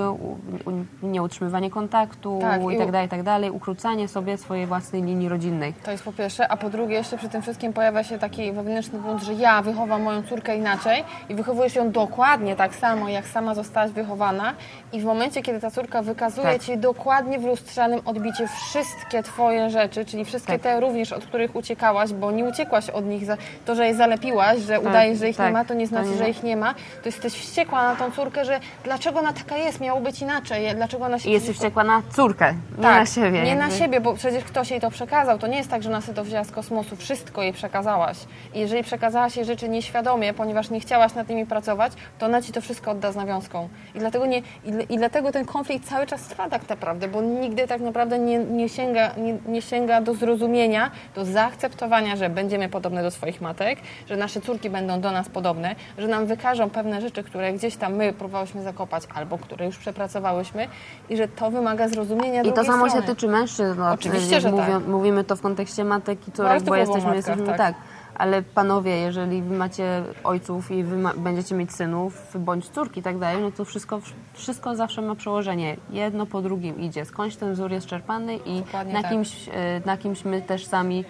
[SPEAKER 2] nieutrzymywanie kontaktu
[SPEAKER 1] Tak,
[SPEAKER 2] i
[SPEAKER 1] i
[SPEAKER 2] tak dalej, i tak dalej, ukrócanie sobie swojej własnej linii rodzinnej.
[SPEAKER 1] To jest po pierwsze, a po drugie jeszcze przy tym wszystkim pojawia się taki wewnętrzny bunt, że ja wychowam moją córkę inaczej i wychowujesz ją dokładnie tak samo, jak sama zostałaś wychowana i w momencie, kiedy ta córka wykazuje
[SPEAKER 2] Tak.
[SPEAKER 1] Ci dokładnie w lustrzanym odbicie wszystkie Twoje rzeczy, czyli wszystkie
[SPEAKER 2] Tak.
[SPEAKER 1] te również, od których uciekałaś, bo nie uciekłaś od nich, to, że je zalepiłaś, że udajesz, że ich
[SPEAKER 2] tak.
[SPEAKER 1] nie ma, to nie znaczy, że ich nie ma, to jesteś wściekła na tą córkę córkę, że dlaczego ona taka jest, miało być inaczej, dlaczego ona się
[SPEAKER 2] I jesteś wściekła na córkę, nie na siebie.
[SPEAKER 1] Tak, Nie na siebie, bo przecież ktoś jej to przekazał. To nie jest tak, że ona sobie to wzięła z kosmosu, wszystko jej przekazałaś. I jeżeli przekazałaś jej rzeczy nieświadomie, ponieważ nie chciałaś nad nimi pracować, to ona ci to wszystko odda z nawiązką. I dlatego, nie, i, i dlatego ten konflikt cały czas trwa tak naprawdę, bo nigdy tak naprawdę nie, nie, sięga, nie, nie sięga do zrozumienia, do zaakceptowania, że będziemy podobne do swoich matek, że nasze córki będą do nas podobne, że nam wykażą pewne rzeczy, które gdzieś tam my próbowałyśmy zakopać albo które już przepracowałyśmy i że to wymaga zrozumienia
[SPEAKER 2] I to samo
[SPEAKER 1] strony.
[SPEAKER 2] się tyczy mężczyzn. No,
[SPEAKER 1] Oczywiście, że
[SPEAKER 2] mówią,
[SPEAKER 1] tak.
[SPEAKER 2] Mówimy to w kontekście matek i córek, bo jesteśmy,
[SPEAKER 1] matkach,
[SPEAKER 2] jesteśmy
[SPEAKER 1] tak.
[SPEAKER 2] tak. Ale panowie, jeżeli wy macie ojców i będziecie mieć synów bądź córki i tak dalej, no to wszystko, wszystko zawsze ma przełożenie. Jedno po drugim idzie. Skądś ten wzór jest czerpany i
[SPEAKER 1] Dokładnie
[SPEAKER 2] na
[SPEAKER 1] tak.
[SPEAKER 2] kimś, e, na kimś my też sami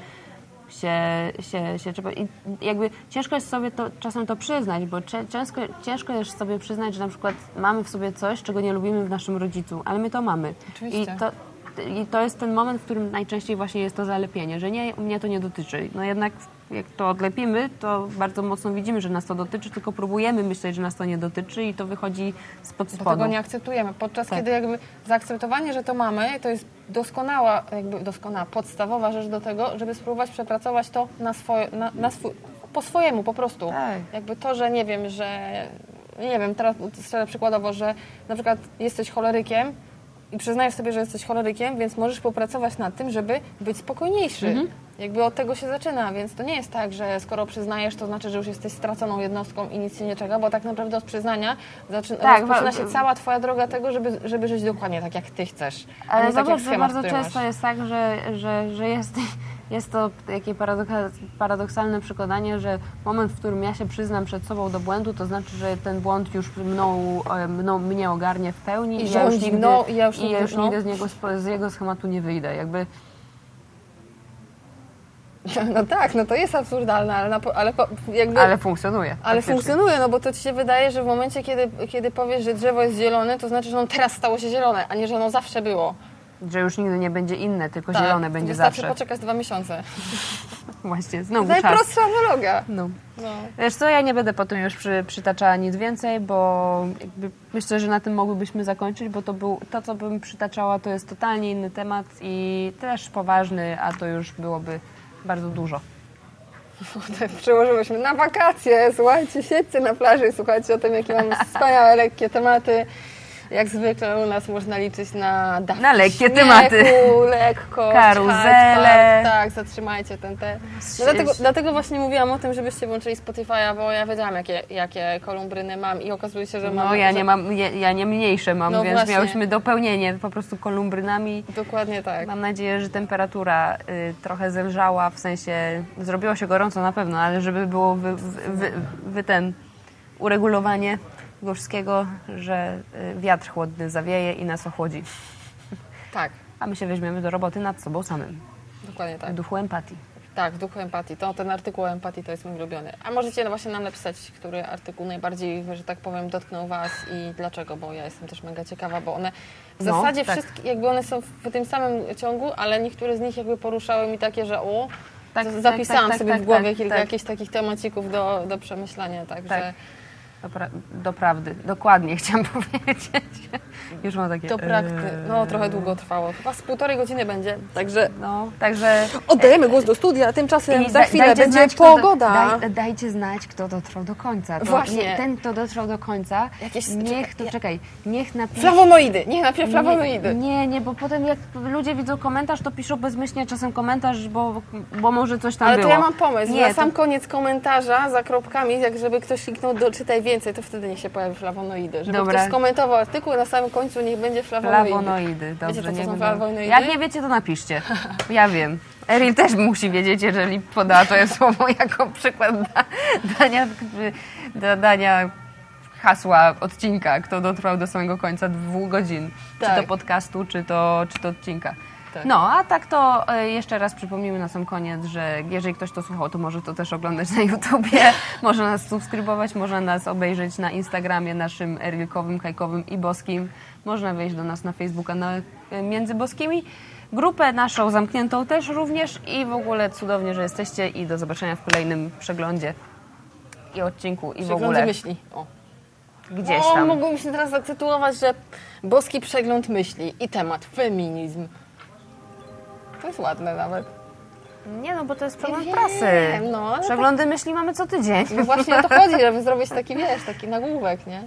[SPEAKER 2] się, się, się trzeba. I jakby ciężko jest sobie to, czasem to przyznać, bo ciężko, ciężko jest sobie przyznać, że na przykład mamy w sobie coś, czego nie lubimy w naszym rodzicu, ale my to mamy.
[SPEAKER 1] Oczywiście.
[SPEAKER 2] I to, i to jest ten moment, w którym najczęściej właśnie jest to zalepienie, że nie, mnie to nie dotyczy. No jednak jak to odlepimy, to bardzo mocno widzimy, że nas to dotyczy, tylko próbujemy myśleć, że nas to nie dotyczy i to wychodzi spod spodu.
[SPEAKER 1] tego nie akceptujemy. Podczas
[SPEAKER 2] Tak.
[SPEAKER 1] kiedy jakby zaakceptowanie, że to mamy, to jest doskonała, jakby doskonała, podstawowa rzecz do tego, żeby spróbować przepracować to na swoje, na, na swój, po swojemu po prostu.
[SPEAKER 2] Tak.
[SPEAKER 1] Jakby to, że nie wiem, że nie wiem, teraz przykładowo, że na przykład jesteś cholerykiem i przyznajesz sobie, że jesteś cholerykiem, więc możesz popracować nad tym, żeby być spokojniejszy.
[SPEAKER 2] Mhm.
[SPEAKER 1] Jakby od tego się zaczyna, więc to nie jest tak, że skoro przyznajesz, to znaczy, że już jesteś straconą jednostką i nic się nie czeka, bo tak naprawdę od przyznania zaczyna,
[SPEAKER 2] Tak,
[SPEAKER 1] rozpoczyna się cała twoja droga tego, żeby, żeby żyć dokładnie tak, jak ty chcesz.
[SPEAKER 2] Ale
[SPEAKER 1] nie tak,
[SPEAKER 2] zobacz, że
[SPEAKER 1] schemat,
[SPEAKER 2] bardzo często
[SPEAKER 1] masz.
[SPEAKER 2] jest tak, że, że, że jest, jest to takie paradoksa- paradoksalne przekonanie, że moment, w którym ja się przyznam przed sobą do błędu, to znaczy, że ten błąd już mną, e, mną mnie ogarnie w pełni
[SPEAKER 1] I
[SPEAKER 2] ja już nigdy,
[SPEAKER 1] i ja już
[SPEAKER 2] i
[SPEAKER 1] nigdy-
[SPEAKER 2] ja już
[SPEAKER 1] no.
[SPEAKER 2] nigdy z, niego, z jego schematu nie wyjdę. Jakby
[SPEAKER 1] No tak, no to jest absurdalne, ale, na, ale jakby...
[SPEAKER 2] Ale funkcjonuje.
[SPEAKER 1] Ale
[SPEAKER 2] faktycznie.
[SPEAKER 1] funkcjonuje, no bo to ci się wydaje, że w momencie, kiedy, kiedy powiesz, że drzewo jest zielone, to znaczy, że ono teraz stało się zielone, a nie, że ono zawsze było.
[SPEAKER 2] Że już nigdy nie będzie inne, tylko
[SPEAKER 1] Tak,
[SPEAKER 2] zielone będzie zawsze.
[SPEAKER 1] poczekać dwa miesiące.
[SPEAKER 2] Właśnie, znowu czas.
[SPEAKER 1] Najprostsza analogia.
[SPEAKER 2] No.
[SPEAKER 1] No.
[SPEAKER 2] Wiesz co, ja nie będę potem już przy, przytaczała nic więcej, bo jakby myślę, że na tym mogłybyśmy zakończyć, bo to, był, to, co bym przytaczała, to jest totalnie inny temat i też poważny, a to już byłoby bardzo dużo.
[SPEAKER 1] Przełożyłyśmy na wakacje. Słuchajcie, siedźcie na plaży i słuchajcie o tym, jakie mam wspaniałe, lekkie tematy. Jak zwykle u nas można liczyć na dawki
[SPEAKER 2] Na lekkie
[SPEAKER 1] śmiechu,
[SPEAKER 2] tematy.
[SPEAKER 1] lekko,
[SPEAKER 2] Karuzele.
[SPEAKER 1] Tak, zatrzymajcie ten te. No dlatego, dlatego właśnie mówiłam o tym, żebyście włączyli Spotify'a, bo ja wiedziałam, jakie, jakie kolumbryny mam i okazuje się, że mam...
[SPEAKER 2] No ja nie mam, ja, ja nie mniejsze mam,
[SPEAKER 1] No
[SPEAKER 2] więc
[SPEAKER 1] właśnie.
[SPEAKER 2] miałyśmy dopełnienie po prostu kolumbrynami.
[SPEAKER 1] Dokładnie tak.
[SPEAKER 2] Mam nadzieję, że temperatura y, trochę zelżała, w sensie zrobiło się gorąco na pewno, ale żeby było wy, wy, wy, wy ten uregulowanie wszystkiego, że y, wiatr chłodny zawieje i nas ochłodzi.
[SPEAKER 1] Tak,
[SPEAKER 2] A my się weźmiemy do roboty nad sobą samym,
[SPEAKER 1] dokładnie tak.
[SPEAKER 2] w duchu empatii.
[SPEAKER 1] Tak, w duchu empatii. To, ten artykuł o empatii to jest mój ulubiony. A możecie właśnie nam napisać, który artykuł najbardziej, że tak powiem, dotknął Was i dlaczego, bo ja jestem też mega ciekawa, bo one w
[SPEAKER 2] No,
[SPEAKER 1] zasadzie
[SPEAKER 2] tak.
[SPEAKER 1] wszystkie, jakby one są w tym samym ciągu, ale niektóre z nich jakby poruszały mi takie, że o,
[SPEAKER 2] Tak, tak,
[SPEAKER 1] zapisałam
[SPEAKER 2] tak, tak,
[SPEAKER 1] sobie w głowie
[SPEAKER 2] tak,
[SPEAKER 1] kilka
[SPEAKER 2] tak.
[SPEAKER 1] jakichś takich temacików do, do przemyślenia, także...
[SPEAKER 2] Tak. Do, pra- do prawdy, dokładnie chciałam powiedzieć. Już mam takie...
[SPEAKER 1] To prakty. No,
[SPEAKER 2] eee,
[SPEAKER 1] trochę długo trwało. Chyba z półtorej godziny będzie. Także
[SPEAKER 2] No, także
[SPEAKER 1] oddajemy głos do studia, a tymczasem za chwilę będzie
[SPEAKER 2] znać,
[SPEAKER 1] pogoda.
[SPEAKER 2] Do, daj, dajcie znać, kto dotrwał do końca. To
[SPEAKER 1] Właśnie.
[SPEAKER 2] Nie, ten, kto dotrwał do końca,
[SPEAKER 1] Jakieś-
[SPEAKER 2] niech to,
[SPEAKER 1] ja-
[SPEAKER 2] czekaj, niech napisze...
[SPEAKER 1] Flawonoidy. Niech najpierw flawonoidy.
[SPEAKER 2] Nie, nie, nie, bo potem jak ludzie widzą komentarz, to piszą bezmyślnie czasem komentarz, bo, bo może coś tam
[SPEAKER 1] Ale
[SPEAKER 2] było.
[SPEAKER 1] to ja mam pomysł.
[SPEAKER 2] Nie,
[SPEAKER 1] na sam
[SPEAKER 2] to,
[SPEAKER 1] koniec komentarza za kropkami, jak żeby ktoś kliknął do czytaj więcej, to wtedy niech się pojawi flawonoidy. Żeby
[SPEAKER 2] Dobra.
[SPEAKER 1] ktoś skomentował artykuł, na samym końcu niech będzie flawonoidy.
[SPEAKER 2] flawonoidy, dobrze.
[SPEAKER 1] Wiecie, to są flawonoidy?
[SPEAKER 2] Jak nie wiecie, to napiszcie. Ja wiem. Eril też musi wiedzieć, jeżeli podała to słowo jako przykład da, dania, da, dania hasła odcinka, kto dotrwał do samego końca dwóch godzin. Czy
[SPEAKER 1] Tak.
[SPEAKER 2] to podcastu, czy to, czy to odcinka.
[SPEAKER 1] Tak.
[SPEAKER 2] No, a tak to e, jeszcze raz przypomnijmy na sam koniec, że jeżeli ktoś to słuchał, to może to też oglądać na YouTubie, może nas subskrybować, można nas obejrzeć na Instagramie naszym erilkowym, kajkowym i boskim. Można wejść do nas na Facebooka na, e, między boskimi. Grupę naszą zamkniętą też również i w ogóle cudownie, że jesteście i do zobaczenia w kolejnym przeglądzie i odcinku i w ogóle.
[SPEAKER 1] myśli. O.
[SPEAKER 2] gdzieś
[SPEAKER 1] o,
[SPEAKER 2] tam.
[SPEAKER 1] mogłabym się teraz zatytułować, że boski przegląd myśli i temat feminizm. To jest ładne nawet.
[SPEAKER 2] Nie no, bo to jest przegląd
[SPEAKER 1] Wiem,
[SPEAKER 2] prasy.
[SPEAKER 1] no, ale
[SPEAKER 2] Przeglądy myśli mamy co tydzień.
[SPEAKER 1] No właśnie o to chodzi, żeby zrobić taki, wiesz, taki nagłówek, nie?